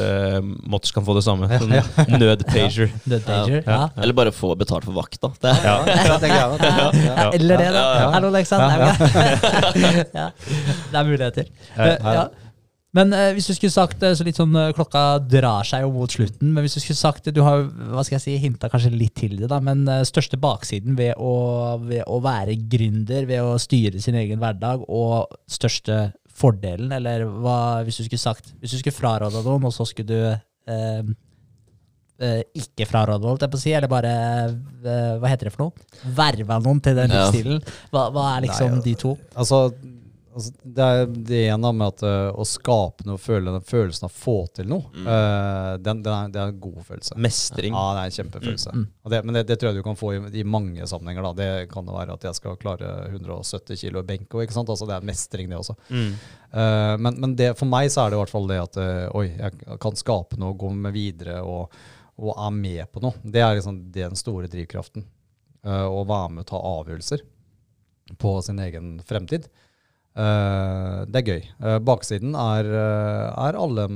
Mots kan få det samme. Sånn nødpager. Ja. Ja. Eller bare få betalt for vakta. Det er, Ja. Det. Ja. Ja, Eller det, da. Ja, ja, ja. Hallo, Leksan. Ja. Det er muligheter. Men eh, hvis du skulle sagt eh, så litt sånn eh, Klokka drar seg jo mot slutten, men hvis du skulle sagt Du har hva skal jeg si, hinta kanskje litt til det, da, men eh, største baksiden ved å, ved å være gründer, ved å styre sin egen hverdag, og største fordelen, eller hva hvis du skulle sagt Hvis du skulle fraråda noen, og så skulle du eh, eh, ikke fraråde, holdt jeg på å si, eller bare eh, Hva heter det for noe? Verva noen til den Ja. livsstilen. Hva, hva er liksom Nei, de to? Altså, altså, det er det ene med at uh, å skape noe, føle den følelsen av å få til noe, Mm. uh, den, den er, det er en god følelse. Mestring. Ja, det er en kjempefølelse. Mm. Og det, men det, det tror jeg du kan få i, i mange sammenhenger. Da. Det kan jo være at jeg skal klare 170 kilo i benk. og ikke sant? Altså, det er mestring, det også. Mm. Uh, men men det, for meg så er det i hvert fall det at uh, oi, jeg kan skape noe, gå med videre og, og er med på noe. Det er liksom den store drivkraften. Uh, å være med og ta avgjørelser på sin egen fremtid. Uh, det er gøy. Uh, baksiden er, uh, er alle,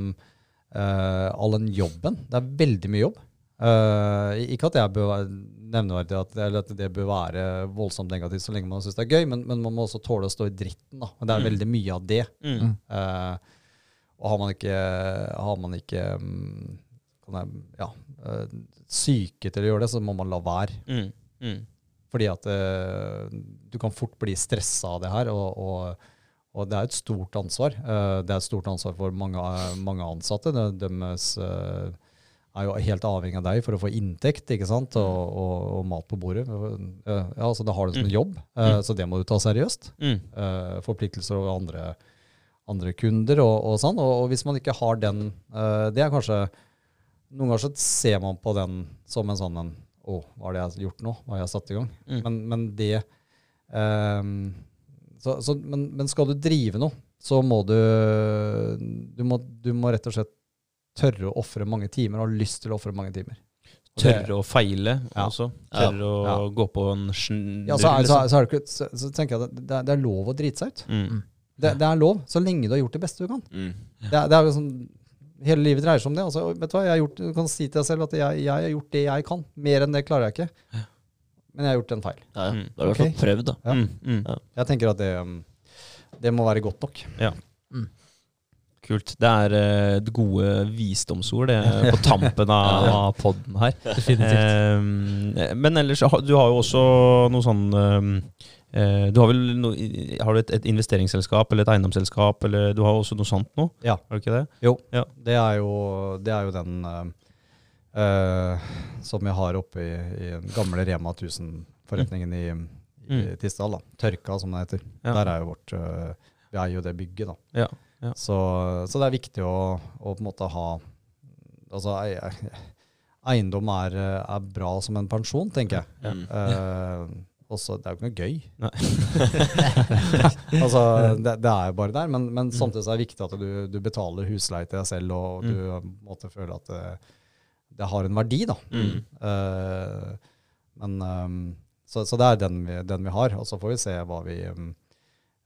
uh, all den jobben. Det er veldig mye jobb. Uh, ikke at jeg bør være nevneverdig at, eller at det bør være voldsomt negativt så lenge man syns det er gøy, men, men man må også tåle å stå i dritten. Da. Det er veldig mye av det. Mm. Uh, og har man ikke, har man ikke mm, kan jeg, ja, uh, syke til å gjøre det, så må man la være. Mm. Mm. Fordi at uh, du kan fort bli stressa av det her, og, og, og det er et stort ansvar. Uh, det er et stort ansvar for mange, mange ansatte. De, deres uh, er jo helt avhengig av deg for å få inntekt ikke sant? Og, og, og mat på bordet. Ja, altså Da har du som en jobb, Mm. så det må du ta seriøst. Mm. forpliktelser over andre, andre kunder og, sånn. Og, hvis man ikke har den Det er kanskje Noen ganger så ser man på den som en sånn en Å, hva har jeg gjort nå? Hva har jeg satt i gang? Mm. Men, men det um, så, så, men, men skal du drive noe, så må du du må, du må rett og slett tørre å ofre mange timer, og ha lyst til å ofre mange timer. Tørre å feile Ja. også. Ja. Tørre å Ja. gå på en ja, så, er, så, liksom. er- så, er så, så tenker jeg at det, det er lov å drite seg ut. Mm. Det, det er lov, så lenge du har gjort det beste du kan. Mm. Det, det er jo sånn hele livet dreier seg om det. Altså, vet Du hva, jeg har gjort, du kan si til deg selv at jeg, jeg har gjort det jeg kan. Mer enn det klarer jeg ikke. Men jeg har gjort en feil. Ja, ja. Mm. Da har du i hvert fall prøvd, da. Ja. Mm, mm. Jeg tenker at det, det må være godt nok. Kult. Det er eh, gode visdomsord på tampen av, av podden her. Eh, men ellers, du har jo også noe sånn eh, Du har vel no, har du et, et investeringsselskap eller et eiendomsselskap, eller du har også noe sånt nå? Ja. Har du ikke det? Jo, Ja. det, er jo, det er jo den uh, som jeg har oppe i, i den gamle Rema 1000-forretningen i, i Mm. Tisdal. da. Tørka, som det heter. Ja. Der er jo vårt uh, Vi eier jo det bygget, da. Ja. Ja. Så, så det er viktig å, å på en måte ha Altså, eiendom er, uh, er bra som en pensjon, tenker jeg. Mm. Uh, også, det er jo ikke noe gøy. Altså, det, det er jo bare der, men, men samtidig så er det viktig at du, du betaler husleie til deg selv, og du mm. måtte føle at det, det har en verdi, da. Mm. Eh, men um, så, så det er den vi, den vi har, og så får vi se hva vi, um,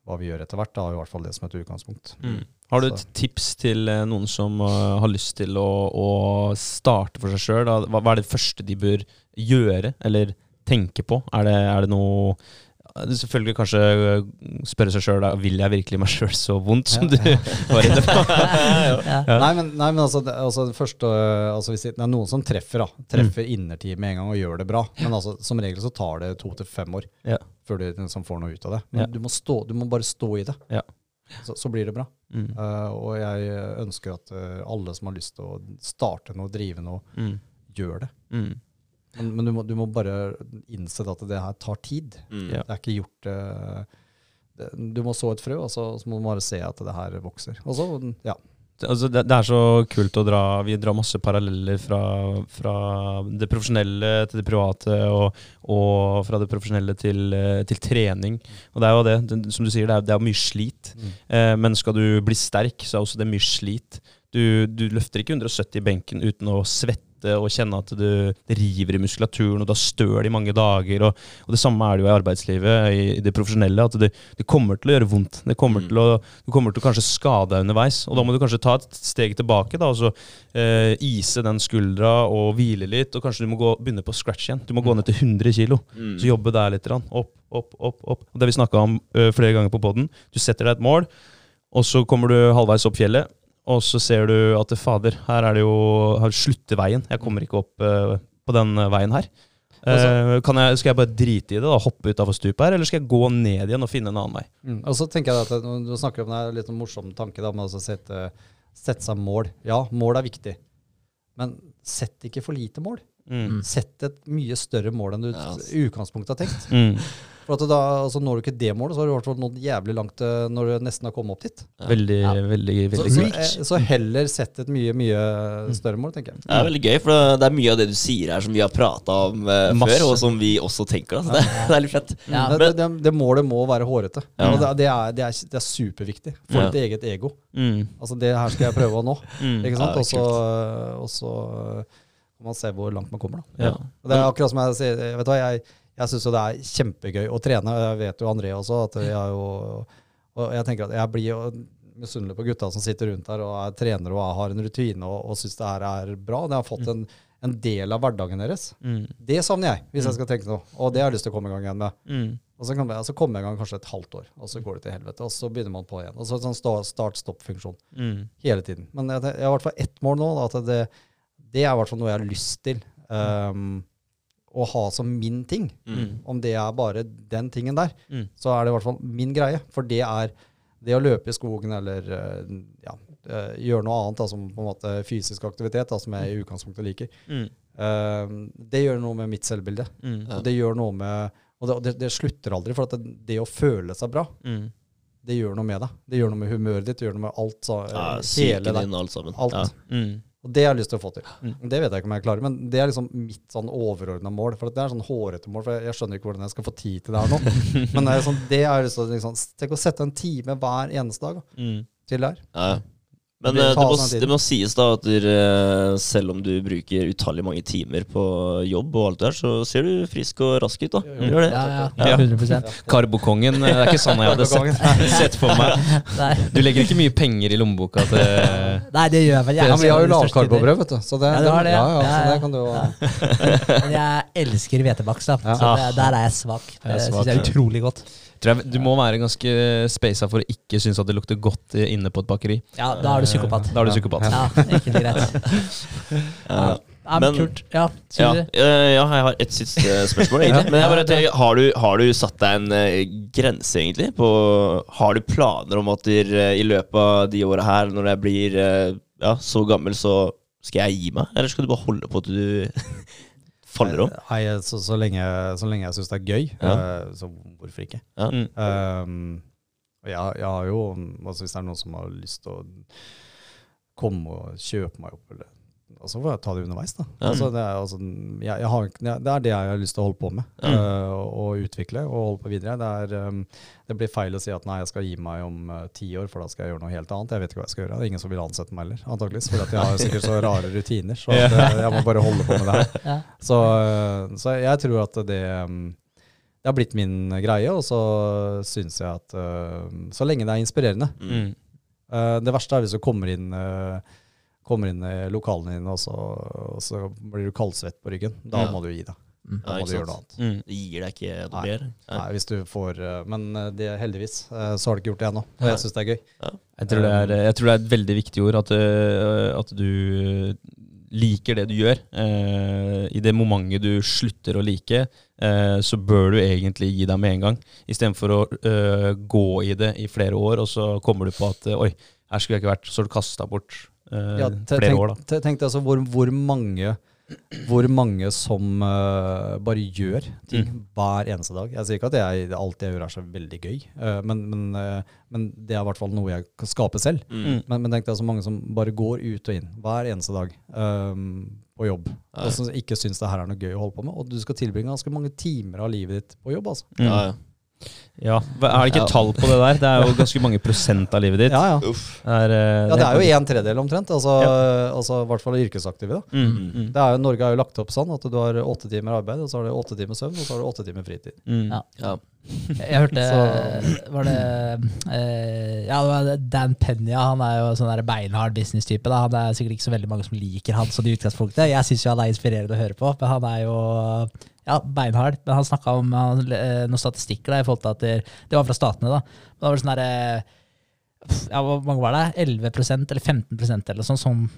hva vi gjør etter hvert. Da, i hvert fall det som et utgangspunkt. Mm. Har du et Så- tips til eh, noen som uh, har lyst til å, å starte for seg sjøl? Hva, hva er det første de bør gjøre, eller tenke på? Er det, er det noe er Selvfølgelig kanskje eh, spørre seg sjøl vil jeg virkelig meg sjøl så vondt som du var inne på. Ja. Nei, men, nei, men altså, det, altså det første, altså hvis det det er noen som treffer, da. Treffer innertid med en gang og gjør det bra. Men altså, som regel så tar det to til fem år Ja. Før du liksom får noe ut av det. Men Ja. du, må stå, du må bare stå i det. Ja. Så, så blir det bra. Mm. Uh, og jeg ønsker at uh, alle som har lyst til å starte noe, drive noe, Mm. gjør det. Mm. Men, men du, må, du må bare innse at det her tar tid. Mm. Ja. Det er ikke gjort uh, det, Du må så et frø, og så, så må du bare se at det her vokser. Og så, ja. Altså det, det er så kult å dra Vi drar masse paralleller fra, fra det profesjonelle til det private, og, og fra det profesjonelle til, eh, til trening. Og det er jo det, det som du sier, det er, det er mye slit. Eh, men skal du bli sterk, så er også det mye slit. Du, du løfter ikke 170 i benken uten å svette og kjenne at du, det river i muskulaturen, og du har støl i mange dager. Og, og det samme er det jo i arbeidslivet, i, i det profesjonelle. At det, det kommer til å gjøre vondt. Det kommer Mm. til å, du kommer til å kanskje skade deg underveis. Og da må du kanskje ta et steg tilbake da, og så eh, ise den skuldra og hvile litt. Og kanskje du må gå, begynne på scratch igjen. Du må gå ned til 100 kilo. Mm. Så jobbe der litt. Opp, opp, opp. opp. Det vi snakka om ø, flere ganger på poden. Du setter deg et mål, og så kommer du halvveis opp fjellet. Og så ser du at fader, her er det jo her slutter veien. Jeg kommer ikke opp uh, på den veien her. Uh, kan jeg, skal jeg bare drite i det, da, hoppe utafor stupet her, eller skal jeg gå ned igjen og finne en annen vei? Mm. Og så tenker jeg at Du snakker om det er litt sånn morsom tanke da, med å sette, sette seg mål. Ja, mål er viktig. Men sett ikke for lite mål. Mm. Sett et mye større mål enn du Ja, i utgangspunktet har tenkt. Mm. For at da, altså Når du ikke det målet, så har du i hvert fall nådd jævlig langt eh, når du nesten har kommet opp dit. Veldig, Ja. veldig, Så, veldig så, eh, så heller sett et mye, mye større mål, tenker jeg. Det er veldig gøy, for det- er mye av det du sier her som vi har prata om uh, før, og som vi også tenker. Altså. Så det, det er litt fett. Ja. det, det, det målet må være hårete. Ja. Og det, det, er, det, er, det er superviktig for Ja. ditt eget ego. Mm. Altså Det her skal jeg prøve å nå. Mm. Ikke sant? Og så- Og man se hvor langt man kommer. da. Ja. Det er akkurat som jeg sier, vet du hva, jeg, jeg syns jo det er kjempegøy å trene. Jeg vet jo André også, at jeg er jo Og jeg tenker at jeg blir jo misunnelig på gutta som sitter rundt her og er trenere og har en rutine og, og syns det her er bra. Det har fått en, en del av hverdagen deres. Mm. Det savner jeg, hvis jeg skal tenke noe. Og det har jeg lyst til å komme i gang igjen med. Mm. Og så, kan jeg, så kommer jeg i gang kanskje et halvt år, og så går det til helvete. Og så begynner man på igjen. Og så sånn start-stopp-funksjon Mm. hele tiden. Men jeg, jeg har i hvert fall ett mål nå. Da, at det, det er i hvert fall noe jeg har lyst til. Um, å ha som min ting. Mm. Om det er bare den tingen der, Mm. så er det i hvert fall min greie. For det er det å løpe i skogen eller eh, ja, eh, gjøre noe annet, da, som på en måte fysisk aktivitet, da, som jeg i utgangspunktet liker. Mm. uh, det gjør noe med mitt selvbilde. Mm. Ja. Og det gjør noe med Og det, det, det slutter aldri. For at det, det å føle seg bra, Mm. det gjør noe med deg. Det gjør noe med humøret ditt, det gjør noe med alt. Så, Ja, hele din alt sammen. Alt. Ja. Og det har jeg lyst til å få til. Mm. Det vet jeg ikke om jeg klarer, men det er liksom mitt sånn overordna mål. For det er sånn hårete mål, for jeg, skjønner ikke hvordan jeg skal få tid til det her nå. men det er sånn, det er liksom, liksom Tenk å sette en time hver eneste dag da, Mm. til det her. Ja. Men Det eh, det, må, det må sies da at dere, selv om du bruker utallig mange timer på jobb, og alt det der, så ser du frisk og rask ut. da. Mm. gjør det. Ja, ja, Ja. 100 Karbokongen. eh, Det er ikke sånn jeg hadde sett, sett for meg. Du legger ikke mye penger i lommeboka til Nei, det gjør jeg vel. Ja, men vi har jo lavkarbobrød, vet du. Så det, Ja, du har det, ja, ja. ja, så det kan du jo Men jeg elsker hvetebakst, da. Så det, der er jeg svak. Det syns jeg er utrolig godt. Tror jeg, Du må være ganske spasa for å ikke synes at det lukter godt inne på et bakeri. Ja, da er du psykopat. Da er du psykopat. Ja, ikke greit. Ja, ja, men kult. Ja, Ja, eh, ja, jeg har et siste spørsmål, egentlig. Men jeg bare tenker, har, du, har du satt deg en eh, grense, egentlig? På, har du planer om at der, eh, i løpet av de åra her, når jeg blir eh, ja, så gammel, så skal jeg gi meg? Eller skal du bare holde på til du faller om? Nei, så, så, lenge, så lenge jeg syns det er gøy, Ja. eh, så hvorfor ikke? Ja. Mm. Um, jeg, jeg har jo altså Hvis det er noen som har lyst til å komme og kjøpe meg opp, eller Altså får jeg ta det underveis, da. Mm. Altså, det, er, altså, jeg, jeg har, det er det jeg har lyst til å holde på med. Mm. eh, og, og utvikle og holde på videre. Det, er, um, det blir feil å si at nei, jeg skal gi meg om eh, ti år, for da skal jeg gjøre noe helt annet. Jeg vet ikke hva jeg skal gjøre. Det er ingen som vil ansette meg heller, antakeligvis. For at jeg har sikkert så rare rutiner. Så at, uh, jeg må bare holde på med det her. Ja. Så, øh, så jeg tror at det, um, det har blitt min greie, og så syns jeg at Så lenge det er inspirerende. Mm. Det verste er hvis du kommer inn, øh, kommer inn i lokalene dine, og så, og så blir du kaldsvett på ryggen. Da Ja. må du gi deg. Mm. Da Ja, må du gjøre noe annet. Mm. Det gir deg ikke noe mer? Nei. Nei, hvis du får øh, Men øh, det, heldigvis øh, så har du ikke gjort det ennå. Og jeg syns det er gøy. Jeg tror, det er, jeg tror det er et veldig viktig ord, at, at du liker det du gjør. Eh, I det momentet du slutter å like, eh, så bør du egentlig gi deg med en gang. Istedenfor å eh, gå i det i flere år, og så kommer du på at oi, her skulle jeg ikke vært. Så har du kasta bort øh, Ja, te- flere tenk, år, da. te- Tenk deg altså hvor, hvor mange hvor mange som øh, bare gjør ting Mm. hver eneste dag. Jeg sier ikke at jeg, alt jeg gjør er så veldig gøy, øh, men, men, øh, men det er i hvert fall noe jeg kan skape selv. Mm. Men, men tenk deg så mange som bare går ut og inn hver eneste dag øhm, på jobb, og som ikke syns det her er noe gøy å holde på med. Og du skal tilbringe ganske mange timer av livet ditt på jobb, altså. Mm. Ja, ja. Ja, Er det ikke Ja. tall på det der? Det er jo ganske mange prosent av livet ditt. Ja, ja. Er, uh, ja det er jo en tredjedel omtrent, altså, Ja. altså i hvert fall yrkesaktive. da. Mm, mm, Det er jo, Norge er jo lagt opp sånn at du har åtte timer arbeid, og så har du åtte timer søvn, og så har du åtte timer fritid. mm. Ja. Ja. Jeg, jeg hørte Var det uh, Ja, det var Dan Penya. Han er jo sånn der beinhard business-type. da. Han er sikkert ikke så veldig mange som liker han sånn i utgangspunktet. Jeg syns han er inspirerende å høre på, men han er jo ja, beinhard. Men han snakka om han, eh, noen statistikker da, i forhold til at det, det var fra statene. da. Men det var sånn der, ja, Hvor mange var det? 11% eller 15% eller sånn, som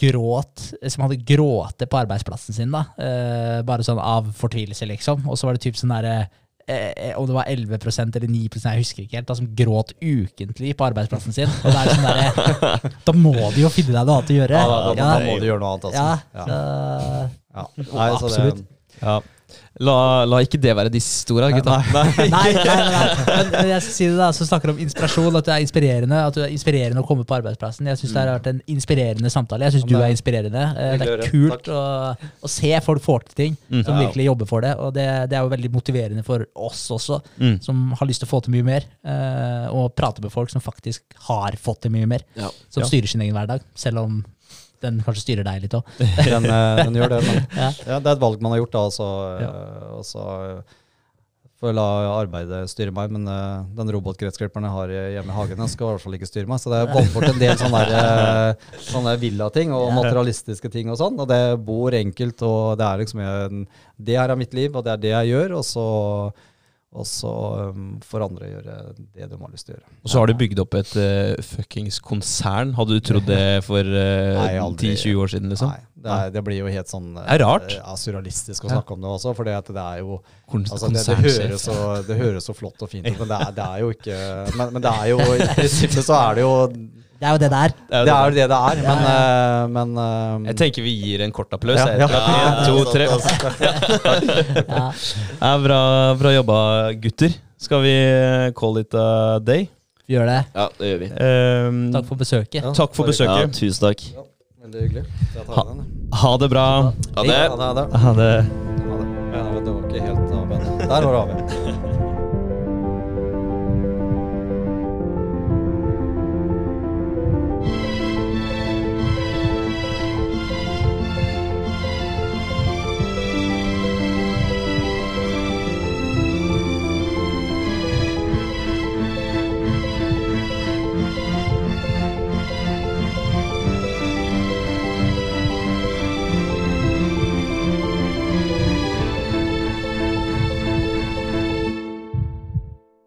gråt, som hadde gråte på arbeidsplassen sin. da. Eh, bare sånn av fortvilelse, liksom. Og så var det typ sånn derre eh, om det var 11% eller 9% jeg husker ikke helt, da, som gråt ukentlig på arbeidsplassen sin. Og det er sånn der, Da må du jo finne deg noe annet å gjøre. Ja, da, da, Ja, da må du gjøre noe annet, altså. ja, Ja. så- Ja. Nei, så det, Absolutt. Ja. La, la ikke det være de store, gutta. Nei, nei, nei, nei. Men, men jeg skal si det da, så snakker om inspirasjon, at du er inspirerende At du er inspirerende å komme på arbeidsplassen. Jeg syns det har vært en inspirerende samtale. Jeg syns du er inspirerende. Eh, Det er kult å, å se folk få til ting, Mm. som Ja. virkelig jobber for det. Og det, det er jo veldig motiverende for oss også, Mm. som har lyst til å få til mye mer. eh, Og prate med folk som faktisk har fått til mye mer. Ja. Som styrer sin egen hverdag, selv om den kanskje styrer deg litt òg. den, eh, den gjør det. Ja. ja, det er et valg man har gjort, da. Altså, så, Ja. og så får jeg la arbeidet styre meg. Men uh, den robotgressklipperen jeg har hjemme i hagen, den skal i hvert fall ikke styre meg. Så det er valgt bort en del sånne, eh, sånne villating og materialistiske ting og sånn. Og det bor enkelt, og det er liksom jeg, Det her er mitt liv, og det er det jeg gjør. Og så, og så um, får andre gjøre det de har lyst til å gjøre. Og så har du bygd opp et uh, fuckings konsern. Hadde du trodd det for uh, 10-20 år siden, liksom? Nei, det, er, det blir jo helt sånn Det er rart. Uh, surrealistisk å Ja. snakke om det også, for det er jo Kons altså, det, det, høres så, det høres så flott og fint ut, men det er, det er jo ikke men, men det er jo i prinsippet så er det jo Det er jo det der. Det er jo det det er, men, uh, men uh, Jeg tenker vi gir en kort applaus. Ja, ja. En, to, tre. Ja. Ja, bra, bra jobba, gutter. Skal vi uh, call it a day? Vi gjør det. ja, det gjør vi. Um, Takk for besøket. Ja. takk for Ja, besøket. tusen takk. Veldig hyggelig. Ha- Ha det bra. Ha det. Ha det. Ha det. Ha det. Ha det. Ja, det var ikke helt av, men der var det av.